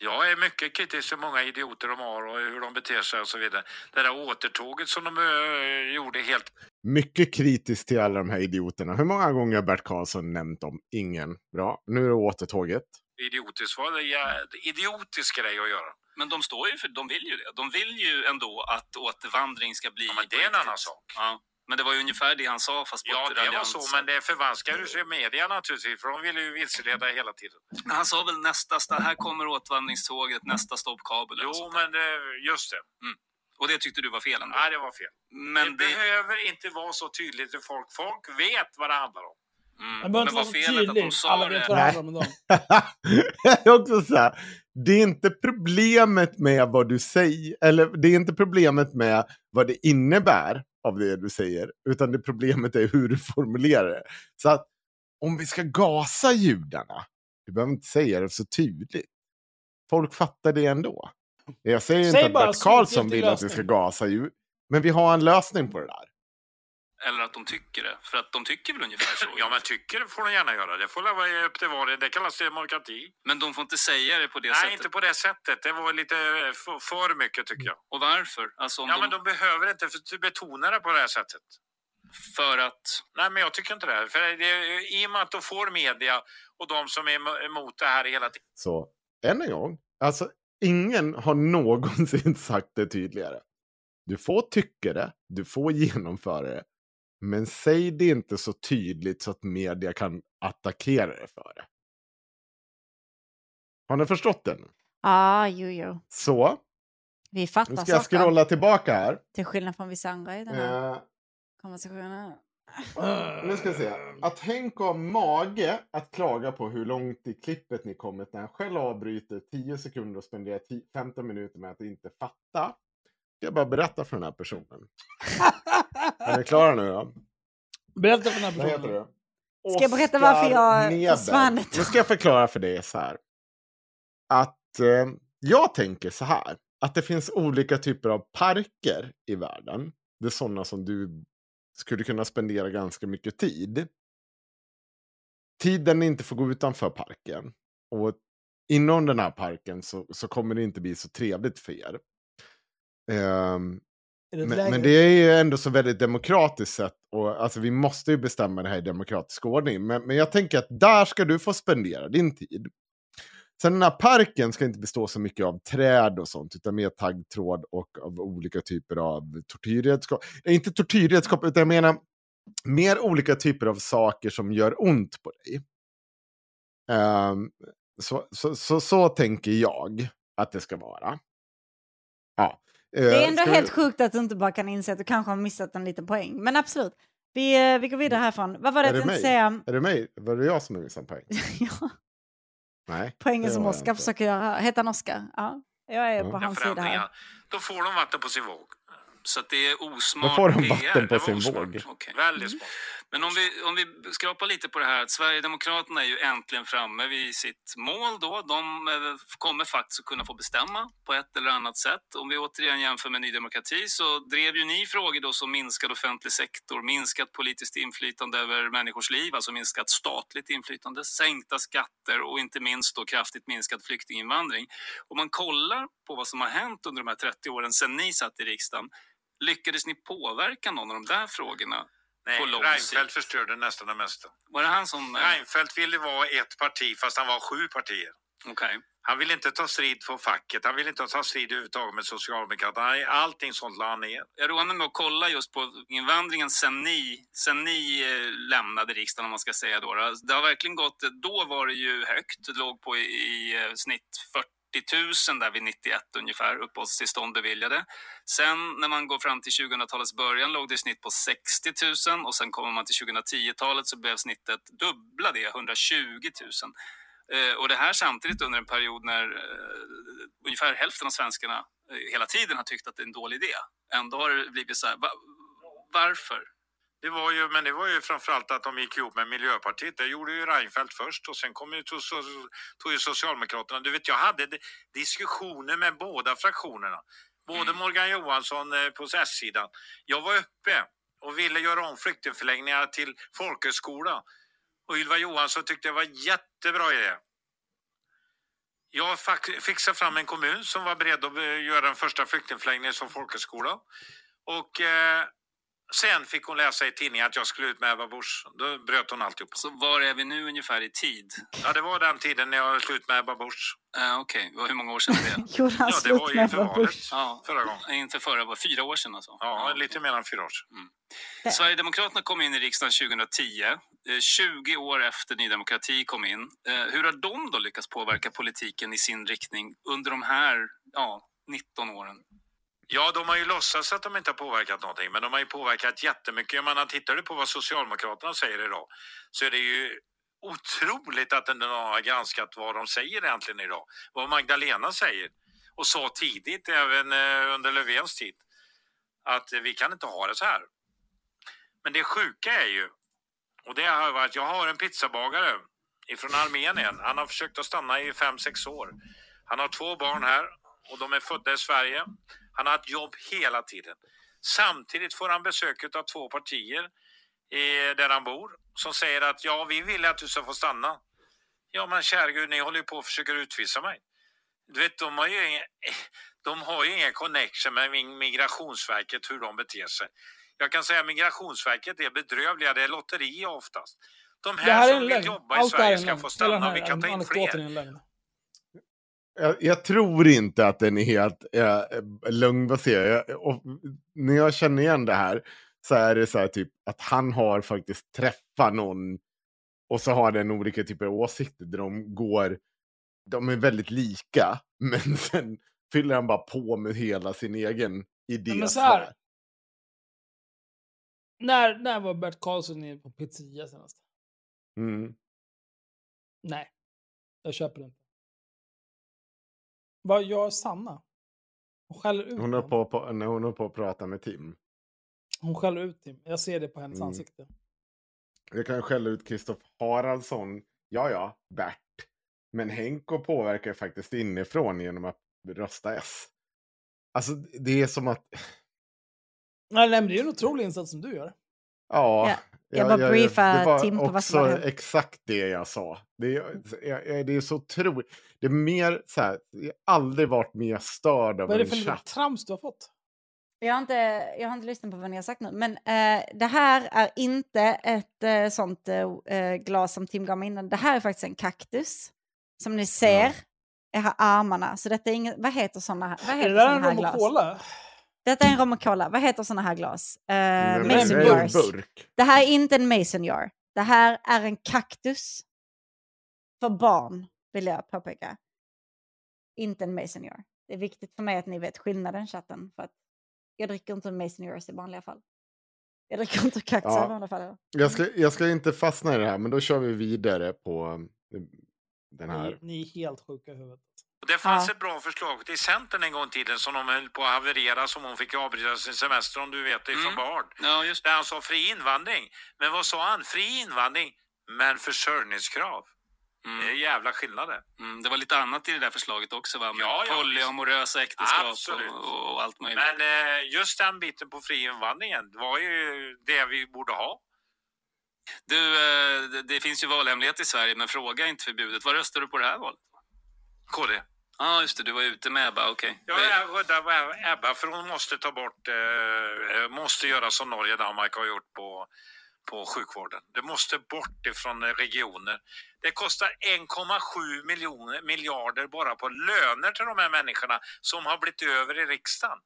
Jag är mycket kritisk till många idioter de har och hur de beter sig och så vidare. Det där återtåget som de eh, gjorde helt Mycket kritiskt till alla de här idioterna. Hur många gånger har Bert Karlsson nämnt dem? Ingen. Bra, nu är det återtåget. idiotiskt var det ja, idiotisk grej att göra. Men de står ju för, de vill ju det. De vill ju ändå att återvandring ska bli... Ja, men det är en annan sak. Ja. Men det var ju ungefär det han sa fast på Ja, det var så, men det förvanskar ju media naturligtvis, för de vill ju vilseleda hela tiden. Men Han sa väl nästa, sta- här kommer återvandringståget, nästa stopp kabel. eller Jo, men det, just det. Och det tyckte du var fel ändå? Nej, det var fel. Men det, det... behöver inte vara så tydligt för folk. Folk vet vad det handlar om. Mm. Det behöver inte Men vara så var felet att de tydligt. sa Alla det? vet vad det Nej. handlar om idag. det är också så här, det är inte problemet med vad du säger, eller det är inte problemet med vad det innebär av det du säger, utan det problemet är hur du formulerar det. Så att om vi ska gasa judarna, du behöver inte säga det så tydligt. Folk fattar det ändå. Jag säger Säg inte att Bert Karlsson vill att vi ska gasa judar, men vi har en lösning på det där. Eller att de tycker det. För att de tycker väl ungefär så? Ja, men tycker får de gärna göra. Det får vara upp till var det. Det kallas demokrati. Men de får inte säga det på det Nej, sättet? inte på det sättet. Det var lite för, för mycket tycker jag. Och varför? Alltså om Ja, de... men de behöver inte för- betona det på det här sättet. För att... Nej, men jag tycker inte det. För det, I och med att de får media och de som är emo- emot det här hela tiden. Så än en gång, alltså ingen har någonsin sagt det tydligare. Du får tycka det, du får genomföra det. Men säg det inte så tydligt så att media kan attackera det för det. Har ni förstått det nu? Ja, jo, jo. Så, Vi fattar nu ska jag saker. scrolla tillbaka här. Till skillnad från vissa andra i den här Eh, konversationen. nu ska vi se. Att Henk har mage att klaga på hur långt i klippet ni kommit när han själv avbryter 10 sekunder och spenderar 10 15 minuter med att inte fatta. Ska jag bara berätta för den här personen. Är ni klara nu då? Berätta för den här Vad heter personen. du? Ska jag berätta varför jag försvann Nu ska jag förklara för dig så här. Att eh, jag tänker så här. Att det finns olika typer av parker i världen. Det är sådana som du skulle kunna spendera ganska mycket tid. Tiden inte får gå utanför parken. Och inom den här parken så, så kommer det inte bli så trevligt för er. Är det men, men det är ju ändå så väldigt demokratiskt sett. Och, alltså, vi måste ju bestämma det här i demokratisk ordning. Men, men jag tänker att där ska du få spendera din tid. Sen den här parken ska inte bestå så mycket av träd och sånt, utan mer taggtråd och av olika typer av tortyrredskap. Eh, Inte tortyrredskap, utan jag menar mer olika typer av saker som gör ont på dig. Ehm, så, så, så, så tänker jag att det ska vara. Ja. Det är Eh, ändå ska vi- helt sjukt att du inte bara kan inse att du kanske har missat en liten poäng. Men absolut. Vi, eh, vi går vidare härifrån. Vad var det Är jag det tänkte säga? Är det mig? Var det jag som missade poäng? ja, Nej. poängen som Oskar försöker göra. Heter han Oskar? Ja, jag är på Ja, hans sida här. Då får de vatten på sin våg. Så att det är osmart Då får de vatten på sin våg. Okej. Väldigt smart. Men om vi, om vi skrapar lite på det här att Sverigedemokraterna är ju äntligen framme vid sitt mål då. De eh, kommer faktiskt att kunna få bestämma på ett eller annat sätt. Om vi återigen jämför med Ny Demokrati så drev ju ni frågor då som minskad offentlig sektor, minskat politiskt inflytande över människors liv, alltså minskat statligt inflytande, sänkta skatter och inte minst då kraftigt minskad flyktinginvandring. Om man kollar på vad som har hänt under de här 30 åren sedan ni satt i riksdagen, lyckades ni påverka någon av de där frågorna Nej, på lång Reinfeldt sikt? förstörde nästan det mesta. Var det han som... Reinfeldt ville vara ett parti fast han var sju partier. Okej. Han ville inte ta strid för facket, han ville inte ta strid överhuvudtaget med Socialdemokraterna. Allting sånt la han ner. Jag roade mig med att kolla just på invandringen sen ni, sen ni eh, lämnade riksdagen om man ska säga då. då. Det har verkligen gått, då var det ju högt, det låg på i, i eh, snitt 40 000 där vid 91 ungefär, uppehållstillstånd beviljade. Sen när man går fram till 2000-talets början låg det i snitt på 60 000 och sen kommer man till 2010-talet så blev snittet dubbla det, 120 000. Eh, och det här samtidigt under en period när eh, ungefär hälften av svenskarna eh, hela tiden har tyckt att det är en dålig idé. Ändå har det blivit så här. Varför? Det var ju, men det var ju framförallt att de gick ihop med Miljöpartiet. Det gjorde ju Reinfeldt först och sen kom ju, tog, tog ju Socialdemokraterna. Du vet, jag hade diskussioner med båda fraktionerna. Både Morgan Johansson eh, på S-sidan. Jag var uppe och ville göra om flyktingförläggningar till folkhögskola. Och Ylva Johansson tyckte det var jättebra idé. Jag fixade fram en kommun som var beredd att eh, göra den första flyktingförläggningen som folkhögskola. Och eh, sen fick hon läsa i tidningen att jag skulle ut med Ebba Busch. Då bröt hon alltihop. Så var är vi nu ungefär i tid? Ja, det var den tiden när jag ut med Ebba Busch. Uh, Okej, okay. hur många år sedan är det? Ja, det var ju inför valet? Ja, förra gången. inte förra, var fyra år sedan alltså? Ja, lite mer än fyra år sedan. Det- Sverigedemokraterna kom in i riksdagen 2010, eh, 20 år efter Ny Demokrati kom in. Eh, Hur har de då lyckats påverka politiken i sin riktning under de här ja, 19 åren? Ja, de har ju låtsats att de inte har påverkat någonting, men de har ju påverkat jättemycket. Jag tittar du på vad Socialdemokraterna säger idag så är det ju otroligt att någon har granskat vad de säger egentligen idag. Vad Magdalena säger och sa tidigt, även eh, under Löfvens tid, att vi kan inte ha det så här. Men det sjuka är ju, och det har varit, jag har en pizzabagare ifrån Armenien. Han har försökt att stanna i fem sex år. Han har två barn här och de är födda i Sverige. Han har ett jobb hela tiden. Samtidigt får han besök av två partier i, där han bor som säger att ja, vi vill att du ska få stanna. Ja, men kära Gud, ni håller ju på och försöker utvisa mig. Du vet, de har ju ingen, de har ju ingen connection med Migrationsverket, hur de beter sig. Jag kan säga att Migrationsverket är bedrövliga, det är lotteri oftast. De här, här är som vill jobba i Allt Sverige ska få stanna vi kan ta in fler. Jag, jag tror inte att den är helt äh, lögnbaserad. Jag, och, när jag känner igen det här så är det så här typ att han har faktiskt träffat någon och så har den olika typer av åsikter där de går, de är väldigt lika, men sen fyller han bara på med hela sin egen idé. men så här. När, när var Bert Karlsson nere på pizzeria senast? Mm. Nej, jag köper inte. Vad gör Sanna? Hon skäller ut Hon är på, på, när hon är på att prata med Tim. Hon skäller ut Tim. Jag ser det på hennes Mm. ansikte. Jag kan skälla ut Kristoff Haraldsson. Ja, ja, Bert. Men Henko påverkar faktiskt inifrån genom att rösta S. Alltså, det är som att... Nej, nej, men det är en otrolig insats som du gör. Ja. Ja, jag bara det var Tim på vad som också hade hänt. exakt det jag sa. Det är, jag- jag- det är så otroligt. Det är mer så här, jag har aldrig varit mer störd av Vad är det en för lite chatt. trams du har fått? Jag har, inte, jag har inte lyssnat på vad ni har sagt nu, men eh, det här är inte ett eh, sånt eh, glas som Tim gav mig innan. Det här är faktiskt en kaktus. Som ni ser, jag har armarna. Så detta är inget, vad heter såna här, vad Är heter det där en rom och cola? Detta är en rom och cola. Vad heter såna här glas? Eh, mason jars. Det här är inte en mason jar. Det här är en kaktus. För barn, vill jag påpeka. Inte en mason jar. Det är viktigt för mig att ni vet skillnaden, chatten. För att jag dricker inte mason jars i vanliga fall. Jag dricker inte kaktusar Ja. i vanliga fall. Jag ska, jag ska inte fastna i det här, men då kör vi vidare på eh, den här. Ni, ni är helt sjuka i huvudet. Och Det fanns Ja. ett bra förslag till Centern en gång i tiden som de höll på att haverera som hon fick avbryta sin semester om du vet det från Mm. Bard. Ja, just Där han sa fri invandring. Men vad sa han? Fri invandring men försörjningskrav. Mm. Det är jävla skillnader. Mm, det var lite annat i det där förslaget också, va? Med Ja, ja, polyamorösa äktenskap Absolut. och, och allt möjligt. Men eh, just den biten på fri invandringen var ju det vi borde ha. Du, eh, det, det finns ju valhemlighet i Sverige, men fråga är inte förbjudet. Vad röstar du på det här valet? KD. Ja, ah, just det. Du var ute med Ebba, okej. Ja, jag räddar Ebba för hon måste ta bort, eh, måste göra som Norge och Danmark har gjort på, på sjukvården. Det måste bort ifrån eh, regioner. Det kostar 1,7 miljoner miljarder bara på löner till de här människorna som har blivit över i riksdagen.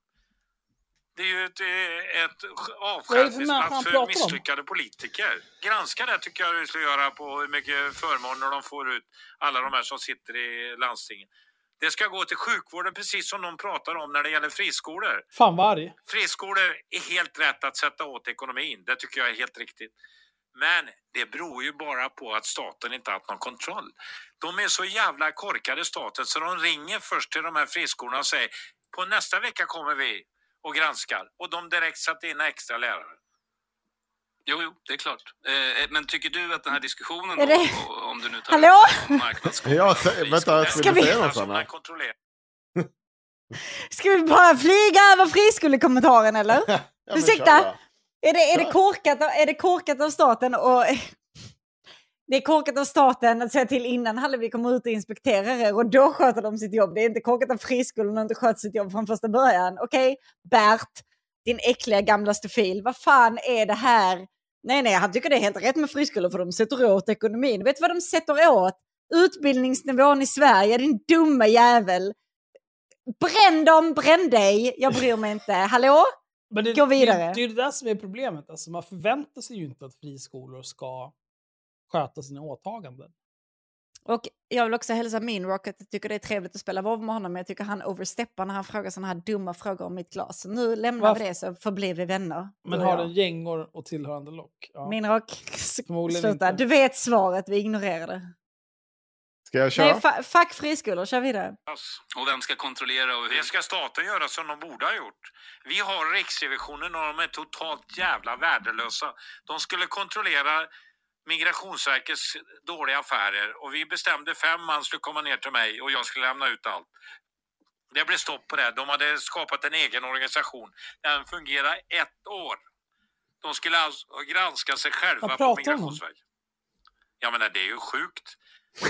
Det är ju ett, eh, ett det för misslyckade politiker. Granska det tycker jag du ska göra på hur mycket förmåner de får ut, alla de här som sitter i landstingen. Det ska gå till sjukvården precis som de pratar om när det gäller friskolor. Fan vad arg. Friskolor är helt rätt att sätta åt ekonomin. Det tycker jag är helt riktigt. Men det beror ju bara på att staten inte har haft någon kontroll. De är så jävla korkade staten så de ringer först till de här friskolorna och säger på nästa vecka kommer vi och granskar. Och de direkt satte in extra lärare. Jo, jo, det är klart. Eh, men tycker du att den här diskussionen, det- då, om du nu tar Hallå? marknadsskolan Ja, vänta, Ska vi- du säga något Sanna? Ska vi bara flyga över friskolekommentaren eller? Ja, Ursäkta? Är det, är, det korkat, är det korkat av staten och... Det är korkat av staten att säga till innan Hallevi kommer ut och inspekterar er och då sköter de sitt jobb. Det är inte korkat av friskolorna och inte sköter sitt jobb från första början. Okej, Bert, din äckliga gamla stofil, vad fan är det här? Nej, nej, han tycker det är helt rätt med friskolor för de sätter åt ekonomin. Vet du vad de sätter åt? Utbildningsnivån i Sverige, din dumma jävel. Bränn dem, bränn dig, jag bryr mig inte. Hallå? Men det, Gå vidare. Det, det är det där som är problemet. Alltså, man förväntar sig ju inte att friskolor ska sköta sina åtaganden. Och jag vill också hälsa min Rock att jag tycker det är trevligt att spela WoW med honom, men jag tycker han oversteppar när han frågar sådana här dumma frågor om mitt glas. Så nu lämnar Varför? vi det så förblir vi vänner. Men har den gängor och tillhörande lock. Ja. Min Rock, sluta. inte. Du vet svaret, vi ignorerar det. Ska jag köra? Nej, fa- fuck friskolor, kör vidare. Och vem ska kontrollera och hur? Det ska staten göra som de borde ha gjort. Vi har Riksrevisionen och de är totalt jävla värdelösa. De skulle kontrollera Migrationsverkets dåliga affärer och vi bestämde fem man skulle komma ner till mig och jag skulle lämna ut allt. Det blev stopp på det. De hade skapat en egen organisation. Den fungerar ett år. De skulle alltså granska sig själva på? Migrationsverket. Jag menar, det är ju sjukt.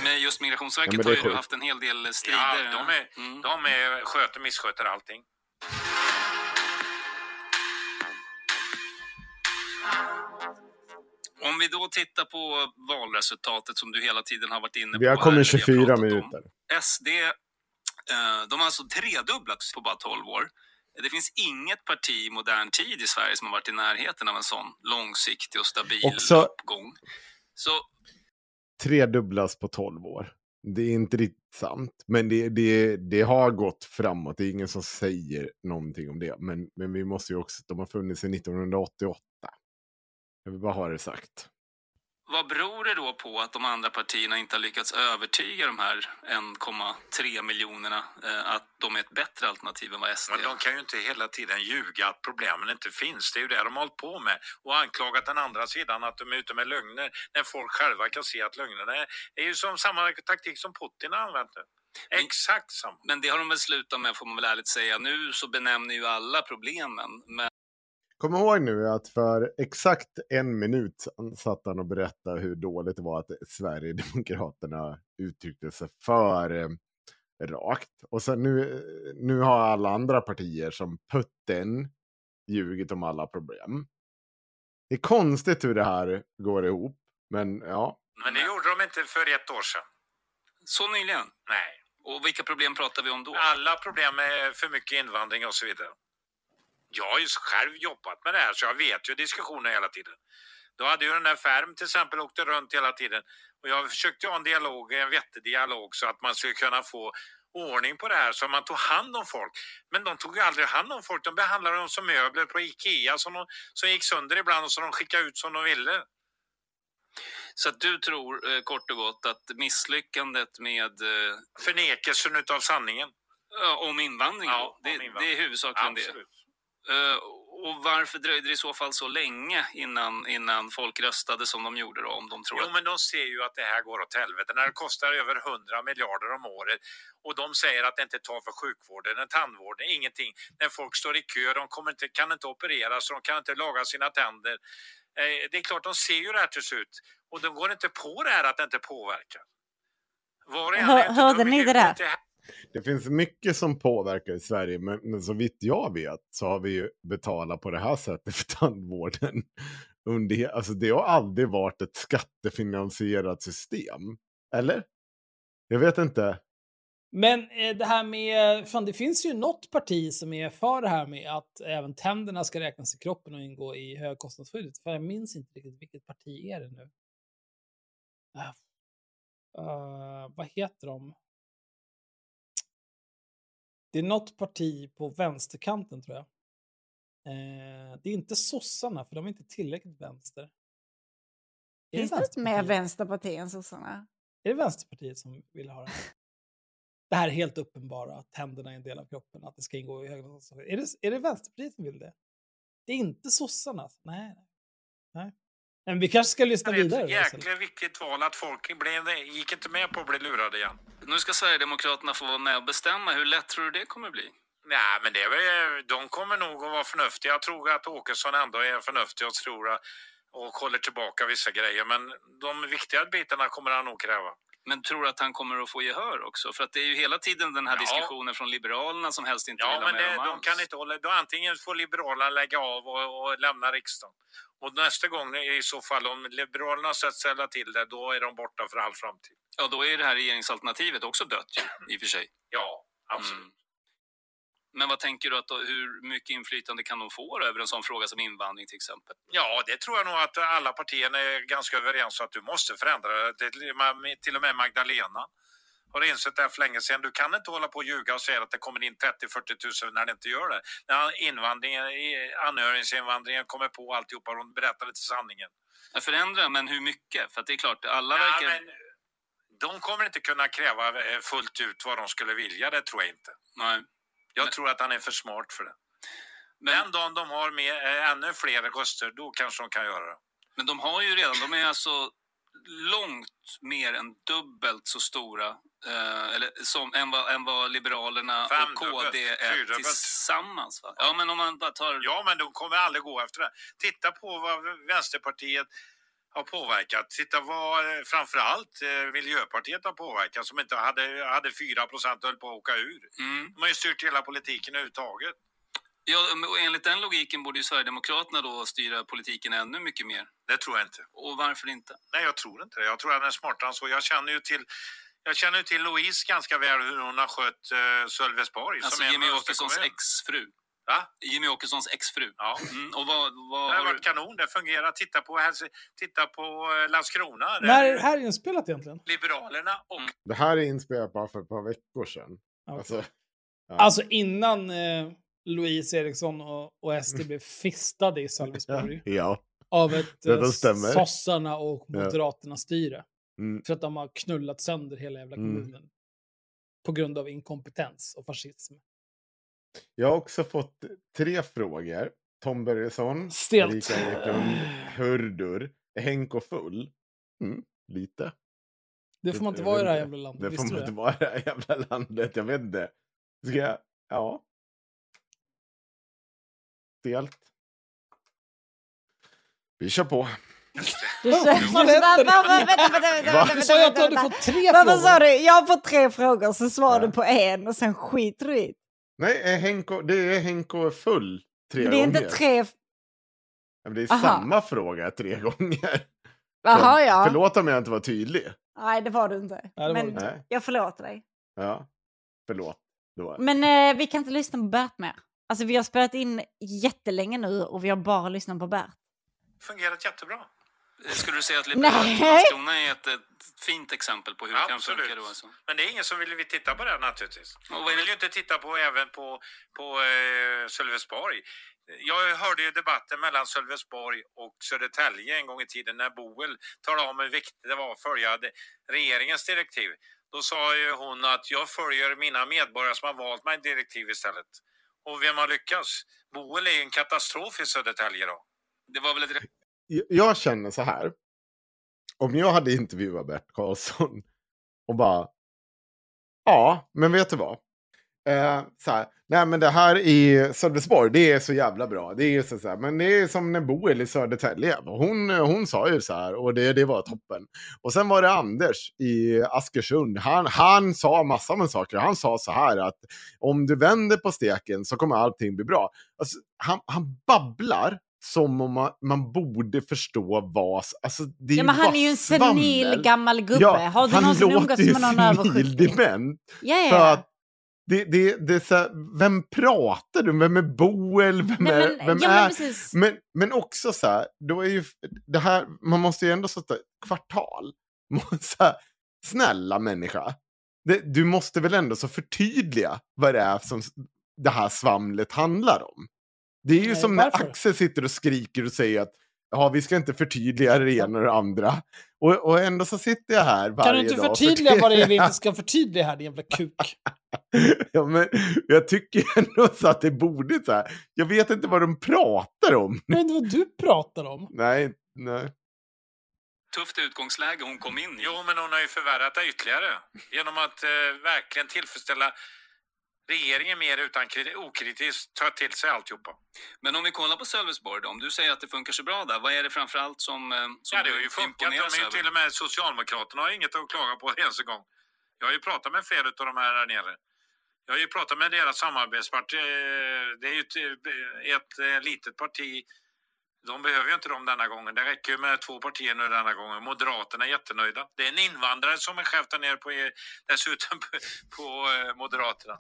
Men just Migrationsverket Ja, men har ju haft en hel del strider. Ja, de, är, Mm. de är, sköter, missköter allting. Om vi då tittar på valresultatet som du hela tiden har varit inne på. Vi har kommit vi 24 pratat om. minuter. SD Eh, De har alltså tredubblats på bara 12 år. Det finns inget parti i modern tid i Sverige som har varit i närheten av en sån långsiktig och stabil Också- uppgång. Så Tredubblas på 12 år. Det är inte riktigt sant. Men det, det, det har gått framåt. Det är ingen som säger någonting om det. Men, men vi måste ju också, de har funnits sedan 1988. Jag vill bara ha det sagt. vad beror det då på att de andra partierna inte har lyckats övertyga de här 1,3 miljonerna eh, att de är ett bättre alternativ än vad SD Men är? de kan ju inte hela tiden ljuga att problemen inte finns. Det är ju det de har hållit på med. Och anklagat den andra sidan att de är ute med lögner när folk själva kan se att lögnerna är, är ju som samma taktik som Putin har använt nu. Exakt samma. Men det har de väl slutat med får man väl ärligt säga. Nu så benämner ju alla problemen. Men Kom ihåg nu att för exakt en minut satt han och berättade hur dåligt det var att Sverigedemokraterna uttryckte sig för eh, rakt. Och sen nu, nu har alla andra partier som Putten ljugit om alla problem. Det är konstigt hur det här går ihop. Men ja, Men det gjorde de inte för ett år sedan. så nyligen. Nej. Och vilka problem pratar vi om då? Alla problem med för mycket invandring och så vidare. Jag har ju själv jobbat med det här så jag vet ju diskussioner hela tiden. Då hade ju den där Färm till exempel åkte runt hela tiden och jag försökte ha en dialog, en vettig dialog så att man skulle kunna få ordning på det här så man tog hand om folk. Men de tog ju aldrig hand om folk. De behandlade dem som möbler på Ikea som, de, som gick sönder ibland och som de skickade ut som de ville. Så att du tror eh, kort och gott att misslyckandet med eh, Förnekelsen utav sanningen. om invandring, Ja, om det, invandring. det är huvudsakligen Absolut. det. Eh, och varför dröjde det i så fall så länge innan, innan folk röstade som de gjorde då? Om de tror Jo, att... men de ser ju att det här går åt helvete när det kostar över 100 miljarder om året och de säger att det inte tar för sjukvården, en tandvården, ingenting. När folk står i kö, de kommer inte, kan inte opereras, de kan inte laga sina tänder. Eh, det är klart, de ser ju det här till slut och de går inte på det här att det inte påverkar. Var Hör- hörde ni det där? Det finns mycket som påverkar i Sverige. Men, men så vitt jag vet så har vi ju betalat på det här sättet för tandvården. Under, alltså det har aldrig varit ett skattefinansierat system. Eller? Jag vet inte. Men eh, det här med, fan det finns ju något parti som är för det här med att även tänderna ska räknas i kroppen och ingå i högkostnadsskyddet. För jag minns inte riktigt vilket parti är det nu. Uh, vad heter de? Det är något parti på vänsterkanten tror jag. Eh, det är inte sossarna för de är inte tillräckligt vänster. Är Finns det inte mer Vänsterpartiet? vänsterparti än sossarna? Är det Vänsterpartiet som vill ha det här? Det här är helt uppenbara, att tänderna är en del av kroppen, att det ska ingå i högkostnadsskyddet. Är det, är det Vänsterpartiet som vill det? Det är inte sossarna. Nej. nej. Men vi kanske ska lyssna Det är vidare. ett jäkla viktigt val att folk blev, gick inte med på att bli lurade igen. Nu ska Sverigedemokraterna få vara med och bestämma. Hur lätt tror du det kommer bli? Nej, men det är väl, de kommer nog att vara förnuftiga. Jag tror att Åkesson ändå är förnuftig och tror att- och håller tillbaka vissa grejer. Men de viktiga bitarna kommer han nog kräva. Men tror att han kommer att få gehör också? För att det är ju hela tiden den här Ja. diskussionen från Liberalerna som helst inte Ja, vill ha men med det, de kan inte hålla... Då antingen får Liberalerna lägga av och, och lämna riksdagen. Och nästa gång i så fall, om Liberalerna ska ställa till det, då är de borta för all framtid. Ja, då är det här regeringsalternativet också dött ju, i och för sig. Ja, absolut. Mm. Men vad tänker du att då, hur mycket inflytande kan de få över en sån fråga som invandring till exempel? Ja, det tror jag nog att alla partierna är ganska överens om att du måste förändra det. Till och med Magdalena har insett det här för länge sedan. Du kan inte hålla på och ljuga och säga att det kommer in 30-40 000 när det inte gör det. När invandringen, anhöriginvandringen kommer på alltihopa och de berättar det till sanningen. Ja, Förändra, men hur mycket? För det är klart, alla Ja, verkar... men de kommer inte kunna kräva eh, fullt ut vad de skulle vilja, det tror jag inte. Nej. Jag tror att han är för smart för det. Men, Den dagen de har med, eh, ännu fler röster, då kanske de kan göra det. men de har ju redan, de är alltså långt mer än dubbelt så stora eh, eller som, än, vad, än vad Liberalerna och Femdubbelt, KD är fyrdubbelt. tillsammans. Va? Ja, men om man bara tar... Ja, men de kommer aldrig gå efter det. Titta på vad Vänsterpartiet har påverkat. Titta vad eh, framförallt eh, Miljöpartiet har påverkat som inte hade, hade 4 procent och höll på att åka ur. Mm. De har ju styrt hela politiken överhuvudtaget. Ja, och enligt den logiken borde ju Sverigedemokraterna då styra politiken ännu mycket mer. Det tror jag inte. Och varför inte? Nej, jag tror inte det. Jag tror att han är smartare än så. Jag känner ju till Jag känner till Louise ganska väl, hur hon har skött uh, Sölvesborg. Alltså mönsterkommun. Åkessons exfru. Va? Jimmy Åkessons exfru. Ja. Mm, och vad, vad Det har har du... varit kanon, det fungerar. Titta på, titta på eh, Landskrona. där När är det här inspelat egentligen? Liberalerna och Mm. Det här är inspelat bara för ett par veckor sedan. Ja. Alltså, Alltså innan eh, Louise Eriksson och, och SD blev fistade i Sölvesborg ja. av ett eh, sossarna och Ja. moderaterna styre. Mm. För att de har knullat sönder hela jävla Mm. kommunen. På grund av inkompetens och fascism. Jag har också fått tre frågor. Tom Börjesson, Stelt. Erika Eklund, Hurdur. Henko full? Mm, lite. Det får man inte vara i det här inte. jävla landet. Det får man inte det? vara i det här jävla landet. Jag vet inte. Ska jag? Ja. Stelt. Vi kör på. Du sa, att du hade fått tre Vad vad sa frågor. du? Jag har fått tre frågor, så svarar du på en och sen skiter du i. Nej, är Henko, det är Henko full tre Men det är gånger. inte tre... Men det är Aha. samma fråga tre gånger. Jaha, ja. Förlåt om jag inte var tydlig. Nej, det var du inte. Nej, Men inte. Nej. jag förlåter dig. Ja, förlåt. Då. Men eh, vi kan inte lyssna på Bert mer. Alltså vi har spelat in jättelänge nu och vi har bara lyssnat på Bert. fungerat jättebra. Skulle du säga att Landskrona är ett, ett fint exempel på hur det kan Absolut. funka då alltså? Men det är ingen som vill vi titta på det naturligtvis. Och Vi vill ju inte titta på även på, på eh, Sölvesborg. Jag hörde ju debatten mellan Sölvesborg och Södertälje en gång i tiden när Boel talade om hur viktigt det var att följa regeringens direktiv. Då sa ju hon att jag följer mina medborgare som har valt mig direktiv istället. Och vem har lyckats? Boel är ju en katastrof i Södertälje då. Det var väl ett jag- känner så här. Om jag hade intervjuat Bert Karlsson och bara. Ja, men vet du vad? Eh, så här, nej men det här i Sölvesborg, det är så jävla bra. Det är så, så här, men det är som när Boel i Södertälje. Hon, hon sa ju så här och det, det var toppen. Och sen var det Anders i Askersund. Han, han sa massor med saker. Han sa så här att om du vänder på steken så kommer allting bli bra. Alltså, han, han babblar som om man, man borde förstå vad... Alltså, det är Ja, men han är ju en senil gammal gubbe. Ja, har du han låter ju med någon över 70? senildement. Ja, ja, För att det, det, det är så här, vem pratar du med? Vem är Boel? Vem Nej, är... men, vem ja, är men, men också så här, då är ju det här, man måste ju ändå sätta kvartal. Så här, snälla människa, det, du måste väl ändå så förtydliga vad det är som det här svamlet handlar om. Det är ju Nej, som när varför? Axel sitter och skriker och säger att ja, vi ska inte förtydliga det ena och det andra. Och, och ändå så sitter jag här varje Kan du inte dag förtydliga vad det är vi inte ska förtydliga här, din jävla kuk? ja, men jag tycker ändå så att det borde så här. Jag vet inte vad de pratar om. Jag vet inte vad du pratar om. Nej, nej. tufft utgångsläge hon kom in i. Jo, men hon har ju förvärrat det ytterligare genom att eh, verkligen tillfredsställa regeringen mer utan kriti- okritiskt ta till sig alltihopa. Men om vi kollar på Sölvesborg då, om du säger att det funkar så bra där, vad är det framförallt som, eh, som Ja, det har ju funkat. De är ju till och med Socialdemokraterna har inget att klaga på ens en gång. Jag har ju pratat med flera av de här där nere. Jag har ju pratat med deras samarbetsparti. eh, Det är ju ett, ett eh, litet parti. De behöver ju inte dem denna gången. Det räcker ju med två partier nu denna gången. Moderaterna är jättenöjda. Det är en invandrare som är chef där nere på, dessutom på, Moderaterna.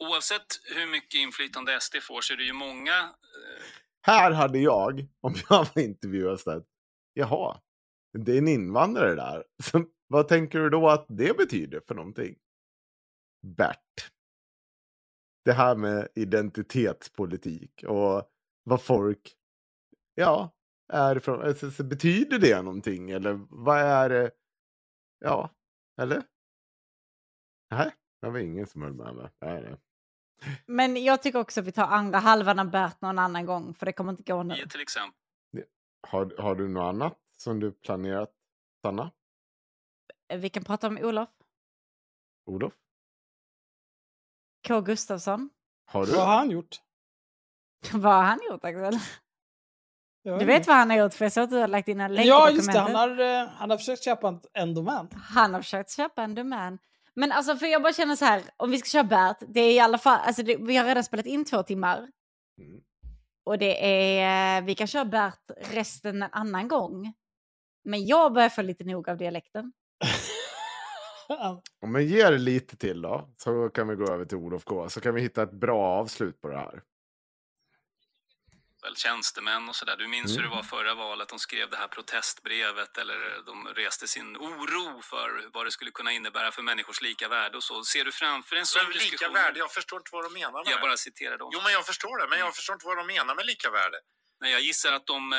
Oavsett hur mycket inflytande SD får så är det ju många eh, Här hade jag, om jag var intervjuad, sagt jaha, det är en invandrare där. Så, vad tänker du då att det betyder för någonting? Bert. Det här med identitetspolitik och vad folk, ja, är från, alltså, så betyder det någonting eller vad är det? Ja, eller? Nej, det var ingen som höll med mig. Nej, nej. Men jag tycker också att vi tar andra halvan av Bert någon annan gång, för det kommer inte gå nu. till exempel. Har, har du något annat som du planerat, Sanna? Vi kan prata om Olof Olof? K. Gustafsson. Har du? Vad har han gjort? Vad har han gjort, Axel? Du inte. vet vad han har gjort, för jag såg att du har lagt in en länk Ja, just det. Han har, eh, han har försökt köpa en domän. Han har försökt köpa en domän. Men alltså, för jag bara känner så här, om vi ska köra Bert, det är i alla fall, alltså det, vi har redan spelat in två timmar. Mm. Och det är, eh, vi kan köra Bert resten en annan gång. Men jag börjar få lite nog av dialekten. Men ge det lite till då, så kan vi gå över till Olof K. Så kan vi hitta ett bra avslut på det här. Väl tjänstemän och sådär. Du minns hur det Mm. var förra valet. De skrev det här protestbrevet eller de reste sin oro för vad det skulle kunna innebära för människors lika värde och så. Ser du framför en sån Men lika diskussion? värde, jag förstår inte vad de menar med Jag det. bara citerar dem. Jo, men jag förstår det, men jag förstår inte vad de menar med lika värde. Nej, jag gissar att de, eh,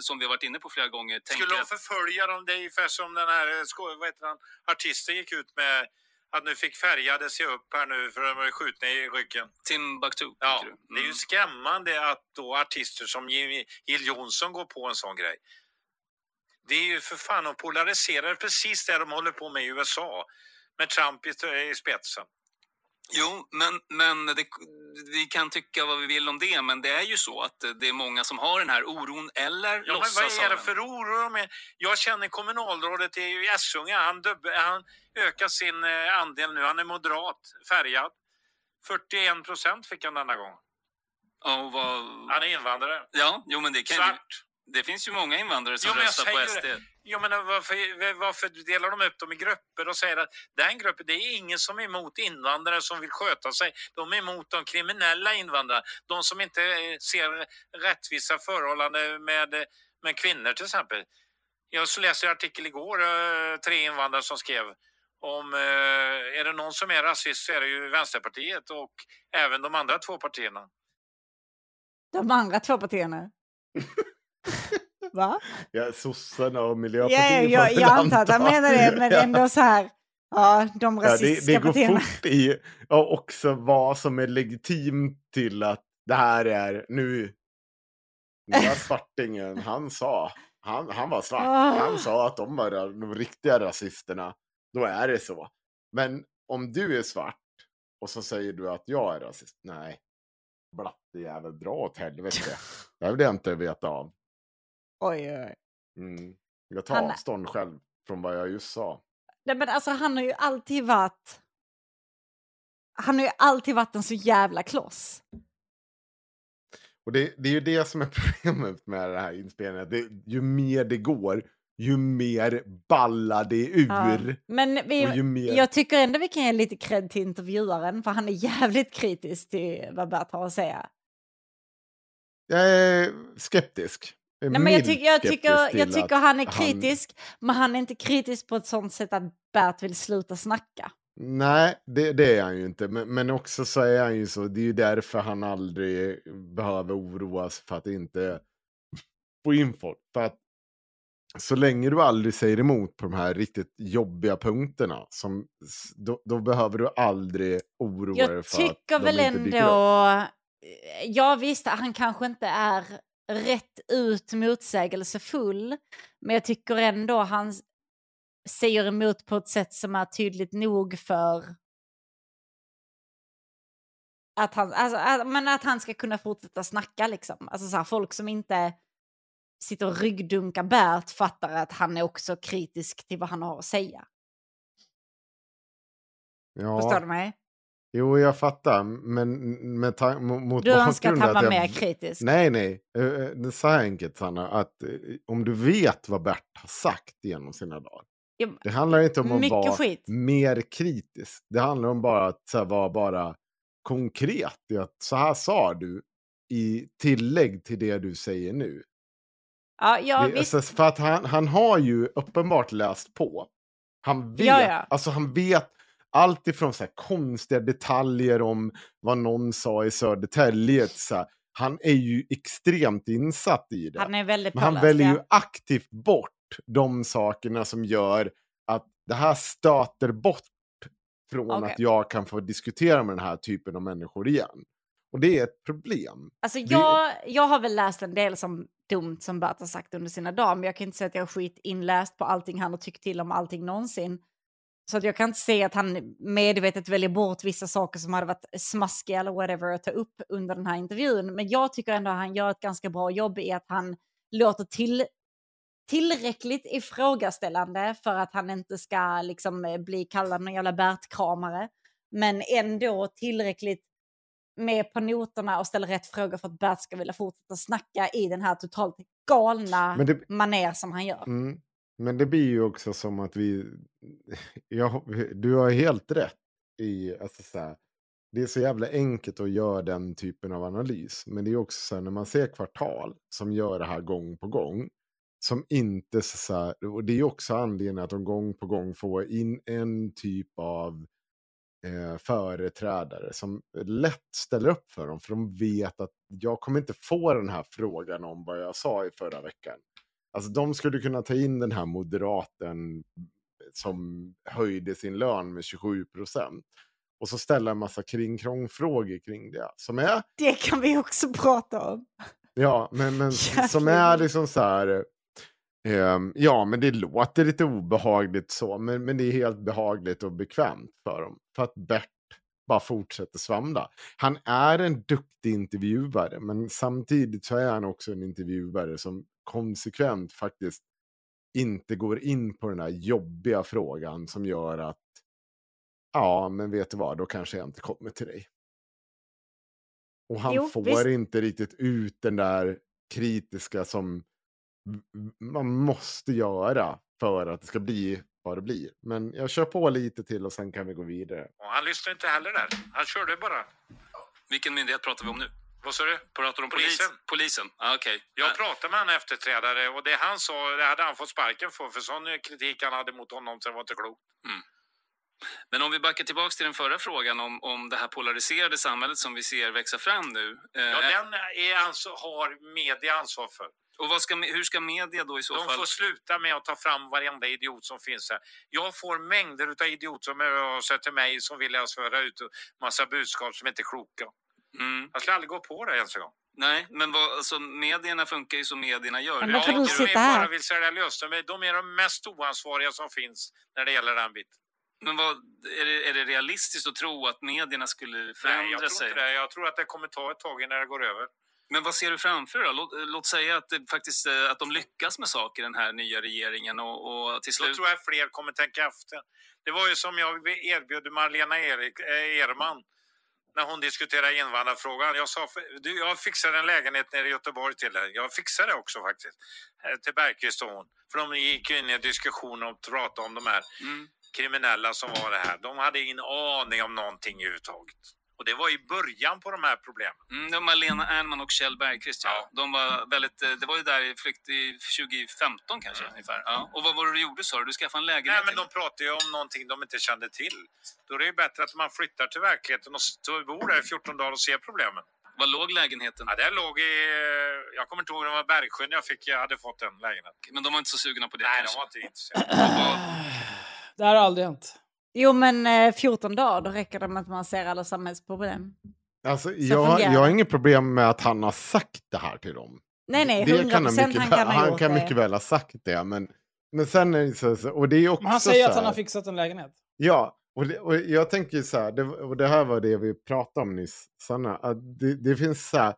som vi har varit inne på flera gånger, tänker Skulle de förfölja dem? Det är ungefär som den här eh, vad heter han, artisten gick ut med att nu fick färgade se upp här nu för de var skjutna i ryggen. Timbuktu, Ja, du? det är ju Mm. skrämmande att då artister som Jill Johnson går på en sån grej. Det är ju för fan att polarisera precis det de håller på med i USA. Med Trump i, i spetsen. Jo, men, men det, vi kan tycka vad vi vill om det, men det är ju så att det är många som har den här oron eller Ja, men låtsas vad är det för oro de är? Jag känner kommunalrådet i Essunga. Han, dubb, han ökar sin eh, andel nu. Han är moderat, färgad. 41 procent fick han denna gång. Ja, och vad... Han är invandrare. ja, jo, men det kan. Svart. Det finns ju många invandrare som Jo, röstar på SD. det. Jo, men varför, varför delar de upp dem i grupper och säger att den gruppen, det är ingen som är emot invandrare som vill sköta sig. De är emot de kriminella invandrare. De som inte eh, ser rättvisa förhållanden med, med kvinnor till exempel. Jag så läste en artikel igår, eh, tre invandrare som skrev om, eh, är det någon som är rasist så är det ju Vänsterpartiet och även de andra två partierna. De andra två partierna. Va? Ja, sossarna och Ja, Miljöpartiet. ja, får jag, jag antar att han menar det, men Ja. ändå så här. Ja, de Ja, det, rasistiska det går partierna. fort i ja, också vad som är legitimt till att det här är nu. Den där svartingen, han sa, han, han var svart. Ah. Han sa att de var de riktiga rasisterna. Då är det så. Men om du är svart och så säger du att jag är rasist. Nej, blatte jävel, dra åt helvete. Det vill jag inte veta av. Oj, oj, oj. Mm. Jag tar Han- avstånd själv från vad jag just sa. Nej, men alltså han har ju alltid varit... Han har ju alltid varit en så jävla kloss. Och det, det är ju det som är problemet med det här inspelningen. Det, ju mer det går, ju mer ballar det ur. Ja. Men vi, mer- jag tycker ändå vi kan ge lite cred till intervjuaren, för han är jävligt kritisk till vad Bert har att säga. Jag är skeptisk. Jag Nej, men jag, tycker, jag, tycker, jag tycker han är kritisk, men han är inte kritisk på ett sånt sätt att Bert vill sluta snacka. Nej, det, det är han ju inte. Men, men också så är han ju så. Det är ju därför han aldrig behöver oroas för att inte få in folk. För att så länge du aldrig säger emot på de här riktigt jobbiga punkterna, som, då, då behöver du aldrig oroa dig Jag för att tycker de väl inte dyker upp. ändå... Ja visst, han kanske inte är rätt ut motsägelsefull, men jag tycker ändå han säger emot på ett sätt som är tydligt nog för att han, alltså, att, men att han ska kunna fortsätta snacka liksom. Alltså så här, folk som inte sitter och ryggdunkar Bert fattar att han är också kritisk till vad han har att säga. Ja. Förstår du mig? Jo, jag fattar. Men med ta- mo- mot Du önskar att han var jag- mer kritisk. Nej, nej. Eh, eh, Det är så här enkelt, Sanna. Att eh, om du vet vad Bert har sagt genom sina dagar. Det handlar inte om att vara skit. mer kritisk. Det handlar om bara att här, vara bara konkret. att Så här sa du i tillägg till det du säger nu. Ja, ja det, alltså, för att han, han har ju uppenbart läst på. Han vet, Ja, ja. Alltså, han vet allt ifrån så här konstiga detaljer om vad någon sa i Södertälje. Så här, han är ju extremt insatt i det. Han är väldigt Men han påläst, väljer ja. ju aktivt bort de sakerna som gör att det här stöter bort från Okej. att jag kan få diskutera med den här typen av människor igen. Och det är ett problem. Alltså Det- jag, jag har väl läst en del som dumt som Bert har sagt under sina dagar, men jag kan inte säga att jag har skit inläst på allting han har tyckt till om allting någonsin. Så att jag kan inte se att han medvetet väljer bort vissa saker som hade varit smaskiga eller whatever att ta upp under den här intervjun. Men jag tycker ändå att han gör ett ganska bra jobb i att han låter till, tillräckligt ifrågaställande för att han inte ska liksom eh, bli kallad någon jävla Bert-kramare. Men ändå tillräckligt med på noterna och ställer rätt frågor för att Bert ska vilja fortsätta snacka i den här totalt galna det- maner som han gör. Mm. Men det blir ju också som att vi... Ja, du har helt rätt i... Alltså så här, det är så jävla enkelt att göra den typen av analys. Men det är också så här, när man ser kvartal som gör det här gång på gång. Som inte så här, och det är också anledningen att de gång på gång får in en typ av eh, företrädare som lätt ställer upp för dem. För de vet att jag kommer inte få den här frågan om vad jag sa i förra veckan. Alltså de skulle kunna ta in den här moderaten som höjde sin lön med 27 procent. Och så ställa en massa kringkrongfrågor kring det. Som är, Det kan vi också prata om. ja, men, men som är liksom så här. ehm, ja, men det låter lite obehagligt så, men, men det är helt behagligt och bekvämt för dem. För att Bert bara fortsätter svamla. Han är en duktig intervjuare, men samtidigt så är han också en intervjuare som konsekvent faktiskt inte går in på den här jobbiga frågan som gör att ja, men vet du vad, då kanske jag inte kommer till dig. Och han Jo, får visst. inte riktigt ut den där kritiska som man måste göra för att det ska bli vad det blir. Men jag kör på lite till och sen kan vi gå vidare. Och han lyssnade inte heller där. Han körde bara. Vilken myndighet pratar vi om nu? Vad sa du? Pratar du om Polisen. Polis? Polisen? Ah, Okej. Jag Ah, pratade med en efterträdare och det han sa, det hade han fått sparken för. För sån kritik han hade mot honom så det var inte klokt. Men om vi backar tillbaka till den förra frågan om, om det här polariserade samhället som vi ser växa fram nu. eh, Ja, den är alltså, har media ansvar för. Och ska, hur ska media då i så De fall... får sluta med att ta fram varenda idiot som finns här. Jag får mängder av idioter som hör av sig till mig som vill jag föra ut massa budskap som inte är kloka. Mm. Jag skulle aldrig gå på det ens en gång. Nej, men vad, alltså, medierna funkar ju som medierna gör. Men då får du sitta är här. bara vill sälja lösningar. De är de mest oansvariga som finns när det gäller den biten. Men vad, är, det, är det realistiskt att tro att medierna skulle förändra Nej, jag tror sig? inte det. Jag tror att det kommer ta ett tag innan det går över. Men vad ser du framför dig då? Låt, låt säga att, det faktiskt, eh, att de lyckas med saker, den här nya regeringen och, och till Då slut... tror jag fler kommer tänka efter. Det var ju som jag erbjöd Marlena Erik, eh, Erman när hon diskuterade invandrarfrågan. Jag sa, du, jag fixar en lägenhet nere i Göteborg till dig. Jag fixar det också faktiskt. Eh, Till Bergqvist och hon. För de gick ju in i diskussion och pratade om de här Mm. kriminella som var det här. De hade ingen aning om någonting överhuvudtaget. Och det var i början på de här problemen. Mm, det var Malena Ernman och Kjell Bergqvist, ja. Ja. De var väldigt, eh, det var ju där i flykt i 2015 kanske ungefär. Ja. Och vad var det du gjorde sa du? Du skaffade en lägenhet? Nej, men de pratade ju om någonting de inte kände till. Då är det ju bättre att man flyttar till verkligheten och bor där i 14 dagar och ser problemen. Var låg lägenheten? Ja, det låg i... Jag kommer inte ihåg, det var Bergsjön jag, fick, jag hade fått den lägenheten. Men de var inte så sugna på det Nej, kanske? de var inte intresserade. Det här har aldrig hänt. Jo, men eh, 14 dagar, då räcker det med att man ser alla samhällsproblem. Alltså, jag, jag har det. inget problem med att han har sagt det här till dem. Nej, nej, det 100 kan han mycket, han kan ha han kan det. mycket väl ha sagt det. Men, men sen är det så, och det är också Men han säger så att han här- har fixat en lägenhet. Ja, och, det, och jag tänker så här, det, och det här var det vi pratade om nyss, Sanna, att det, det finns så här,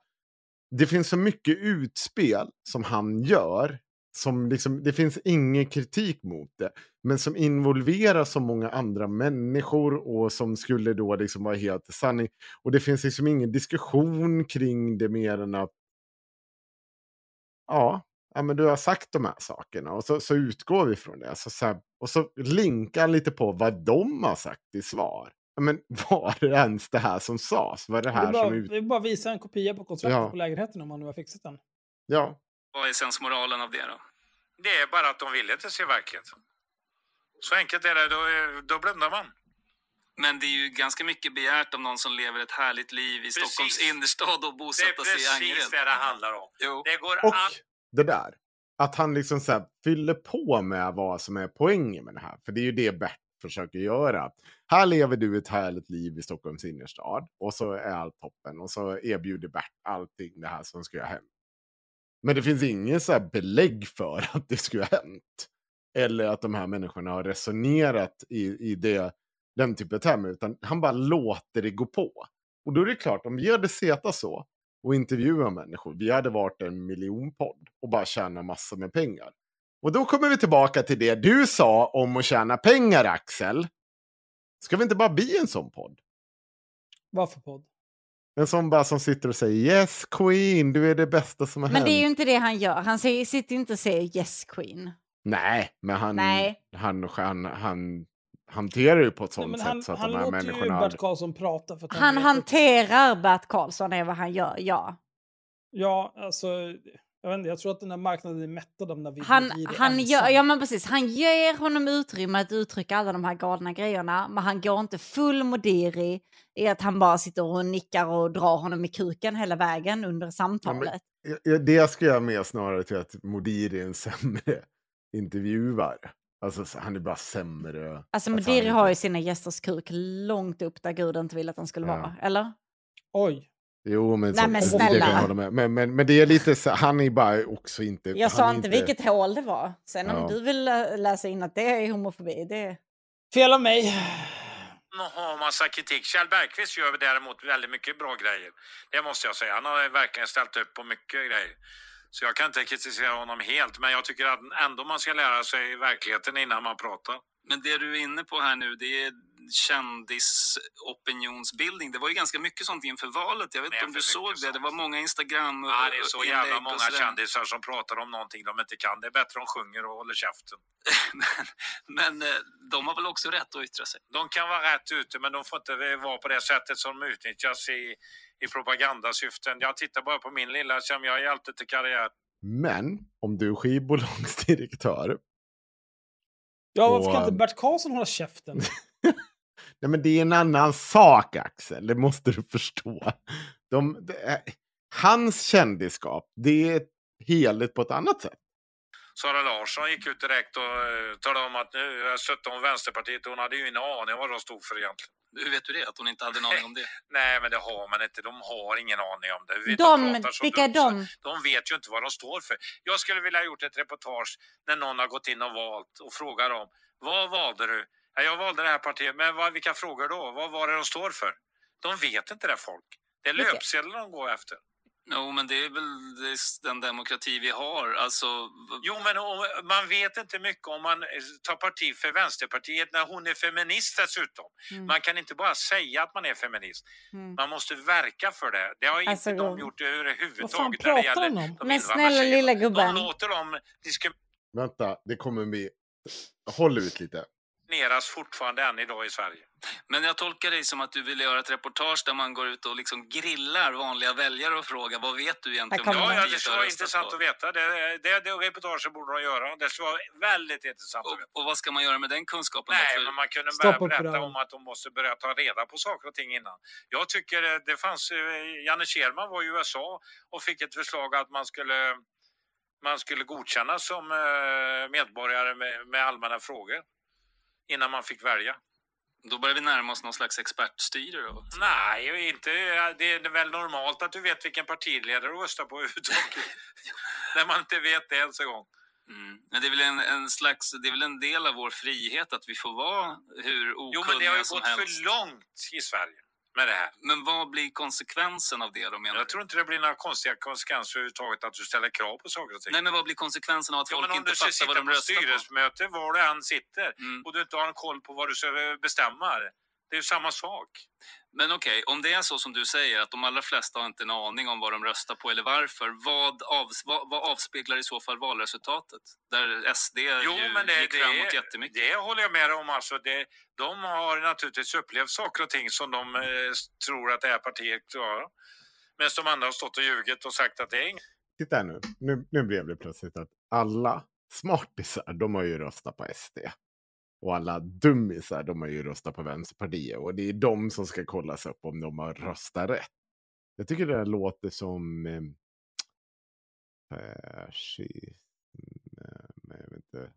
det finns så mycket utspel som han gör, som liksom, det finns ingen kritik mot det, men som involverar så många andra människor och som skulle då liksom vara helt sanning. Och det finns liksom ingen diskussion kring det mer än att ja, ja men du har sagt de här sakerna och så, så utgår vi från det. Så, så här, och så linkar han lite på vad de har sagt i svar. Ja, Men var det ens det här som sades? Var det Det här är bara, som ut... det är bara visa en kopia på kontraktet Ja. på lägenheten om man nu har fixat den. Ja, Vad är sensmoralen av det då? Det är bara att de ville inte se verkligheten. Så enkelt är det, då, då blundar man. Men det är ju ganska mycket begärt om någon som lever ett härligt liv i Stockholms innerstad och Det är bosätta sig i precis Angered. det det handlar om. Jo. Det går och an... det där. Att han liksom så här fyller på med vad som är poängen med det här. För det är ju det Bert försöker göra. Här lever du ett härligt liv i Stockholms innerstad. Och så är allt toppen. Och så erbjuder Bert allting det här som ska hänt. Men det finns ingen så här belägg för att det skulle ha hänt. Eller att de här människorna har resonerat i, i det, den typen av termer. Utan han bara låter det gå på. Och då är det klart, om vi hade setat så och intervjuat människor, vi hade varit en miljonpodd och bara tjänat massor med pengar. Och då kommer vi tillbaka till det du sa om att tjäna pengar, Axel. Ska vi inte bara bli en sån podd? Vad för podd? En sån bara som sitter och säger yes queen, du är det bästa som har Men hänt. det är ju inte det han gör. Han säger, sitter inte och säger yes queen. Nej, men han, Nej. Han, han, han hanterar ju på ett Nej, sånt men sätt han så att han de här låter ju människorna... Bert Karlsson prata. För att Han hanterar Bert Karlsson är vad han gör, ja. Ja, alltså... Jag, vet inte, jag tror att den här marknaden är mättad av Navid Han, han, gör, ja, men precis, han ger honom utrymme att uttrycka alla de här galna grejerna, men han går inte full Modiri i att han bara sitter och nickar och drar honom i kuken hela vägen under samtalet. Ja, ja, Det ska jag med snarare till att Modiri är en sämre intervjuare. Alltså så- han är bara sämre. Alltså Modiri har ju sina gästers kuk långt upp där Gud inte vill att han skulle Ja. vara, eller? Oj. Jo, men, Nej, så, men det kan jag snälla. hålla med. Men, men, men det är lite så, han är bara också inte... Jag sa inte vilket hål det var. Sen om Ja. du vill lä- läsa in att det är homofobi, det... Fel av mig. har massa kritik. Kjell Bergqvist gör däremot väldigt mycket bra grejer. Det måste jag säga. Han har verkligen ställt upp på mycket grejer. Så jag kan inte kritisera honom helt, men jag tycker att ändå man ska lära sig verkligheten innan man pratar. Men det du är inne på här nu, det är kändisopinionsbildning. Det var ju ganska mycket sånt inför valet. Jag vet inte om du såg det. Det var många Instagram Ja, det är så jävla många kändisar som pratar om någonting de inte kan. Det är bättre om de sjunger och håller käften. men, men eh, de har väl också rätt att yttra sig? De kan vara rätt ute, men de får inte vara på det sättet som de utnyttjas i, i propagandasyften. Jag tittar bara på min lilla som jag hjälpte till karriär. Men om du är skivbolagsdirektör. Ja, varför kan inte Bert Karlsson hålla käften? Nej, men det är en annan sak, Axel. Det måste du förstå. De, det är, hans kändisskap, det är heligt på ett annat sätt. Sara Larsson gick ut direkt och eh, talade om att nu jag stöttar hon Vänsterpartiet. Hon hade ju ingen aning om vad de stod för egentligen. Hur vet du det? Att hon inte hade en aning om det? Nej, men det har man inte. De har ingen aning om det. Vi De, så vilka är dumt, de? De vet ju inte vad de står för. Jag skulle vilja ha gjort ett reportage när någon har gått in och valt och frågar dem. Vad valde du? Ja, jag valde det här partiet. Men vad, vilka frågor då? Vad var det de står för? De vet inte det folk. Det är löpsedlar de går efter. Jo, men det är väl den demokrati vi har. Alltså, Jo, men om, man vet inte mycket om man eh, tar parti för Vänsterpartiet när hon är feminist dessutom. Mm. Man kan inte bara säga att man är feminist. Mm. Man måste verka för det. Det har inte Alltså, de då- gjort Vad fan överhuvudtaget när det pratar gäller han om? de Men snälla lilla gubben. De låter dem Vänta, det kommer bli... Håll ut lite. fortfarande än idag i Sverige. Men jag tolkar dig som att du vill göra ett reportage där man går ut och liksom grillar vanliga väljare och frågar vad vet du egentligen Ja, ja, det skulle vara intressant på? att veta. Det, det, det reportaget borde de göra. Det skulle vara väldigt intressant att veta. Och, och vad ska man göra med den kunskapen? Nej, För- men man kunde börja berätta om att de måste börja ta reda på saker och ting innan. Jag tycker eh, det fanns, eh, Janne Scherman var i USA och fick ett förslag att man skulle, man skulle godkännas som eh, medborgare med, med allmänna frågor innan man fick välja. Då börjar vi närma oss någon slags expertstyre då. Nej, inte, det är väl normalt att du vet vilken partiledare du röstar på överhuvudtaget. När man inte vet det ens en gång. Mm. Men det är väl en, en slags, det är väl en del av vår frihet att vi får vara hur Jo, okunniga men det har ju som gått helst. för långt i Sverige med det här. Men vad blir konsekvensen av det då menar Jag du? tror inte det blir några konstiga konsekvenser överhuvudtaget att du ställer krav på saker och ting. Nej, men vad blir konsekvensen av att Ja, folk om inte du fattar vad de på röstar på? styrelsemöte var du än sitter Mm. och du inte har en koll på vad du ska bestämma. Det är ju samma sak. Men okej, om det är så som du säger att de allra flesta har inte en aning om vad de röstar på eller varför, vad, av, vad, vad avspeglar i så fall valresultatet? Där SD Jo, ju men det, gick det, framåt jättemycket. det håller jag med om. Alltså det, de har naturligtvis upplevt saker och ting som de eh, tror att det här partiet klarar. Medan de andra har stått och ljugit och sagt att det är inget. Titta här nu. nu. Nu blev det plötsligt att alla smartisar, de har ju röstat på SD. Och alla dummisar, de har ju röstat på Vänsterpartiet. Och det är de som ska kollas upp om de har röstat rätt. Jag tycker det här låter som... Eh, fascism, eh, men jag vill inte,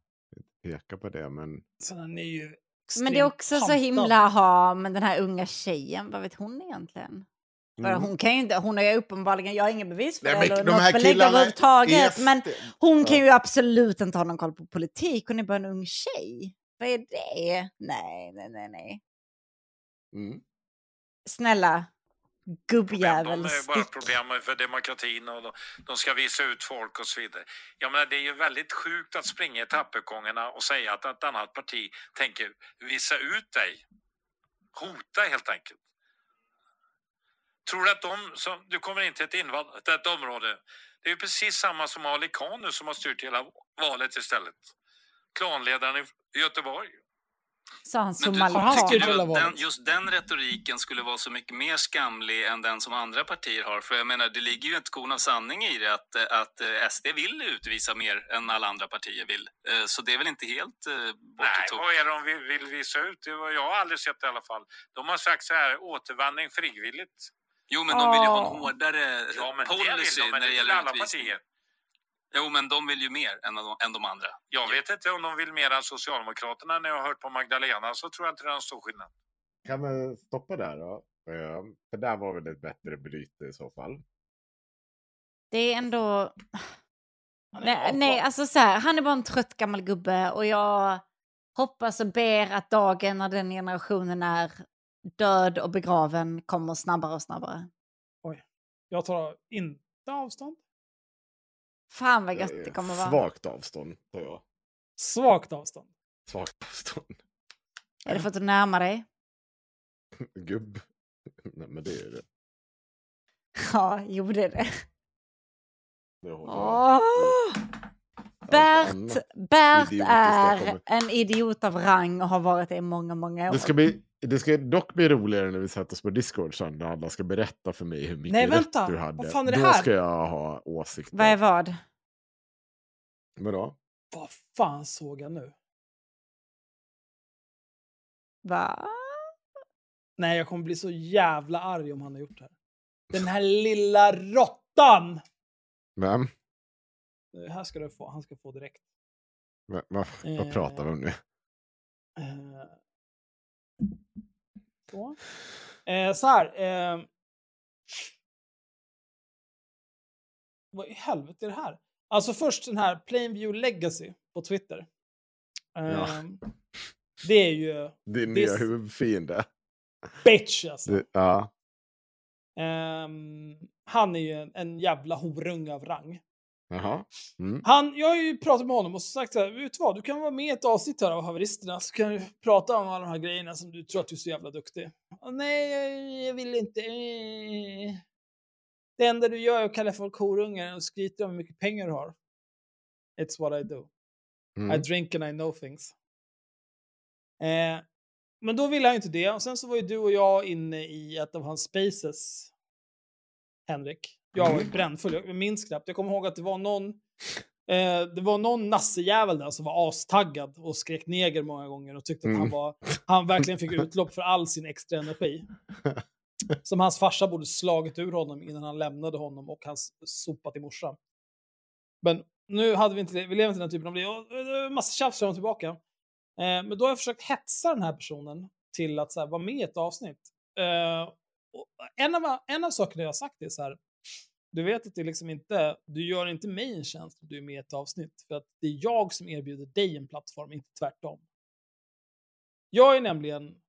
peka på det, men... Han är ju Men det är också så himla, ha, men den här unga tjejen, vad vet hon egentligen? För Mm. hon kan ju inte, hon har ju uppenbarligen, jag har inga bevis för Nej, det men eller de något belägg överhuvudtaget. Men hon Ja. kan ju absolut inte ha någon koll på politik, hon är bara en ung tjej. Vad är det? Nej, nej, nej, nej. Mm. Snälla, gubbjävel, De är bara problem för demokratin och de, de ska visa ut folk och så vidare. Jag menar, det är ju väldigt sjukt att springa i trappuppgångarna och säga att ett annat parti tänker visa ut dig. Hota helt enkelt. Tror du att de som, du kommer in till ett invand, till ett område, det är ju precis samma som Ali Khan nu som har styrt hela valet istället. klanledaren Göteborg. Sa han vad? den, just den retoriken skulle vara så mycket mer skamlig än den som andra partier har? För jag menar, det ligger ju ett korn av sanning i det att, eh, att eh, SD vill utvisa mer än alla andra partier vill. Eh, Så det är väl inte helt eh, Nej, vad är det de vill, vill visa ut? Det var, jag har aldrig sett det i alla fall. De har sagt så här, återvandring frivilligt. Jo, men de vill ju ha en hårdare Ja, det policy vill de, när det det gäller alla utvisning. partier. Jo, men de vill ju mer än de, än de andra. Jag vet inte om de vill mer än Socialdemokraterna. När jag har hört på Magdalena så tror jag inte det är en stor skillnad. Kan man stoppa där då? Eh, För där var väl ett bättre bryte i så fall. Det är ändå... Han är Nej, nej, alltså så här, han är bara en trött gammal gubbe och jag hoppas och ber att dagen när den generationen är död och begraven kommer snabbare och snabbare. Jag tar inte avstånd. Fan vad gött det kommer vara. Svagt avstånd, tar jag. Svagt avstånd. Svagt avstånd. Är det för att du närmar dig? Gubb. Nej, men det är det. Ja, jo det är det. Bert, Bert är en idiot av rang och har varit det i många, många år. Det ska, bli, det ska dock bli roligare när vi sätter oss på Discord sen, när alla ska berätta för mig hur mycket Nej, rätt vänta. du hade. Vad fan är det Då här? ska jag ha åsikter. Vad är vad? Vadå? Vad fan såg jag nu? Va? Nej, jag kommer bli så jävla arg om han har gjort det här. Den här lilla råttan! Vem? Det här ska du få. Han ska få direkt. Va, va, vad Eh. pratar vi om nu? Eh, Så. Eh, så här. Eh, vad i helvete är det här? Alltså först den här Plainview Legacy på Twitter. Eh, Ja. Det är ju Din nya huvudfiende. bitch alltså. Det, ja. Ehm, han är ju en, en jävla horunge av rang. Jaha. Mm. Han, jag har ju pratat med honom och sagt så här, vet du vad, du kan vara med i ett avsnitt här av Haveristerna så kan du prata om alla de här grejerna som du tror att du är så jävla duktig. "Åh, nej, jag, vill inte. eh." Det enda du gör är att kalla folk horungar och skryta om hur mycket pengar du har. It's what I do. I Mm. drink and I know things. Eh, men då ville han ju inte det. Och sen så var ju du och jag inne i ett av hans spaces. Henrik. Jag var ju brännfull. Jag minns knappt. Jag kommer ihåg att det var någon eh, det var någon nassejävel där som var astaggad och skrek neger många gånger och tyckte att han Mm. var han verkligen fick utlopp för all sin extra energi. Som hans farsa borde slagit ur honom innan han lämnade honom och hans sopa till morsan. Men nu hade vi inte det. Vi lever inte den typen av liv. Och, eh, Massa tjafs fram och tillbaka. Eh, men då har jag försökt hetsa den här personen till att så här, vara med i ett avsnitt. Eh, en, av, en av sakerna jag har sagt är så här. Du vet att det liksom inte, du gör inte mig en tjänst om du är med i ett avsnitt. För att det är jag som erbjuder dig en plattform, inte tvärtom. Jag är nämligen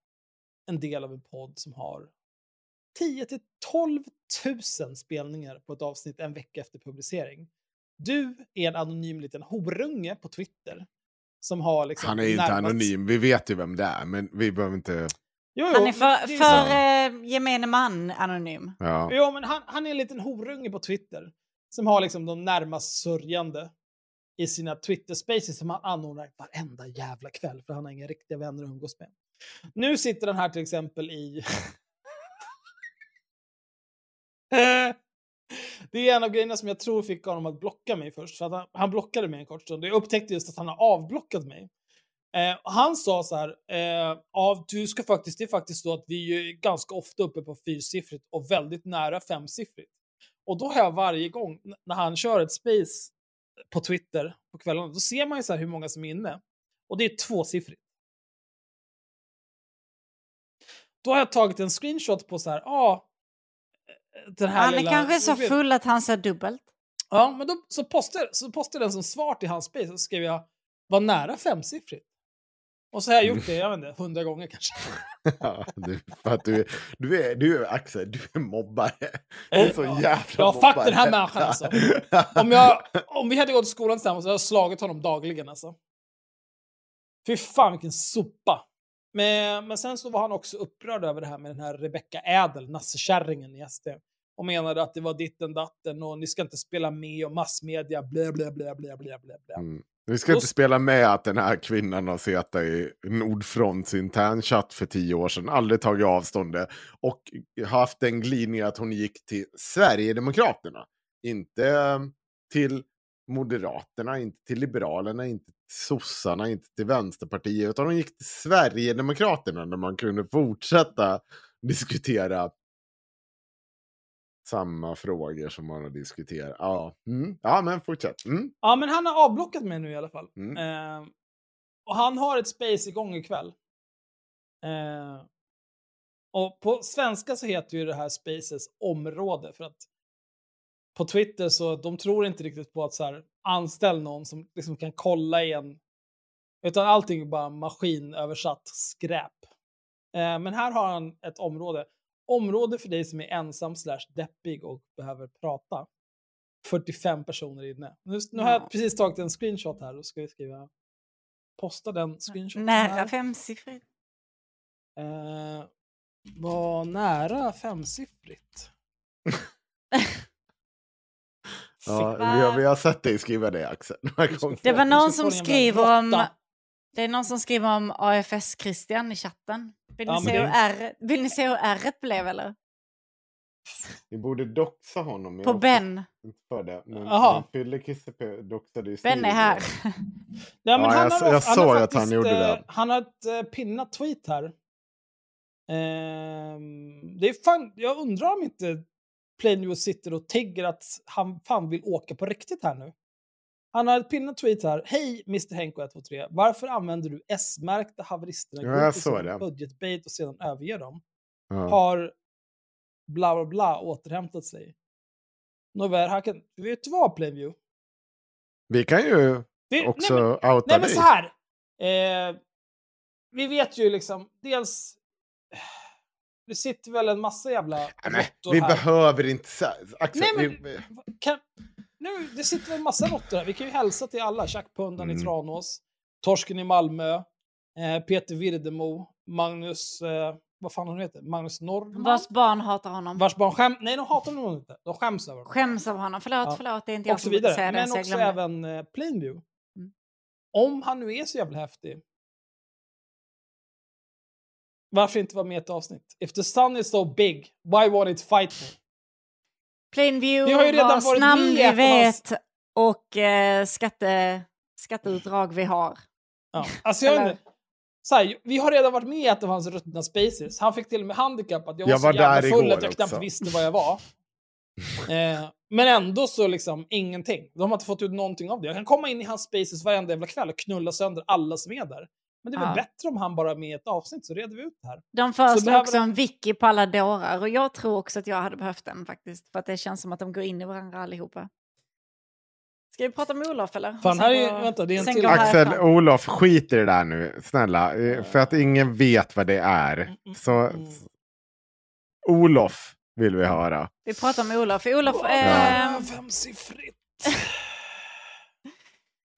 en del av en podd som har 10 till 12 000 spelningar på ett avsnitt en vecka efter publicering. Du är en anonym liten horunge på Twitter. Som har liksom Han är inte anonym, vi vet ju vem det är, men vi behöver inte... Jo, jo, Han är för, det är för eh, gemene man anonym. Ja. Jo, men han, han är en liten horunge på Twitter. Som har liksom de närmast sörjande i sina Twitter-spaces som han anordnar varenda jävla kväll. För han har inga riktiga vänner att umgås med. Nu sitter den här till exempel i... Det är en av grejerna som jag tror fick honom att blocka mig först. För att han, han blockade mig en kort stund. Och jag upptäckte just att han har avblockat mig. Eh, han sa så här, eh, ja, du ska faktiskt, det är faktiskt så att vi är ganska ofta uppe på fyrsiffrigt och väldigt nära femsiffrigt. Och då har jag varje gång när han kör ett space på Twitter på kvällarna, då ser man ju så här hur många som är inne. Och det är tvåsiffrigt. Då har jag tagit en screenshot på så här, ja, eh, den här Han är lilla- kanske så full att han ser dubbelt. Ja, men då, så postade så postade den som svar till hans space och så skrev jag var nära femsiffrigt. Och så har jag gjort det, jag vet inte, hundra gånger kanske. Ja, du, för att du, du, är, du är Axel, du är mobbare. Du är så Ja. jävla Ja, fuck mobbare. den här människan, alltså. Om, jag, om vi hade gått i skolan tillsammans så hade jag slagit honom dagligen alltså. Fy fan vilken sopa. Men, men sen så var han också upprörd över det här med den här Rebecca Ädel, nassekärringen i SD. Och menade att det var ditten datten och ni ska inte spela med och massmedia, blä blä blä blä blä blä blä. Mm. Vi ska inte spela med att den här kvinnan har suttit i Nordfronts internchatt för tio år sedan, aldrig tagit avstånd det, och haft en glidning att hon gick till Sverigedemokraterna. Inte eh, till Moderaterna, inte till Liberalerna, inte till sossarna, inte till Vänsterpartiet, utan hon gick till Sverigedemokraterna där man kunde fortsätta diskutera samma frågor som man har diskuterat. Ja, mm. ja men fortsätt. Mm. Ja, men han har avblockat mig nu i alla fall. Mm. Eh, och han har ett space igång ikväll. Eh, och på svenska så heter ju det här spaces område för att på Twitter så de tror inte riktigt på att så här, anställ någon som liksom kan kolla i en utan allting är bara maskinöversatt skräp. Eh, men här har han ett område. Område för dig som är ensam slash deppig och behöver prata. 45 personer inne. Nu, nu har Ja. jag precis tagit en screenshot här och ska vi skriva posta den screenshoten Nära här. femsiffrigt. Eh, var nära femsiffrigt. Ja, vi, har, vi har sett dig skriva det Axel. Det var någon som skriver om... Det är någon som skriver om AFS-Christian i chatten. Vill ni, Ja, se hur det- R, vill ni se hur R blev eller? Vi borde doxa honom. På Ben. inte för det. Men, Fyllekisse pe- doxade ju Ben är här. Ja, Ja, men han jag- har, jag han såg att faktiskt, han gjorde eh, det. Han har ett eh, pinnat tweet här. Ehm, det är fan, jag undrar om inte Plainview sitter och tigger att han fan vill åka på riktigt här nu. Han har ett pinnat tweet här. Hej Mr Henko 123. Varför använder du S-märkta haveristerna som budgetbait och sedan överger dem? Ja. Har bla bla bla återhämtat sig? Nåväl, här kan, vet du vad Plainview? Vi kan ju Vi, också nej, men, outa Nej men dig. så här. Eh, vi vet ju liksom, dels... Det sitter väl en massa jävla Nej, men, vi här. behöver inte... Axel, Nej, men- vi, Kan, nu, det sitter en massa råttor här. Vi kan ju hälsa till alla. Tjackpundan Mm. i Tranås, Torsken i Malmö, eh, Peter Virdemo, Magnus... Eh, vad fan han heter? Magnus Norrman? Vars barn hatar honom. Vars barn skäm... Nej, de hatar honom inte. De skäms över honom. Skäms av honom. Förlåt, Ja. förlåt. Det är inte jag och som vidare. säga det. Men också även eh, Plainview. Mm. Om han nu är så jävla häftig. Varför inte vara med i ett avsnitt? If the sun is so big, why won't it fight me? Plainview, Vi har ju redan vars varit namn med i vi vet och eh, skatte, skatteutdrag vi har. Ja. Alltså jag. Så här, vi har redan varit med i ett av hans ruttna spaces. Han fick till och med handikapp att jag var, Jag så var jävla där full att jag knappt också. visste vad jag var. eh, men ändå så liksom ingenting. De har inte fått ut någonting av det. Jag kan komma in i hans spaces varenda jävla kväll och knulla sönder alla som är där. Men det är väl Ja. bättre om han bara är med i ett avsnitt så reder vi ut det här. De föreslår också en wiki på alla dårar och jag tror också att jag hade behövt den faktiskt. För att det känns som att de går in i varandra allihopa. Ska vi prata med Olof eller? Fan, här är, vänta, det är en till. Axel, härifrån. Olof, skit i det där nu. Snälla. eh, För att ingen vet vad det är. mm, Så mm. Olof vill vi höra. Vi pratar med Olof. Olof, Ja. eh, Femsiffrigt.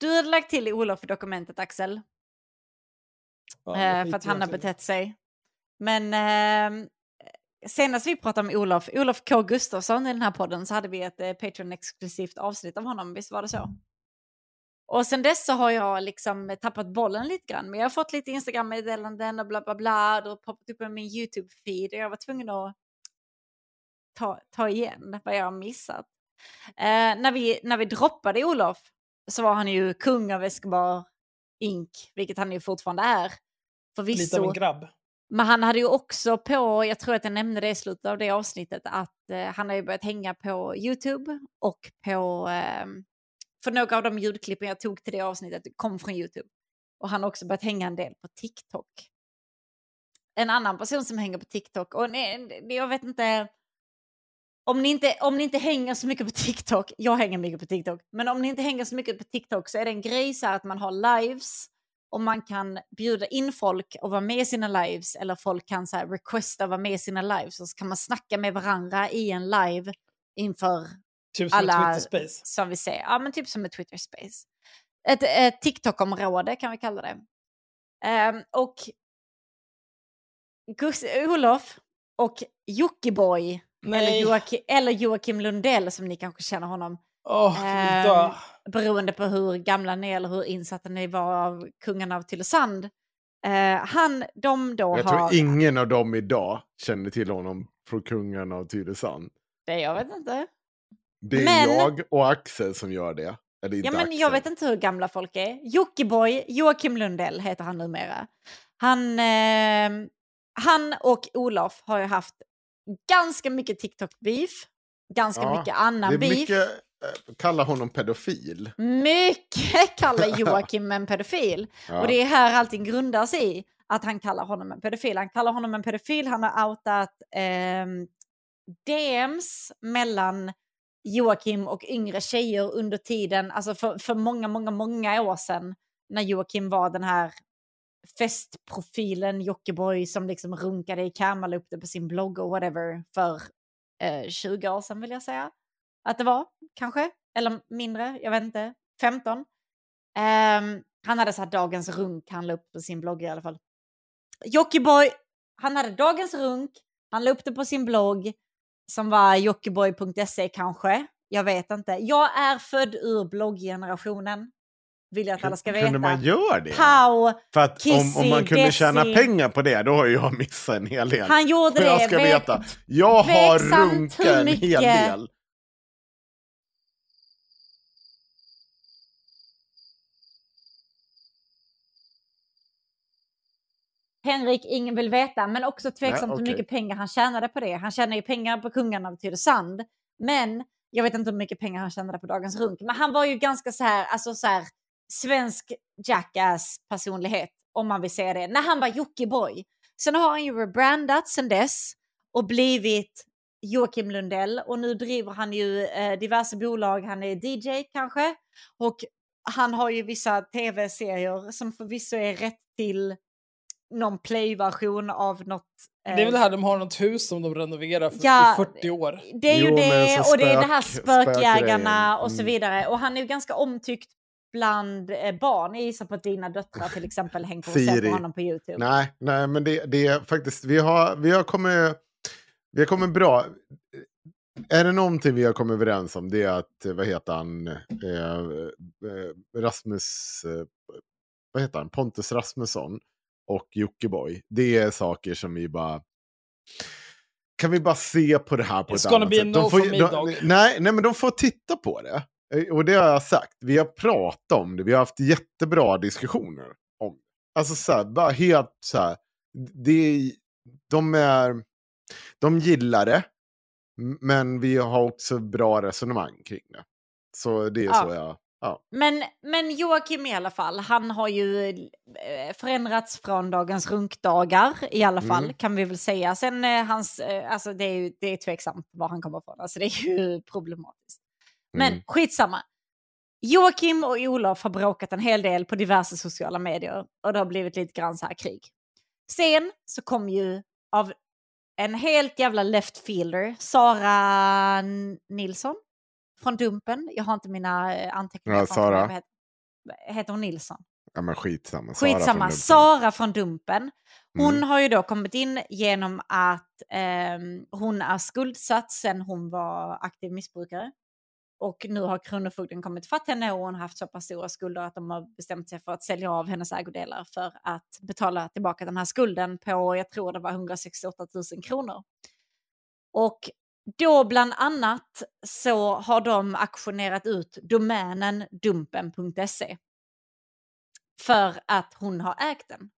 du hade lagt till Olof i dokumentet Axel. Ja, eh, för att han har betett sig. Men eh, senast vi pratade med Olof, Olof K Gustafsson i den här podden så hade vi ett eh, Patreon-exklusivt avsnitt av honom, visst var det så? Och sen dess så har jag liksom tappat bollen lite grann, men jag har fått lite Instagram-meddelanden och bla bla bla, har poppat upp i min YouTube-feed och jag var tvungen att ta, ta igen vad jag har missat. Eh, när, vi, när vi droppade Olof så var han ju kung av Escobar Inc, vilket han ju fortfarande är. Lite av Förvisso. en grabb. Men han hade ju också på, jag tror att jag nämnde det i slutet av det avsnittet, att eh, han har ju börjat hänga på YouTube och på, eh, för några av de ljudklippen jag tog till det avsnittet kom från YouTube. Och han har också börjat hänga en del på TikTok. En annan person som hänger på TikTok, och nej, jag vet inte, om ni, inte, om ni inte hänger så mycket på TikTok, jag hänger mycket på TikTok, men om ni inte hänger så mycket på TikTok så är det en grej så här att man har lives och man kan bjuda in folk och vara med i sina lives eller folk kan så här requesta vara med i sina lives och så kan man snacka med varandra i en live inför Typ alla ett Twitter Space. som vi ser. Ja, men typ som ett Twitter Space. Ett, ett TikTok-område kan vi kalla det. Ehm, och Gus Olof och Jockiboi eller. Joakim, eller Joakim Lundell som ni kanske känner honom. Ehm, dö. beroende på hur gamla ni är eller hur insatta ni var av kungarna av Tylösand. Eh, han, de då Jag har... tror ingen av dem idag känner till honom från kungarna av Tylösand. Det, jag vet inte. Det är Men- jag och Axel som gör det. Eller inte Ja, men Axel. jag vet inte hur gamla folk är. Jockiboi, Joakim Lundell heter han numera. Han, eh, han och Olof har ju haft ganska mycket TikTok-beef. Ganska Ja, mycket annan beef. mycket, eh, kalla honom pedofil. Mycket kallar Joakim en pedofil. Ja. Och det är här allting grundar sig i. Att han kallar honom en pedofil. Han kallar honom en pedofil. Han har outat ehm, DMs mellan Joakim och yngre tjejer under tiden, alltså för, för många, många, många år sedan. När Joakim var den här festprofilen Jockiboi som liksom runkade i kam la upp det på sin blogg och whatever för eh, 20 år sedan vill jag säga. Att det var, kanske. Eller mindre, jag vet inte. 15. Um, ehm, han hade så här dagens runk, han la upp på sin blogg i alla fall. Jockiboi, han hade dagens runk, han la upp det på sin blogg som var jockiboi.se kanske. Jag vet inte. Jag är född ur blogggenerationen. Vill jag att alla ska veta. Kunde man göra det? Pow! För att om, Kissy, om man kunde tjäna Desi. pengar på det, då har jag missat en hel del. Han gjorde För jag det. ska Vet- veta. Jag har runkat en hel del. Henrik, ingen vill veta, men också tveksamt Nej, hur mycket pengar han tjänade på det. Han tjänade ju pengar på kungarna av Tylösand, men jag vet inte hur mycket pengar han tjänade på Dagens Runk. Men han var ju ganska så här, alltså så här, svensk jackass-personlighet, om man vill säga det, när han var Jockiboi. Sen har han ju rebrandat sen dess och blivit Joakim Lundell och nu driver han ju eh, diverse bolag. Han är DJ kanske och han har ju vissa tv-serier som förvisso är rätt till någon play-version av något. eh, Det är väl det här de har något hus som de renoverar för Ja, i 40 år. det är ju Jo, det och det är det här spök- spökjägarna spökgrejen. och så Mm. vidare. Och han är ju ganska omtyckt bland eh, barn. Jag gissar på att dina döttrar till exempel hänger på och ser på honom på YouTube. Nej, nej, men det, det är faktiskt, vi har, vi har kommit, vi har kommit bra. Är det någonting vi har kommit överens om, det är att, vad heter han, eh, eh, Rasmus, eh, vad heter han, Pontus Rasmusson och Jockiboi. Det är saker som vi bara, kan vi bara se på det här på It's ett gonna annat be a sätt? no De får, for me, de, dog. nej, nej, men de får titta på det. Eh, Och det har jag sagt. Vi har pratat om det. Vi har haft jättebra diskussioner om. Alltså så här, bara helt så här. Det, de är... De gillar det. Men vi har också bra resonemang kring det. Så det är Ja. så jag... Ja. Men, men Joakim i alla fall, han har ju eh, förändrats från dagens runkdagar i alla fall, Mm. kan vi väl säga. Sen eh, hans, alltså det är ju det är tveksamt var han kommer ifrån, alltså det är ju problematiskt. Men Mm. skitsamma. Joakim och Olof har bråkat en hel del på diverse sociala medier och det har blivit lite grann så här krig. Sen så kom ju av en helt jävla left fielder, Sara Nilsson från Dumpen. Jag har inte mina eh, anteckningar. Ja. Sara. Heter, heter hon Nilsson? ja, men skitsamma. Sara Skitsamma. från. Sara från Dumpen. Hon Mm. har ju då kommit in genom att ehm, hon är skuldsatt sen hon var aktiv missbrukare. Och nu har Kronofogden kommit fatt henne och hon har haft så pass stora skulder att de har bestämt sig för att sälja av hennes ägodelar för att betala tillbaka den här skulden på, jag tror det var 168 000 kronor. Och då bland annat så har de auktionerat ut domänen dumpen.se för att hon har ägt den.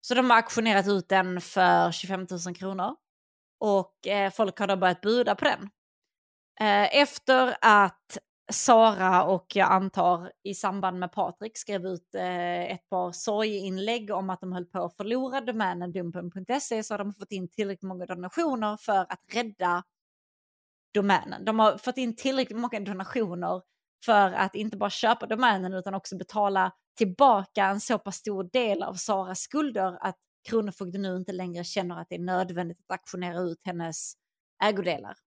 Så de har auktionerat ut den för 25 000 kronor. Och eh, folk har då börjat buda på den. Eh, efter att Sara och jag antar i samband med Patrik skrev ut eh, ett par sorginlägg om att de höll på att förlora domänen dumpen.se så har de fått in tillräckligt många donationer för att rädda domänen. De har fått in tillräckligt många donationer för att inte bara köpa domänen utan också betala tillbaka en så pass stor del av Saras skulder att Kronofogden nu inte längre känner att det är nödvändigt att auktionera ut hennes ägodelar.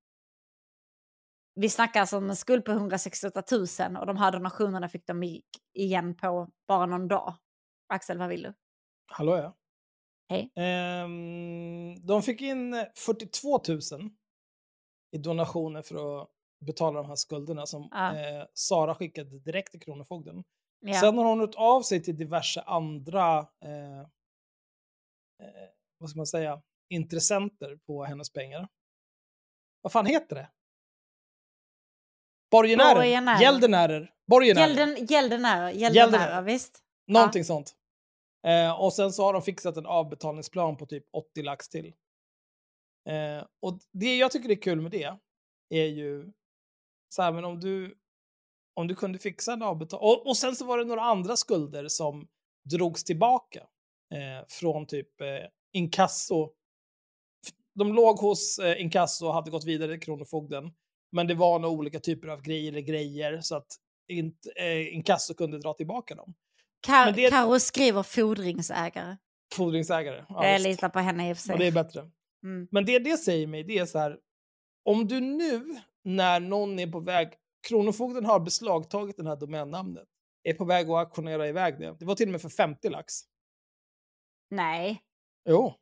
Vi snackar alltså om en skuld på 168 000 och de här donationerna fick de igen på bara någon dag. Axel, vad vill du? Hallå ja. Hej. Ehm, de fick in 42 000 i donationer för att betala de här skulderna som Ja. eh, Sara skickade direkt till Kronofogden. Ja. Sen har hon hört av sig till diverse andra eh, eh, vad ska man säga, intressenter på hennes pengar. Vad fan heter det? Borgenärer? Borgenärer. Gäldenärer? Borgenärer? Gälden, gäldenärer, Gäldenärer. gäldenärer, visst. Någonting sånt. Eh, och sen så har de fixat en avbetalningsplan på typ 80 lax till. Eh, och det jag tycker är kul med det är ju så här, men om du, om du kunde fixa en avbetalning. Och, och sen så var det några andra skulder som drogs tillbaka eh, från typ eh, inkasso. De låg hos eh, inkasso och hade gått vidare till Kronofogden. Men det var nog olika typer av grejer eller grejer så att inte, eh, inkasso kunde dra tillbaka dem. Kar- det- Karo skriver fordringsägare. Fordringsägare. Ja, jag litar på henne i och för sig. Och det är bättre. Mm. Men det det säger mig, det är så här. Om du nu, när någon är på väg, Kronofogden har beslagtagit det här domännamnet, är på väg att auktionera iväg det. Det var till och med för 50 lax. Nej, Jo,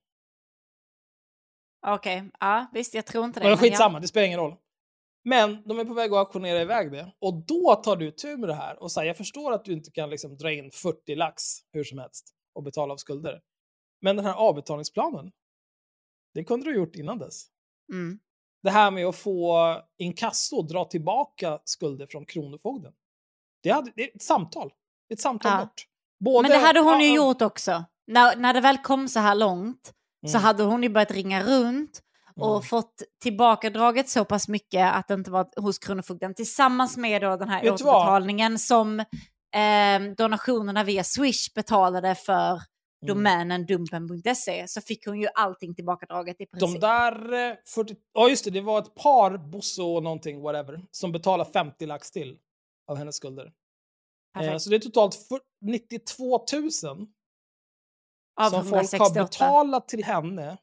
okej. Ja, visst, jag tror inte det. men skitsamma, det spelar ingen roll. Men de är på väg att auktionera iväg det. Och då tar du tur med det här och säger jag förstår att du inte kan liksom dra in 40 lax hur som helst och betala av skulder. Men den här avbetalningsplanen, det kunde du ha gjort innan dess. Mm. det här med att få inkasso dra tillbaka skulder från Kronofogden. Det, hade, det är ett samtal. Det är ett samtal Ja. bort. Både, Men det hade hon ju ja, gjort också. När, när det väl kom så här långt så Mm. hade hon ju börjat ringa runt och Mm. fått tillbakadraget så pass mycket att det inte var hos Kronofogden tillsammans med då den här Vet vad? återbetalningen som eh, donationerna via Swish betalade för Mm. domänen dumpen.se så fick hon ju allting tillbakadraget i princip. De där eh, 40... Ja, just det. Det var ett par, Bosse och någonting, whatever, som betalade 50 lax till av hennes skulder. Eh, så det är totalt för- 92 000 Av som folk har 168. betalat till henne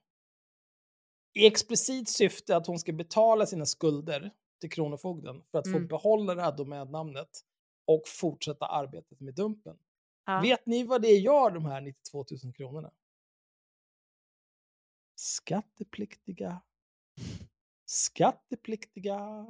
i explicit syfte att hon ska betala sina skulder till Kronofogden för att få Mm. behålla det här domännamnet och fortsätta arbetet med Dumpen. Ja. Vet ni vad det gör, de här 92 000 kronorna? Skattepliktiga. Skattepliktiga.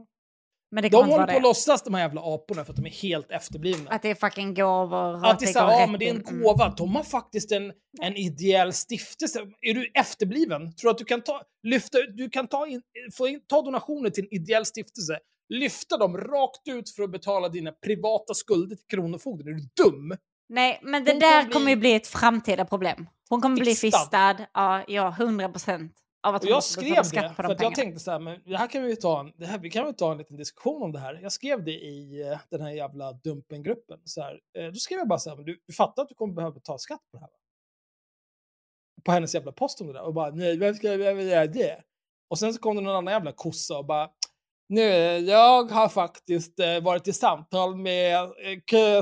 Men det De håller på att låtsas, de här jävla aporna, för att de är helt efterblivna. Att det är fucking gåvor. och Att det är, så går här, ja, men det är en. Mm. gåva. De har faktiskt en, en ideell stiftelse. Är du efterbliven? Tror du att du kan ta, lyfta, du kan ta, in, få in, ta donationer till en ideell stiftelse, lyfta dem rakt ut för att betala dina privata skulder till Kronofogden? Är du dum? Nej, men det Hon där kommer bli- ju bli ett framtida problem. Hon kommer bli Fistad. fistad. Ja, ja, 100 procent. Av att Och jag skrev det, skatt på för de att jag tänkte så här, men det här kan vi ta en, det här, vi kan väl ta en liten diskussion om det här. Jag skrev det i eh, den här jävla Dumpen-gruppen. Så här, eh, då skrev jag bara så här, men du, du fattar att du kommer behöva betala skatt på det här? va? På hennes jävla post om det där. Och bara, nej, varför ska jag göra det? Och sen så kom det någon annan jävla kossa och bara, nu, jag har faktiskt eh, varit i samtal med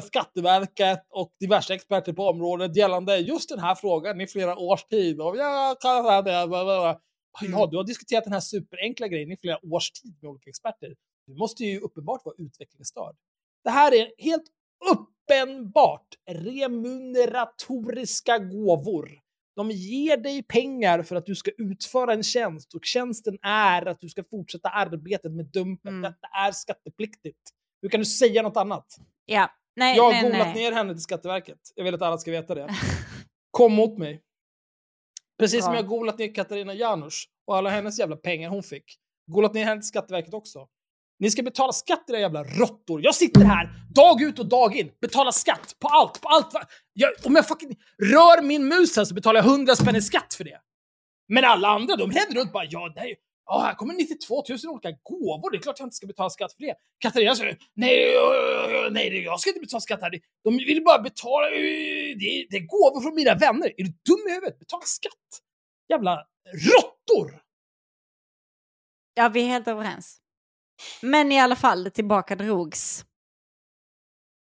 Skatteverket och diverse experter på området gällande just den här frågan i flera års tid. Och jag kan säga det. Ja, du har diskuterat den här superenkla grejen i flera års tid med olika experter. Du måste ju uppenbart vara utvecklingsstörd. Det här är helt uppenbart remuneratoriska gåvor. De ger dig pengar för att du ska utföra en tjänst och tjänsten är att du ska fortsätta arbetet med dumpen. Mm. Detta är skattepliktigt. Hur kan du säga något annat? Ja, nej, Jag har nej, googlat nej. ner henne till Skatteverket. Jag vill att alla ska veta det. Kom mot mig. Precis som Bra. jag googlat ner Katarina Janouch och alla hennes jävla pengar hon fick. Googlat ner henne till Skatteverket också. Ni ska betala skatt era jävla råttor. Jag sitter här dag ut och dag in, betalar skatt på allt, på allt. Jag, om jag fucking rör min mus här så betalar jag 100 spänn i skatt för det. Men alla andra, de händer runt bara, ja, det här, är- ja, här kommer 92 000 olika gåvor. Det är klart jag inte ska betala skatt för det. Katarina säger, nej, nej, jag ska inte betala skatt här. De vill bara betala, det är, det är gåvor från mina vänner. Är du dum i huvudet? Betala skatt. Jävla råttor! Ja, vi är helt överens. Men i alla fall, det tillbaka drogs.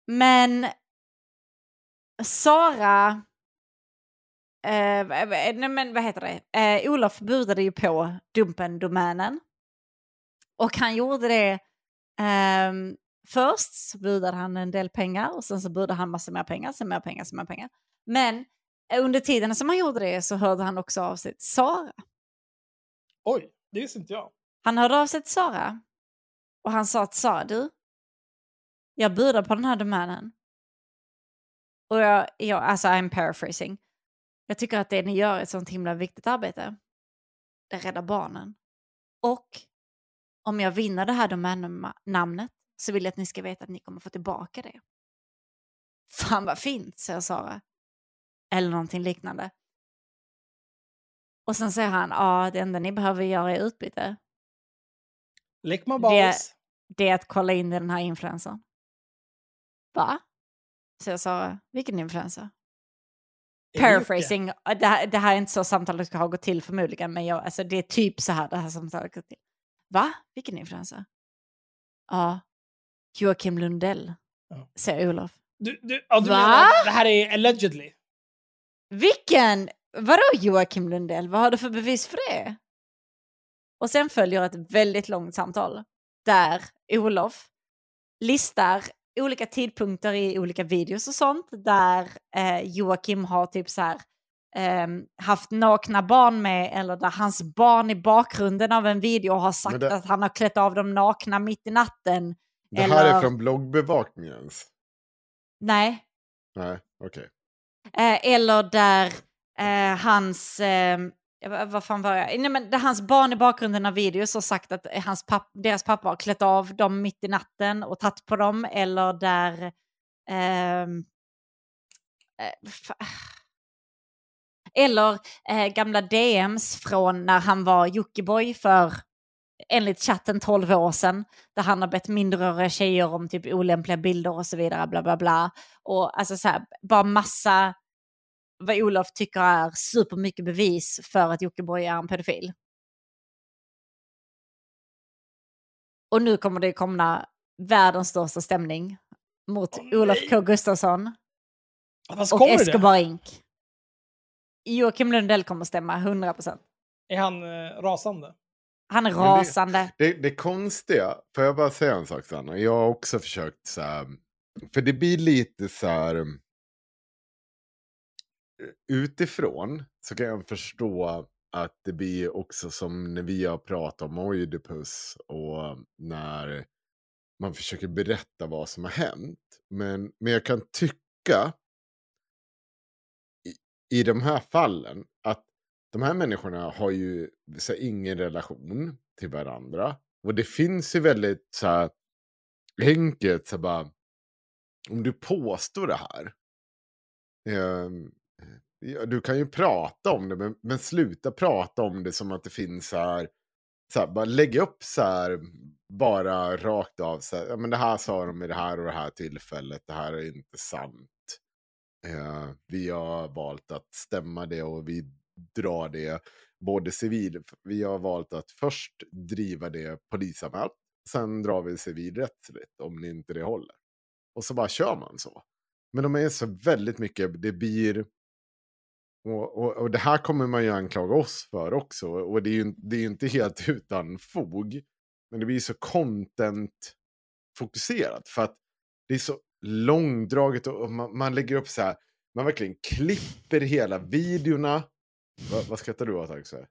Men Sara... Eh, v- nej, men vad heter det? Eh, Olof budade ju på Dumpen-domänen. Och han gjorde det... ehm, först så budade han en del pengar och sen så budade han massa mer pengar, sen mer pengar, sen mer pengar. Men eh, under tiden som han gjorde det så hörde han också av sig till Sara. Oj, det visste inte jag. Han hörde av sig till Sara Och han sa att sa du, jag budar på den här domänen. Och jag, jag, alltså I'm paraphrasing. Jag tycker att det ni gör är ett sånt himla viktigt arbete. Det räddar barnen. Och om jag vinner det här domännamnet så vill jag att ni ska veta att ni kommer få tillbaka det. Fan vad fint, säger Sara. Eller någonting liknande. Och sen säger han, ja det enda ni behöver göra i utbyte, Lick my det, balls. det är att kolla in den här influensen. Va? Säger Sara, vilken influencer? Paraphrasing, det här, det här är inte så samtalet ska ha gått till förmodligen, men jag, alltså, det är typ så här det här samtalet gått till. Va? Vilken influencer? Ja, Joakim Lundell, Ja. säger Olof. Du, du, ja, du Va? menar, det här är allegedly. Vilken? Vadå Joakim Lundell? Vad har du för bevis för det? Och sen följer ett väldigt långt samtal där Olof listar olika tidpunkter i olika videos och sånt där eh, Joakim har typ så här ehm, haft nakna barn med eller där hans barn i bakgrunden av en video har sagt det- att han har klätt av dem nakna mitt i natten. Det här Eller- är från bloggbevakningens. Nej, Nej, okej. Eh, eller där eh, hans, eh, vad vad fan var jag? Nej, men där hans barn i bakgrunden av videos har sagt att hans papp, deras pappa har klätt av dem mitt i natten och tagit på dem. Eller där... Ehm, eh, eller eh, gamla DMs från när han var Jockiboi för enligt chatten 12 år sedan. Där han har bett mindreåriga tjejer om typ olämpliga bilder och så vidare. Bla bla bla. Och alltså så här, bara massa vad Olof tycker är supermycket bevis för att Jockiboi är en pedofil. Och nu kommer det komma världens största stämning mot Åh, Olof. K Gustafsson och kommer det? Escobar Inc. Joakim Lundell kommer stämma 100%. Är han eh, rasande? Han är det- rasande. Det, det konstiga, får jag bara säga en sak Sanna? Jag har också försökt så här, för det blir lite så här Eh, utifrån så kan jag förstå att det blir också som när vi har pratat om Oidipus och när man försöker berätta vad som har hänt. Men, men jag kan tycka i, i de här fallen att de här människorna har ju så här, ingen relation till varandra. Och det finns ju väldigt så här, enkelt så bara, om du påstår det här. ehm, du kan ju prata om det, men, men sluta prata om det som att det finns så här, så här bara lägga upp så här, bara rakt av så här, ja men det här sa de i det här och det här tillfället, det här är inte sant. Eh, vi har valt att stämma det och vi drar det både civil, vi har valt att först driva det polisanmält, sen drar vi civilrättsligt om det inte det håller. Och så bara kör man så. Men de är så väldigt mycket, det blir... Och, och, och det här kommer man ju anklaga oss för också. Och det är ju det är ju inte helt utan fog. Men det blir så content-fokuserat. För att det är så långdraget och och man, man lägger upp så här. Man verkligen klipper hela videorna. Va, vad skrattar du åt Axel?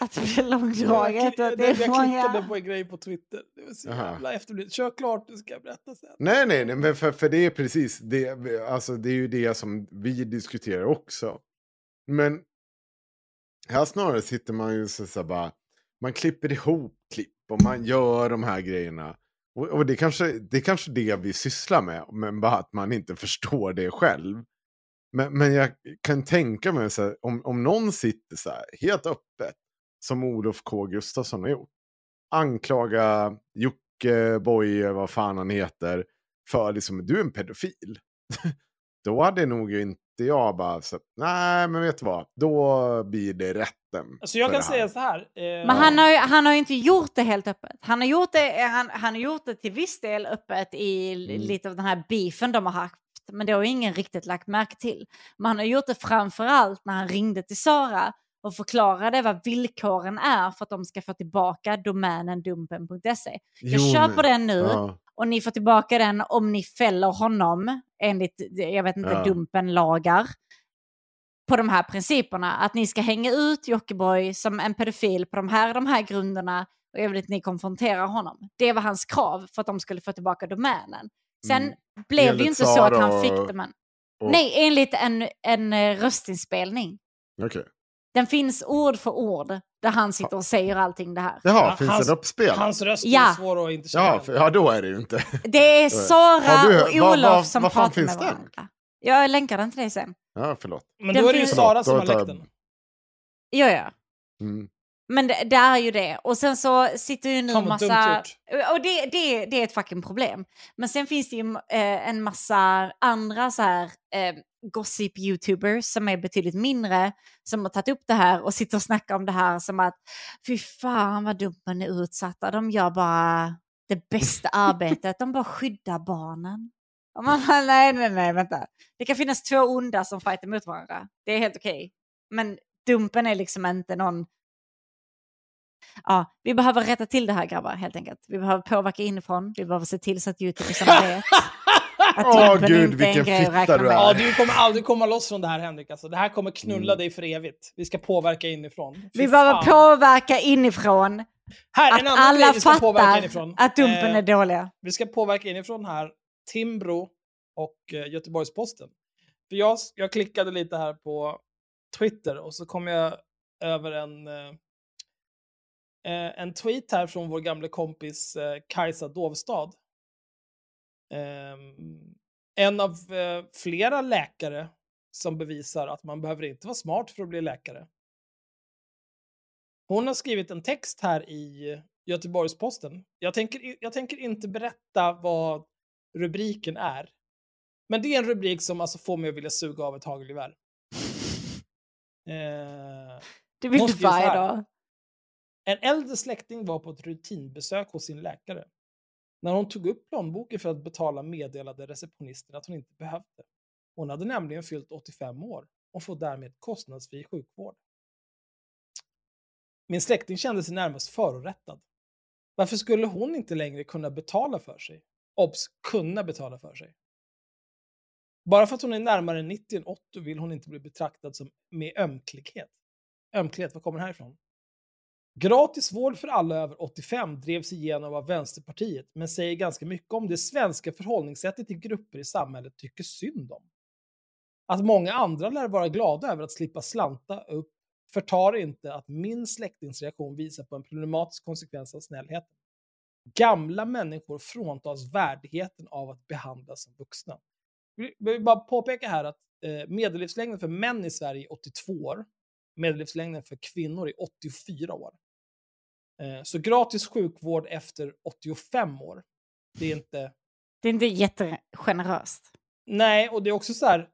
Att det blir långdraget och jag, att det jag, klickade på en grej på Twitter. Det var så jävla efterblivet. Kör klart, du ska jag berätta sen. Nej, nej, nej men för, för det är precis det. Alltså det är ju det som vi diskuterar också. Men här snarare sitter man ju så, så bara, man klipper ihop klipp och man gör de här grejerna. Och, och det, kanske, det är kanske det vi sysslar med, men bara att man inte förstår det själv. Men, men jag kan tänka mig så här, om, om någon sitter så här helt öppet, som Olof K Gustafsson har gjort, anklaga Jocke, Boye, vad fan han heter, för liksom, du är en pedofil. Då hade nog inte jag bara så nej men vet du vad, då blir det rätten. Alltså jag kan det här." säga så här. Eh, Men han har, ju, han har ju inte gjort det helt öppet. Han har gjort det, han, han har gjort det till viss del öppet i Mm. lite av den här beefen de har haft. Men det har ju ingen riktigt lagt märke till. Men han har gjort det framför allt när han ringde till Sara och förklarade vad villkoren är för att de ska få tillbaka domänen dumpen.se. Jag Jo, på den nu Ja. och ni får tillbaka den om ni fäller honom enligt, jag vet inte, Ja. dumpen-lagar. På de här principerna. Att ni ska hänga ut Jockiboi som en pedofil på de här, de här grunderna och jag vill att ni konfronterar honom. Det var hans krav för att de skulle få tillbaka domänen. Sen Mm. blev det Enligt ju inte så att han och- fick domänen. och- Nej, enligt en, en eh, röstinspelning. Okej. Den finns ord för ord där han sitter och säger allting det här. Jaha, Ja, finns hans- den uppspelad? Hans röst Ja. är svår att inte känna Ja, för, ja, då är det ju inte. Det är Sara du- och Olof vad- som vad fan pratar med finns den? varandra. Jag länkar den till dig sen. Ja, förlåt. Men Den då är det ju Sara som har läckt den. Ja, ja. Mm. Men det, det är ju det. Och sen så sitter ju nu vad massa... Och det, det, det är ett fucking problem. Men sen finns det ju eh, en massa andra så här eh, gossip-youtubers som är betydligt mindre som har tagit upp det här och sitter och snackar om det här som att fy fan vad dumt man är utsatta. De gör bara det bästa arbetet. De bara skyddar barnen. Och man bara, nej, nej, nej, vänta. Det kan finnas två onda som fightar mot varandra. Det är helt okej. Men dumpen är liksom inte någon Ja, vi behöver rätta till det här grabbar helt enkelt. Vi behöver påverka inifrån. Vi behöver se till så att Youtube vet Åh, dumpen gud, vilken fitta du är. Ja, du kommer aldrig komma loss från det här Henrik. Alltså, det här kommer knulla Mm. dig för evigt. Vi ska påverka inifrån. Fy Vi behöver påverka inifrån. Här, Att en annan grej alla vi ska påverka fattar inifrån. att dumpen Eh, är dåliga. Vi ska påverka inifrån här Timbro och eh, Göteborgs-Posten. För jag, jag klickade lite här på Twitter och så kom jag över en, eh, eh, en tweet här från vår gamla kompis eh, Kajsa Dovstad. Ehm, en av eh, flera läkare som bevisar att man behöver inte vara smart för att bli läkare. Hon har skrivit en text här i Göteborgs-Posten. Jag tänker, jag tänker inte berätta vad rubriken är. Men det är en rubrik som alltså får mig att vilja suga av ett hagelgevär. Eh, Det vill du varje dag. en äldre släkting var på ett rutinbesök hos sin läkare. När hon tog upp plånboken för att betala meddelade receptionisten att hon inte behövde. Hon hade nämligen fyllt 85 år och får därmed kostnadsfri sjukvård. Min släkting kände sig närmast förorättad. Varför skulle hon inte längre kunna betala för sig? Obs! Kunna betala för sig. Bara för att hon är närmare 90 än 80 vill hon inte bli betraktad som med ömklighet. Ömklighet, vad kommer det här ifrån? Gratis vård för alla över 85 drevs igenom av Vänsterpartiet, men säger ganska mycket om det svenska förhållningssättet till grupper i samhället tycker synd om. Att många andra lär vara glada över att slippa slanta upp förtar inte att min släktings reaktion visar på en problematisk konsekvens av snällheten. Gamla människor fråntas värdigheten av att behandlas som vuxna. Jag vill bara påpeka här att eh, medellivslängden för män i Sverige är 82 år. Medellivslängden för kvinnor är 84 år. Eh, så gratis sjukvård efter 85 år, det är inte... Det är inte jättegeneröst. Nej, och det är också så här,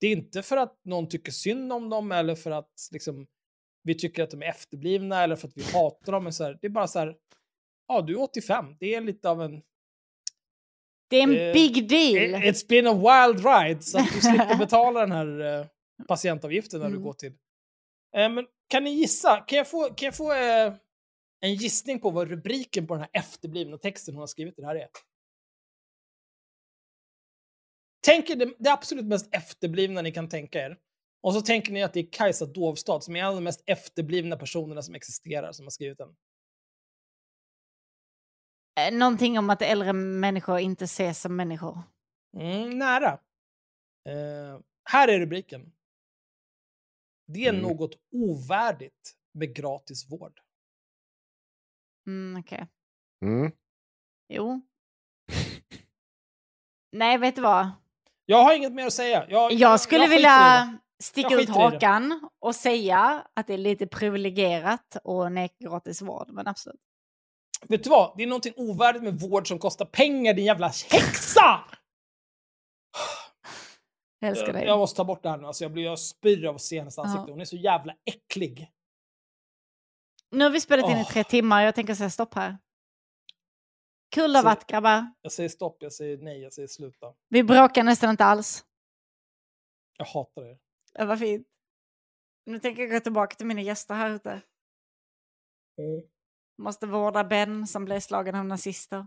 det är inte för att någon tycker synd om dem eller för att liksom, vi tycker att de är efterblivna eller för att vi hatar dem. Men så här, det är bara så här, ja du är 85, det är lite av en... Det är en Eh, big deal. It- It's been a wild ride, så att du slipper betala den här eh, patientavgiften när du Mm. går till... Eh, men kan ni gissa? Kan jag få, kan jag få eh, en gissning på vad rubriken på den här efterblivna texten hon har skrivit det här är? Tänk er det, det absolut mest efterblivna ni kan tänka er. Och så tänker ni att det är Kajsa Dovstad som är en av de mest efterblivna personerna som existerar som har skrivit den. Eh, Någonting om att äldre människor inte ses som människor. Mm, nära. Eh, här är rubriken. Det är Mm. något ovärdigt med gratis vård. Mm, Okej. Mm. Jo. Nej, vet du vad? Jag har inget mer att säga. Jag, Jag skulle i vilja sticka Jag ut hakan och säga att det är lite privilegierat och neka gratis vård, men absolut. det. Vet du vad? Det är någonting ovärdigt med vård som kostar pengar, din jävla häxa! Jag älskar dig. Jag måste ta bort det här nu. Alltså jag, blir, jag spyr av senast ansikte. Ja. Hon är så jävla äcklig. Nu har vi spelat in i Åh. tre timmar, jag tänker säga stopp här. Kul Så- varit grabbar. Jag säger stopp, jag säger nej, jag säger sluta. Vi bråkar nästan inte alls. Jag hatar er. Det var fint. Nu tänker jag gå tillbaka till mina gäster här ute. Mm. Måste vårda Ben som blev slagen av nazister.